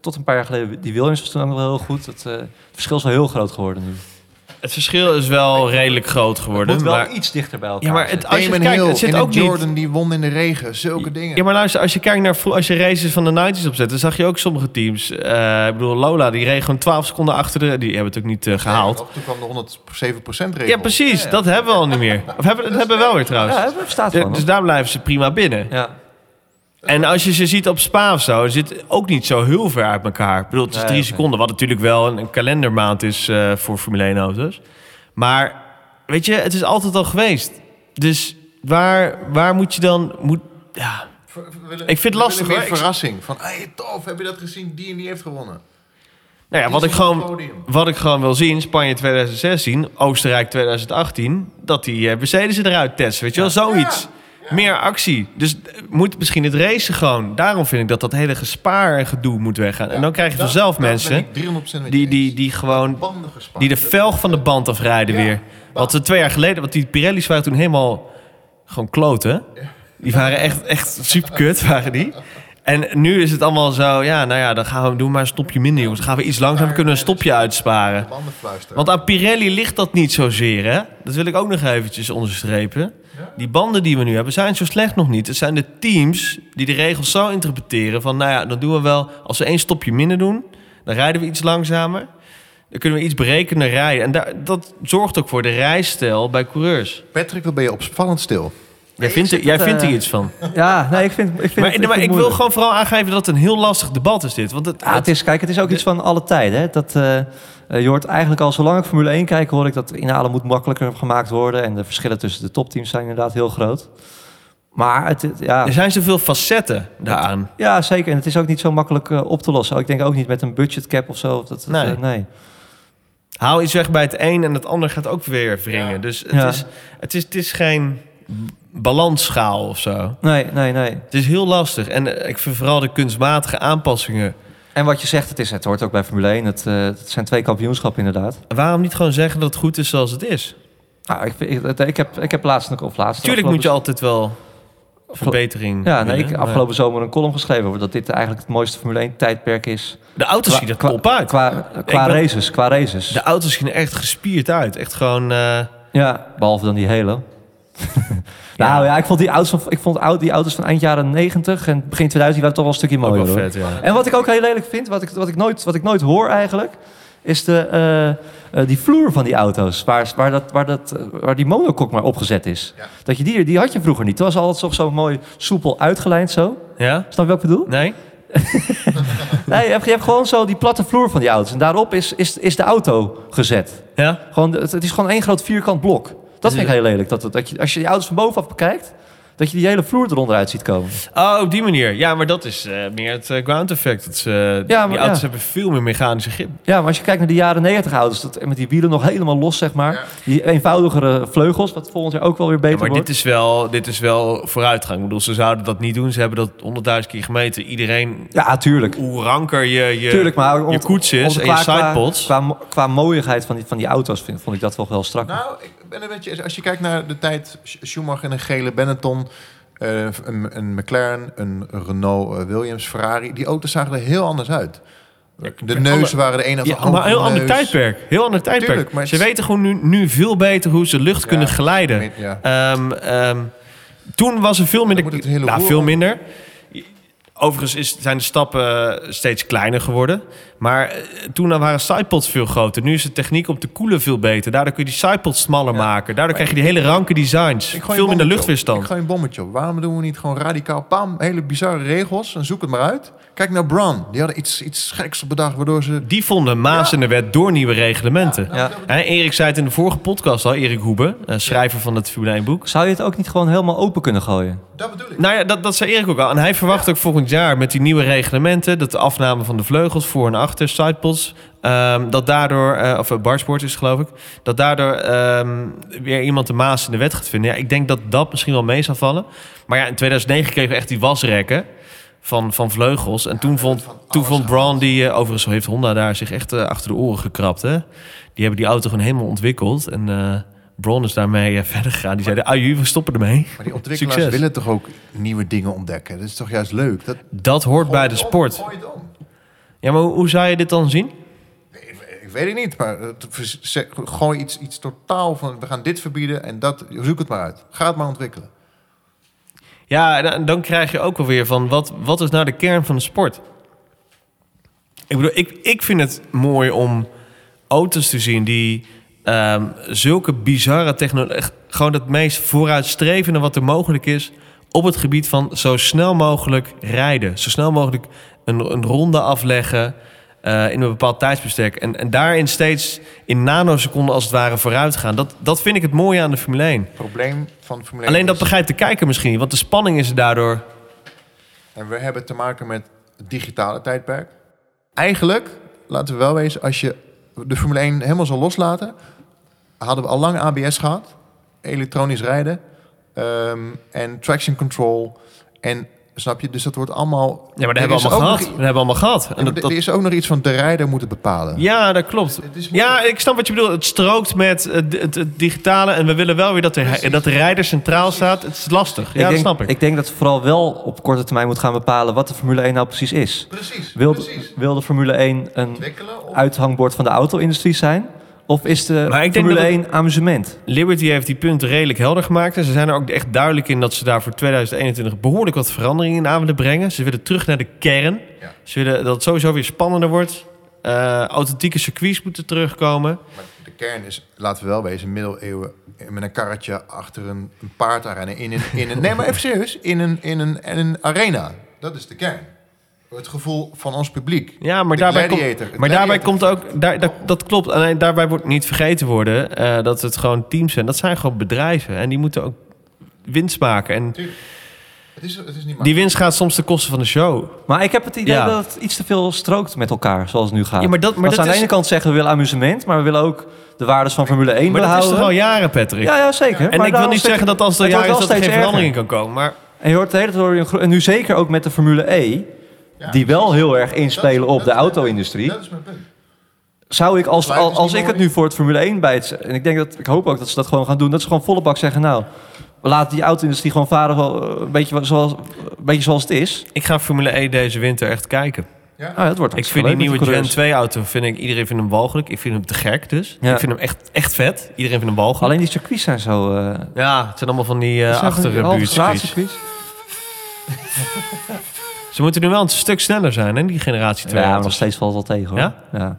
Speaker 4: tot een paar jaar geleden... Die Williams was toen ook wel heel goed. Het, eh, het verschil is wel heel groot geworden nu.
Speaker 3: Het verschil is wel redelijk groot
Speaker 4: Het
Speaker 3: geworden.
Speaker 4: moet wel
Speaker 3: maar,
Speaker 4: iets dichter bij elkaar
Speaker 3: ja, maar het, als je kijkt,
Speaker 2: Hill
Speaker 3: het zit ook
Speaker 2: de
Speaker 3: niet...
Speaker 2: Jordan die won in de regen. Zulke dingen.
Speaker 3: Ja, maar luister, als je kijkt naar als je races van de 90s opzet, dan zag je ook sommige teams. eh, ik bedoel, Lola, die reed gewoon 12 seconden achter de. Die hebben het ook niet eh, gehaald.
Speaker 2: Ja, toen kwam de 107% regel.
Speaker 3: Ja, precies. Dat hebben we al niet meer. Of hebben, dat hebben we wel weer trouwens.
Speaker 4: Ja, staat van.
Speaker 3: dus daar blijven ze prima binnen.
Speaker 4: ja.
Speaker 3: En als je ze ziet op Spa of zo, zit het ook niet zo heel ver uit elkaar. Ik bedoel, het is drie seconden, wat natuurlijk wel een, een kalendermaand is eh, voor Formule 1 auto's. Maar weet je, het is altijd al geweest. Dus waar, waar moet je dan... Moet, ja,
Speaker 2: willen-
Speaker 3: Ik vind het lastig,
Speaker 2: meer verrassing. Van, hey, tof, heb je dat gezien? Die en die heeft gewonnen.
Speaker 3: Nou ja, wat ik, gewoon, wat ik gewoon wil zien, Spanje 2016, Oostenrijk 2018, dat die eh, Mercedes eruit testen, weet je wel, zoiets. Meer actie. Dus moet misschien het racen gewoon. Daarom vind ik dat dat hele gespaar en gedoe moet weggaan. en dan krijg je vanzelf mensen
Speaker 2: ik 300% met
Speaker 3: die, die, die gewoon die de velg van de band afrijden weer. Want we twee jaar geleden, want die Pirelli's waren toen helemaal gewoon kloten. Die waren echt, echt super kut, waren die. En nu is het allemaal zo, ja, nou ja, dan gaan we doen maar een stopje minder, jongens. Dan gaan we iets langzamer kunnen we een stopje uitsparen. Want aan Pirelli ligt dat niet zozeer, hè? Dat wil ik ook nog eventjes onderstrepen. Die banden die we nu hebben zijn zo slecht nog niet. Het zijn de teams die de regels zo interpreteren van... nou ja, dan doen we wel... als we één stopje minder doen, dan rijden we iets langzamer. Dan kunnen we iets berekenen rijden. En daar, dat zorgt ook voor de rijstijl bij coureurs.
Speaker 2: Patrick, wat ben je opvallend stil?
Speaker 3: Jij vindt, er, jij vindt er
Speaker 4: eh,
Speaker 3: iets van.
Speaker 4: Ja, nee, ik vind, ik vind
Speaker 3: Maar,
Speaker 4: het,
Speaker 3: maar
Speaker 4: vind
Speaker 3: ik wil gewoon vooral aangeven dat het een heel lastig debat is dit. Want het,
Speaker 4: Ja, het is, kijk, het is ook iets van alle tijden. Hè? Dat, eh, je hoort eigenlijk al, zolang ik Formule 1 kijk, hoor ik dat inhalen moet makkelijker gemaakt worden. En de verschillen tussen de topteams zijn inderdaad heel groot. Maar het, ja,
Speaker 3: er zijn zoveel facetten daaraan.
Speaker 4: ja, zeker. En het is ook niet zo makkelijk op te lossen. Ik denk ook niet met een budgetcap of zo. Dat, dat,
Speaker 3: Nee.
Speaker 4: nee.
Speaker 3: Haal iets weg bij het een en het ander gaat ook weer wringen. Dus het,
Speaker 4: Ja.
Speaker 3: is, het, is, het is geen balansschaal of zo.
Speaker 4: Nee, nee, nee.
Speaker 3: Het is heel lastig. En eh, ik vind vooral de kunstmatige aanpassingen.
Speaker 4: En wat je zegt, het, is, het hoort ook bij Formule 1. Het, eh, het zijn twee kampioenschappen inderdaad.
Speaker 3: Waarom niet gewoon zeggen dat het goed is zoals het is?
Speaker 4: Nou, ik, ik, ik, heb, ik heb laatst nog of laatst.
Speaker 3: Tuurlijk moet je altijd wel verbetering
Speaker 4: Ja, nee, ik heb afgelopen zomer een column geschreven over dat dit eigenlijk het mooiste Formule 1 tijdperk is.
Speaker 3: De auto's zien er top uit.
Speaker 4: Qua, qua races, qua races.
Speaker 3: De auto's zien er echt gespierd uit. Echt gewoon... eh,
Speaker 4: Ja, behalve dan die hele. nou ja, ik vond die auto's van, ik vond die auto's van eind jaren 90 en begin 2000 die waren toch wel een stukje
Speaker 3: ook
Speaker 4: mooier.
Speaker 3: wel vet, ja.
Speaker 4: En wat ik ook heel lelijk vind, wat ik, wat ik, nooit, wat ik nooit hoor eigenlijk, is de, eh, eh, die vloer van die auto's. Waar, waar, dat, waar, dat, eh, waar die monokok maar opgezet is.
Speaker 2: Ja.
Speaker 4: Dat je die, die had je vroeger niet. Het was altijd toch zo mooi soepel uitgelijnd zo.
Speaker 3: Ja?
Speaker 4: Snap je wat ik bedoel?
Speaker 3: Nee?
Speaker 4: Nee, je hebt, je hebt gewoon zo die platte vloer van die auto's. En daarop is, is, is de auto gezet.
Speaker 3: Ja?
Speaker 4: Gewoon, het, het is gewoon één groot vierkant blok. Dat vind ik heel lelijk. Dat, dat je, als je die auto's van bovenaf bekijkt, dat je die hele vloer eronder uit ziet komen.
Speaker 3: Oh, op die manier. Ja, maar dat is eh, meer het eh, ground effect. Dat,
Speaker 4: Ja, maar
Speaker 3: die auto's
Speaker 4: ja.
Speaker 3: hebben veel meer mechanische grip.
Speaker 4: Ja, maar als je kijkt naar de jaren 90 auto's, dat, met die wielen nog helemaal los, zeg maar.
Speaker 2: Ja.
Speaker 4: Die eenvoudigere vleugels, wat volgend jaar ook wel weer beter
Speaker 3: Ja, maar
Speaker 4: wordt.
Speaker 3: dit is, wel, dit is wel vooruitgang. Ik bedoel, ze zouden dat niet doen. Ze hebben dat honderdduizend keer gemeten. Iedereen,
Speaker 4: Ja, tuurlijk.
Speaker 3: hoe ranker je, je,
Speaker 4: tuurlijk, maar
Speaker 3: je koets is en je
Speaker 4: qua-
Speaker 3: sidepods.
Speaker 4: Qua, qua mooiigheid van die, van die auto's vind, vond ik dat wel wel strak.
Speaker 2: Nou, ik ben een beetje... Als je kijkt naar de tijd Sch- Schumacher en een gele Benetton... eh, een, een McLaren, een Renault, eh, Williams, Ferrari... Die auto's zagen er heel anders uit. De neuzen waren de ene
Speaker 3: Ja,
Speaker 2: van
Speaker 3: maar een heel ander tijdperk. Heel ander tijdperk.
Speaker 2: Tuurlijk, maar
Speaker 3: Ze weten gewoon nu, nu veel beter hoe ze lucht kunnen geleiden.
Speaker 2: Ja.
Speaker 3: Ehm, ehm, toen was er veel minder...
Speaker 2: het
Speaker 3: nou, veel minder. Overigens is, zijn de stappen steeds kleiner geworden. Maar eh, toen waren sidepods veel groter. Nu is de techniek om te koelen veel beter. Daardoor kun je die sidepods smaller maken. Daardoor krijg je die hele ranke designs.
Speaker 2: Ik
Speaker 3: Veel minder
Speaker 2: bommetje op.
Speaker 3: luchtweerstand.
Speaker 2: Ik gooi een bommetje op. Waarom doen we niet gewoon radicaal... Pam, hele bizarre regels en zoek het maar uit. Kijk naar Braun. Die hadden iets, iets geks op bedacht... waardoor ze...
Speaker 3: Die vonden Maas in de wet door nieuwe reglementen.
Speaker 4: Ja.
Speaker 3: Hè, Erik zei het in de vorige podcast al, Erik Hoebe, eh, schrijver van het Formule 1 boek.
Speaker 4: Zou je het ook niet gewoon helemaal open kunnen gooien?
Speaker 2: Dat bedoel ik.
Speaker 3: Nou ja, dat, dat zei Erik ook al. En hij verwacht ook volgend jaar met die nieuwe reglementen... dat de afname van de vleugels voor en achter, sidepods... ehm, dat daardoor, eh, of uh, barsport is geloof ik... dat daardoor ehm, weer iemand de maas in de wet gaat vinden. Ja, ik denk dat dat misschien wel mee zal vallen. Maar ja, in 2009 kregen we echt die wasrekken van, van vleugels. En toen vond, toen vond Braun, die, eh, overigens heeft Honda daar zich echt eh, achter de oren gekrapt. Hè? Die hebben die auto gewoon helemaal ontwikkeld. En eh Braun is daarmee eh, verder gegaan. Die zeiden, aju, we stoppen ermee.
Speaker 2: Maar die ontwikkelaars
Speaker 3: Succes.
Speaker 2: willen toch ook nieuwe dingen ontdekken? Dat is toch juist leuk? Dat,
Speaker 3: Dat hoort bij de sport.
Speaker 2: Om.
Speaker 3: Ja, maar hoe, hoe zou je dit dan zien?
Speaker 2: Ik, weet het niet, maar het gooi iets, iets totaal van... we gaan dit verbieden en dat... zoek het maar uit. Ga het maar ontwikkelen.
Speaker 3: Ja, en dan- krijg je ook alweer van wat, wat is nou de kern van de sport? Ik bedoel, ik, ik vind het mooi om auto's te zien die ehm, zulke bizarre technologie, gewoon het meest vooruitstrevende wat er mogelijk is op het gebied van zo snel mogelijk rijden, zo snel mogelijk een, een ronde afleggen eh, in een bepaald tijdsbestek en, en daarin steeds in nanoseconden als het ware vooruit gaan. Dat, dat vind ik het mooie aan de Formule 1.
Speaker 2: Het probleem van de Formule 1
Speaker 3: Alleen dat begrijpt de kijker misschien niet, want de spanning is er daardoor
Speaker 2: En we hebben te maken met het digitale tijdperk. Eigenlijk, laten we wel wezen, als je de Formule 1 helemaal zou loslaten, hadden we al lang ABS gehad, elektronisch rijden ehm, en traction control. En snap je, dus dat wordt allemaal.
Speaker 3: Ja, maar dat
Speaker 2: Er
Speaker 3: hebben we
Speaker 2: is
Speaker 3: allemaal
Speaker 2: ook
Speaker 3: gehad.
Speaker 2: nog-
Speaker 3: Dat hebben we allemaal gehad. En dat,
Speaker 2: er is ook nog iets van de rijder moeten bepalen.
Speaker 3: ja, dat klopt.
Speaker 2: Het is
Speaker 3: Ja, ik snap wat je bedoelt. Het strookt met het, het, het digitale. En we willen wel weer dat de,
Speaker 2: Precies.
Speaker 3: dat de rijder centraal staat. Het is lastig. Ja,
Speaker 4: ik,
Speaker 3: dat snap ik.
Speaker 4: ik denk dat we vooral wel op korte termijn moet gaan bepalen wat de Formule 1 nou precies is.
Speaker 2: Precies.
Speaker 4: Wil,
Speaker 2: precies.
Speaker 4: wil de Formule 1 een
Speaker 2: Ontwikkelen of-
Speaker 4: uithangbord van de auto-industrie zijn? Of is de
Speaker 3: Maar ik denk
Speaker 4: Formule
Speaker 3: dat
Speaker 4: 1 amusement?
Speaker 3: Liberty heeft die punten redelijk helder gemaakt. En ze zijn er ook echt duidelijk in dat ze daar voor 2021 behoorlijk wat veranderingen in aan willen brengen. Ze willen terug naar de kern.
Speaker 2: Ja.
Speaker 3: Ze willen dat het sowieso weer spannender wordt. Eh, authentieke circuits moeten terugkomen.
Speaker 2: Maar de kern is, laten we wel wezen, middeleeuwen met een karretje achter een, een paard rennen in een, in een nee maar even serieus, in een, in een, in een arena. Dat is de kern. Het gevoel van ons publiek.
Speaker 3: Ja, maar
Speaker 2: De
Speaker 3: daarbij, komt, maar daarbij komt ook... Daar, dat, dat klopt. Alleen daarbij wordt niet vergeten worden... eh, dat het gewoon teams zijn. Dat zijn gewoon bedrijven. En die moeten ook winst maken. En
Speaker 2: Het is, het is niet
Speaker 3: die winst gaat soms ten koste van de show.
Speaker 4: Maar ik heb het idee
Speaker 3: Ja.
Speaker 4: dat het iets te veel strookt met elkaar, zoals het nu gaat.
Speaker 3: Ja, maar dat- maar dat
Speaker 4: aan de
Speaker 3: is-
Speaker 4: ene kant zeggen we willen amusement, maar we willen ook de waardes van Formule 1
Speaker 3: Maar dat is
Speaker 4: behouden.
Speaker 3: toch al jaren, Patrick?
Speaker 4: Ja, ja, zeker.
Speaker 3: en
Speaker 4: Maar
Speaker 3: ik wil niet zeggen dat als er jaren is dat er geen
Speaker 4: steeds
Speaker 3: verandering
Speaker 4: erger.
Speaker 3: kan komen. Maar
Speaker 4: En je hoort de hele tijd en nu zeker ook met de Formule E, die wel heel erg inspelen op de auto-industrie.
Speaker 2: Dat is mijn punt.
Speaker 4: Zou ik, als, als, ik het nu voor het Formule 1 bij het... En ik denk dat, ik hoop ook dat ze dat gewoon gaan doen. Dat ze gewoon volle bak zeggen, nou, we laten die auto-industrie gewoon varen wel, eh, een, beetje zoals, een beetje zoals het is.
Speaker 3: ik ga Formule E deze winter echt kijken.
Speaker 2: Ja?
Speaker 4: Ah, dat wordt
Speaker 3: Ik vind die nieuwe Gen
Speaker 4: coureurs.
Speaker 3: 2 auto, vind ik, iedereen vindt hem walgelijk. Ik vind hem te gek dus.
Speaker 4: Ja.
Speaker 3: Ik vind hem echt, echt vet. Iedereen vindt hem walgelijk.
Speaker 4: Alleen die circuits zijn zo... eh
Speaker 3: Ja, het zijn allemaal van die uh,
Speaker 4: halve
Speaker 3: achterbuurtcircuits. Ze moeten nu wel een stuk sneller zijn, hè, die generatie 2.
Speaker 4: Ja, nog steeds valt het wel tegen hoor.
Speaker 3: Ja?
Speaker 4: Ja?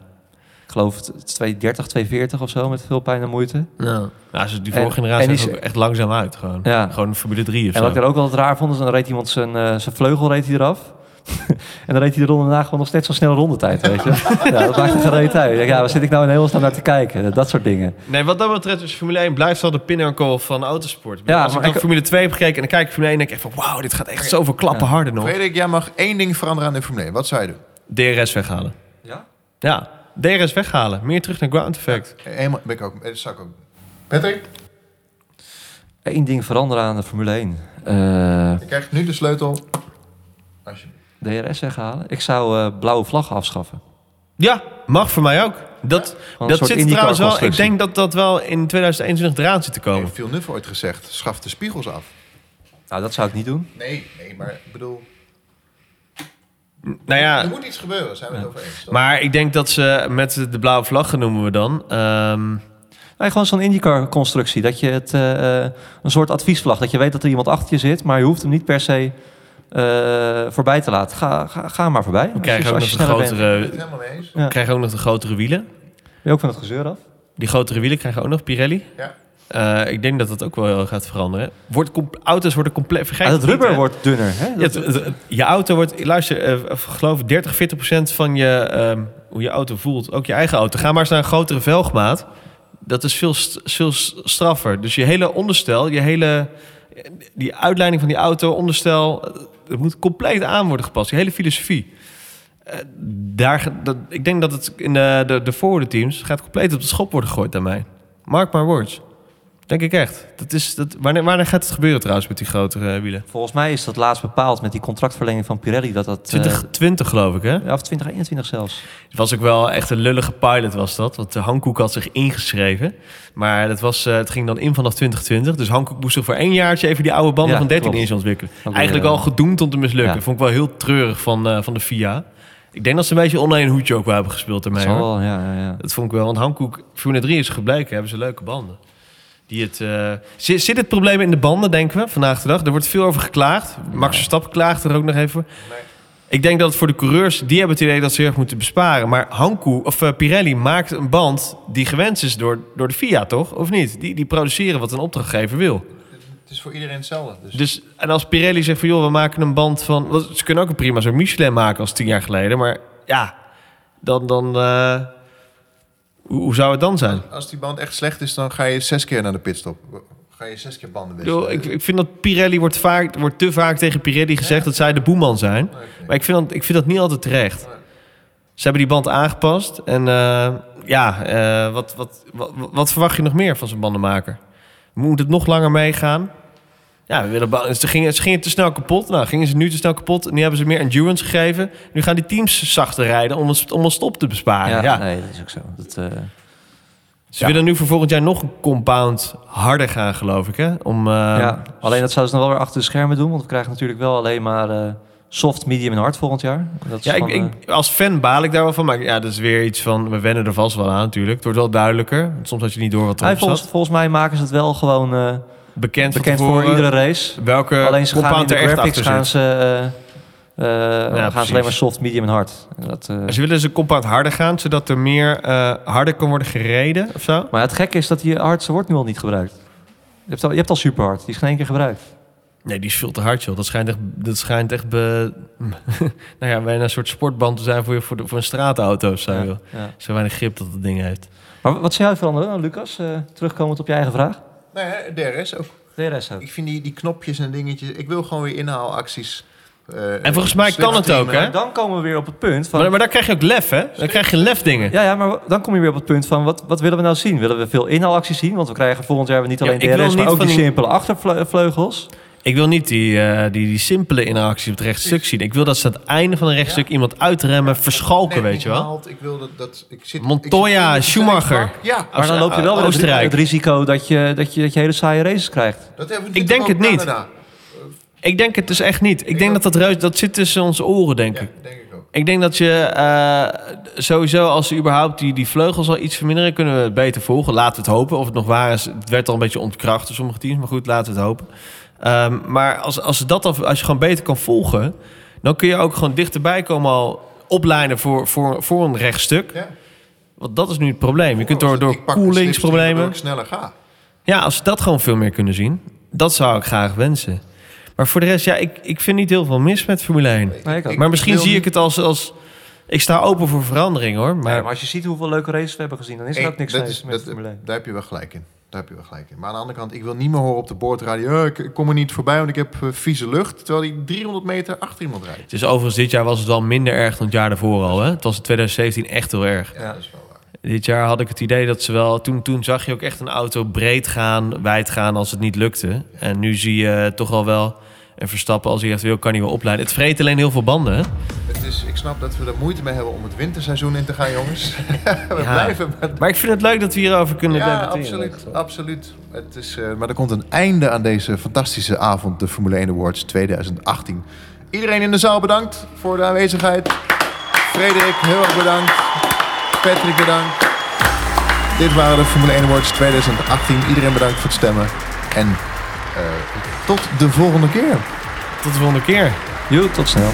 Speaker 4: Ik geloof het het is 230, 240 of zo, met veel pijn en moeite.
Speaker 3: Ja. Ze- die
Speaker 4: En-
Speaker 3: vorige generatie
Speaker 4: en
Speaker 3: is ook echt langzaam uit. Gewoon,
Speaker 4: Ja.
Speaker 3: gewoon Formule 3 of
Speaker 4: En wat ik daar ook wel raar vond, is dan reed iemand zijn, eh, zijn vleugel reed hij eraf. En dan reed hij de ronde daarna gewoon nog steeds zo'n snelle rondetijd, weet je. ja, dat maakt een gereed uit. Ik denk, Ja, waar zit ik nou in hemelsnaam naar te kijken? Dat soort dingen.
Speaker 3: Nee, wat dat betreft is Formule 1 blijft wel de pinnacle van autosport.
Speaker 4: Ja,
Speaker 3: Als ik
Speaker 4: maar
Speaker 3: dan
Speaker 4: ik-
Speaker 3: Formule 2 heb gekeken en dan kijk ik Formule 1 en denk ik echt van... Wauw, dit gaat echt zoveel klappen
Speaker 4: Ja.
Speaker 3: harder nog.
Speaker 2: Frederik, jij mag één ding veranderen aan de Formule 1. Wat zou je doen?
Speaker 3: DRS weghalen.
Speaker 4: Ja?
Speaker 3: Ja, DRS weghalen. Meer terug naar ground effect.
Speaker 2: Helemaal, ben ik ook, dat zou ik ook. Patrick,
Speaker 4: Eén ding veranderen aan de Formule 1. Eh,
Speaker 2: je krijgt nu de sleutel. Alsjeblieft.
Speaker 4: DRS weghalen. Ik zou eh, blauwe vlaggen afschaffen.
Speaker 3: Ja, mag voor mij ook. Dat, dat zit trouwens wel... Ik denk dat dat wel in 2021 eraan zit te komen.
Speaker 2: Veel Nuff ooit gezegd, schaf de spiegels af.
Speaker 4: Nou, dat zou ik niet doen.
Speaker 2: Nee, nee, maar ik bedoel...
Speaker 3: Nou ja,
Speaker 2: Er moet iets gebeuren, zijn we het over eens. toch?
Speaker 3: maar ik denk dat ze met de blauwe vlag noemen we dan. ehm,
Speaker 4: Nee, gewoon zo'n IndyCar-constructie. Dat je het, eh, eh, een soort adviesvlag. Dat je weet dat er iemand achter je zit, maar je hoeft hem niet per se eh, voorbij te laten. Ga, ga, ga maar voorbij.
Speaker 3: we krijgen
Speaker 4: je-
Speaker 3: ook
Speaker 4: als
Speaker 3: nog
Speaker 4: je
Speaker 3: de grotere.
Speaker 4: Ja.
Speaker 3: krijgen ook nog de grotere wielen.
Speaker 4: Ben je ook van het gezeur af?
Speaker 3: Die grotere wielen krijgen ook nog Pirelli.
Speaker 2: Ja.
Speaker 3: Eh, ik denk dat dat ook wel heel gaat veranderen. Wordt auto's worden compleet... Vergeet
Speaker 4: Ah, het
Speaker 3: niet,
Speaker 4: rubber wordt dunner. Hè?
Speaker 3: Ja,
Speaker 4: Dat-
Speaker 3: het- het- het- je auto wordt, luister, ik geloof 30, 40 procent van je, ehm, hoe je auto voelt, ook je eigen auto. Ga maar eens naar een grotere velgmaat. Dat is veel, st- veel straffer. Dus je hele onderstel, je hele, die uitleiding van die auto, onderstel, het moet compleet aan worden gepast. Je hele filosofie. Eh, daar, dat, ik denk dat het in de, de, de forward teams gaat compleet op de schop worden gegooid daarmee. Mark my words. Denk ik echt. Dat is, dat, wanneer, wanneer gaat het gebeuren trouwens met die grotere wielen?
Speaker 4: Volgens mij is dat laatst bepaald met die contractverlenging van Pirelli. Dat dat, eh,
Speaker 3: 2020 geloof ik, hè?
Speaker 4: ja, of 2021 zelfs.
Speaker 3: Het was ook wel echt een lullige pilot was dat. Want Hankook had zich ingeschreven. Maar dat was, eh, het ging dan in vanaf 2020. Dus Hankook moest zich voor één jaartje even die oude banden
Speaker 4: Ja,
Speaker 3: van 13
Speaker 4: klopt.
Speaker 3: inch ontwikkelen. Eigenlijk al gedoemd om te mislukken.
Speaker 4: ja.
Speaker 3: Vond ik wel heel treurig van, eh, van de FIA. Ik denk dat ze een beetje online een hoedje ook wel hebben gespeeld ermee.
Speaker 4: Wel, ja, ja, ja.
Speaker 3: Dat vond ik wel. Want Hankook, Formule 3 is gebleken, hebben ze leuke banden. Die het, eh, zit, zit het probleem in de banden, denken we, vandaag de dag? Er wordt veel over geklaagd. Max Verstappen klaagt er ook nog even voor. Ik denk dat het voor de coureurs, die hebben het idee dat ze heel erg moeten besparen. Maar Hankook, of eh, Pirelli maakt een band die gewenst is door, door de FIA, toch? Of niet? Die, die produceren wat een opdrachtgever wil.
Speaker 2: Het is voor iedereen hetzelfde. Dus,
Speaker 3: Dus, en als Pirelli zegt van, joh, we maken een band van... Ze kunnen ook een prima zo'n Michelin maken als tien jaar geleden. Maar ja, dan... dan eh, hoe, zou het dan zijn?
Speaker 2: als die band echt slecht is, dan ga je zes keer naar de pitstop. Ga je zes keer banden wisselen.
Speaker 3: ik, ik vind dat Pirelli wordt, vaak, wordt te vaak tegen Pirelli gezegd dat zij de boeman zijn.
Speaker 2: Nee.
Speaker 3: Maar ik vind, dat, ik vind dat niet altijd terecht. Ze hebben die band aangepast. En eh, ja, eh, wat, wat, wat, wat verwacht je nog meer van zo'n bandenmaker? Moet het nog langer meegaan? Ja, we willen ze, gingen, ze gingen te snel kapot. Nou, gingen ze nu te snel kapot. Nu hebben ze meer endurance gegeven. Nu gaan die teams zachter rijden om een, om een stop te besparen.
Speaker 4: Ja,
Speaker 3: Ja,
Speaker 4: nee, dat is ook zo. Dat, eh,
Speaker 3: Ze
Speaker 4: Ja.
Speaker 3: willen nu voor volgend jaar nog een compound harder gaan, geloof ik. Hè? Om, eh,
Speaker 4: ja, alleen dat zouden ze nog wel weer achter de schermen doen. Want we krijgen natuurlijk wel alleen maar eh, soft, medium en hard volgend jaar. Dat is
Speaker 3: Ja, ik,
Speaker 4: van,
Speaker 3: ik, als fan baal ik daar wel van. Maar ja, dat is weer iets van... We wennen er vast wel aan natuurlijk. Het wordt wel duidelijker. Soms had je niet door wat
Speaker 4: hij,
Speaker 3: erop
Speaker 4: volgens, volgens mij maken ze het wel gewoon
Speaker 3: Bekend,
Speaker 4: bekend voor iedere race.
Speaker 3: Welke
Speaker 4: alleen ze gaan in de
Speaker 3: er echt
Speaker 4: graphics gaan ze, eh, eh, gaan
Speaker 3: precies.
Speaker 4: ze alleen maar soft, medium en hard. En Dat, eh,
Speaker 3: Ze willen ze compound harder gaan, zodat er meer harder kan worden gereden of zo.
Speaker 4: Maar het gekke is dat die hardste wordt nu al niet gebruikt. Je hebt al, je hebt al super hard, die is geen één keer gebruikt.
Speaker 3: Nee, die is veel te hard, joh. Dat schijnt echt, dat schijnt echt be, nou ja, bijna een soort sportband te zijn voor, je, voor, de, voor een straatauto of zo.
Speaker 4: Ja, ja.
Speaker 3: Zo weinig grip dat het ding heeft.
Speaker 4: Maar wat zou jij veranderen, Lucas? Terugkomend op je eigen vraag.
Speaker 2: Nee, DRS ook.
Speaker 4: DRS ook.
Speaker 2: Ik vind die, die knopjes en dingetjes... Ik wil gewoon weer inhaalacties. eh,
Speaker 3: En volgens mij kan het ook, hè?
Speaker 4: Dan komen we weer op het punt van...
Speaker 3: Maar, maar daar krijg je ook lef, hè? Dan krijg je lefdingen.
Speaker 4: Ja, ja, maar dan kom je weer op het punt van wat, wat willen we nou zien? Willen we veel inhaalacties zien? Want we krijgen volgend jaar niet alleen DRS, maar ook
Speaker 3: van
Speaker 4: die
Speaker 3: die-
Speaker 4: simpele achtervleugels.
Speaker 3: Ik wil niet die, eh, die, die simpele interactie op het rechtstuk zien. Ik wil dat ze aan het einde van een rechtstuk iemand uitremmen, verschalken, weet je wel.
Speaker 2: haalt. Ik wil dat... dat ik zit,
Speaker 3: Montoya,
Speaker 2: ik zit-
Speaker 3: Schumacher.
Speaker 2: Ja,
Speaker 4: Maar dan loop je wel
Speaker 3: Oostenrijk.
Speaker 4: het risico dat je, dat, je, dat je hele saaie races krijgt.
Speaker 2: dat hebben we
Speaker 3: Ik denk het niet.
Speaker 2: Canada?
Speaker 3: Ik denk het dus echt niet. Ik denk dat dat ruis, dat zit tussen onze oren, denk
Speaker 2: Ja,
Speaker 3: ik.
Speaker 2: denk ik ook.
Speaker 3: Ik denk dat je eh, sowieso, als ze überhaupt die, die vleugels al iets verminderen, kunnen we het beter volgen. Laten we het hopen. Of het nog waar is, het werd al een beetje ontkracht door sommige teams. Maar goed, laten we het hopen. Ehm, maar als, als, dat al, als je gewoon beter kan volgen, dan kun je ook gewoon dichterbij komen al opleiden voor, voor, voor een rechtstuk.
Speaker 2: Ja.
Speaker 3: Want dat is nu het probleem. Je kunt door, door
Speaker 2: de slipstream
Speaker 3: koelingsproblemen...
Speaker 2: ik sneller ga.
Speaker 3: Ja, als ze dat gewoon veel meer kunnen zien, dat zou ik graag wensen. Maar voor de rest, ja, ik, ik vind niet heel veel mis met Formule 1.
Speaker 4: Nee, ik ook.
Speaker 3: Maar misschien zie
Speaker 2: niet-
Speaker 3: ik het als, als... Ik sta open voor verandering, hoor.
Speaker 4: Maar,
Speaker 3: Maar,
Speaker 4: maar als je ziet hoeveel leuke races we hebben gezien, dan is er ook niks mis
Speaker 2: is-
Speaker 4: met
Speaker 2: dat-
Speaker 4: Formule 1.
Speaker 2: Daar heb je wel gelijk in. Daar heb je wel gelijk in. Maar aan de andere kant, ik wil niet meer horen op de boordradio... "Ja, ik, kom er niet voorbij, want ik heb eh, vieze lucht. Terwijl hij 300 meter achter iemand rijdt.
Speaker 3: het is overigens, dit jaar was het wel minder erg dan het jaar daarvoor al. Hè? Het was in 2017 echt heel erg.
Speaker 2: Ja, dat is wel waar.
Speaker 3: Dit jaar had ik het idee dat ze wel... Toen, toen zag je ook echt een auto breed gaan, wijd gaan als het niet lukte. En nu zie je toch al wel... En Verstappen, als hij echt wil, kan hij wel opleiden. Het vreet alleen heel veel banden, hè?
Speaker 2: Dus ik snap dat we er moeite mee hebben om het winterseizoen in te gaan, jongens. we blijven.
Speaker 3: Maar ik vind het leuk dat we hierover kunnen
Speaker 2: ja. Absoluut, absoluut. Het is, eh, maar er komt een einde aan deze fantastische avond, de Formule 1 Awards 2018. Iedereen in de zaal bedankt voor de aanwezigheid. Frederik, heel erg bedankt. Patrick, bedankt. Dit waren de Formule 1 Awards 2018. Iedereen bedankt voor het stemmen. En eh, tot de volgende keer.
Speaker 3: Tot de volgende keer.
Speaker 4: Jo, tot snel.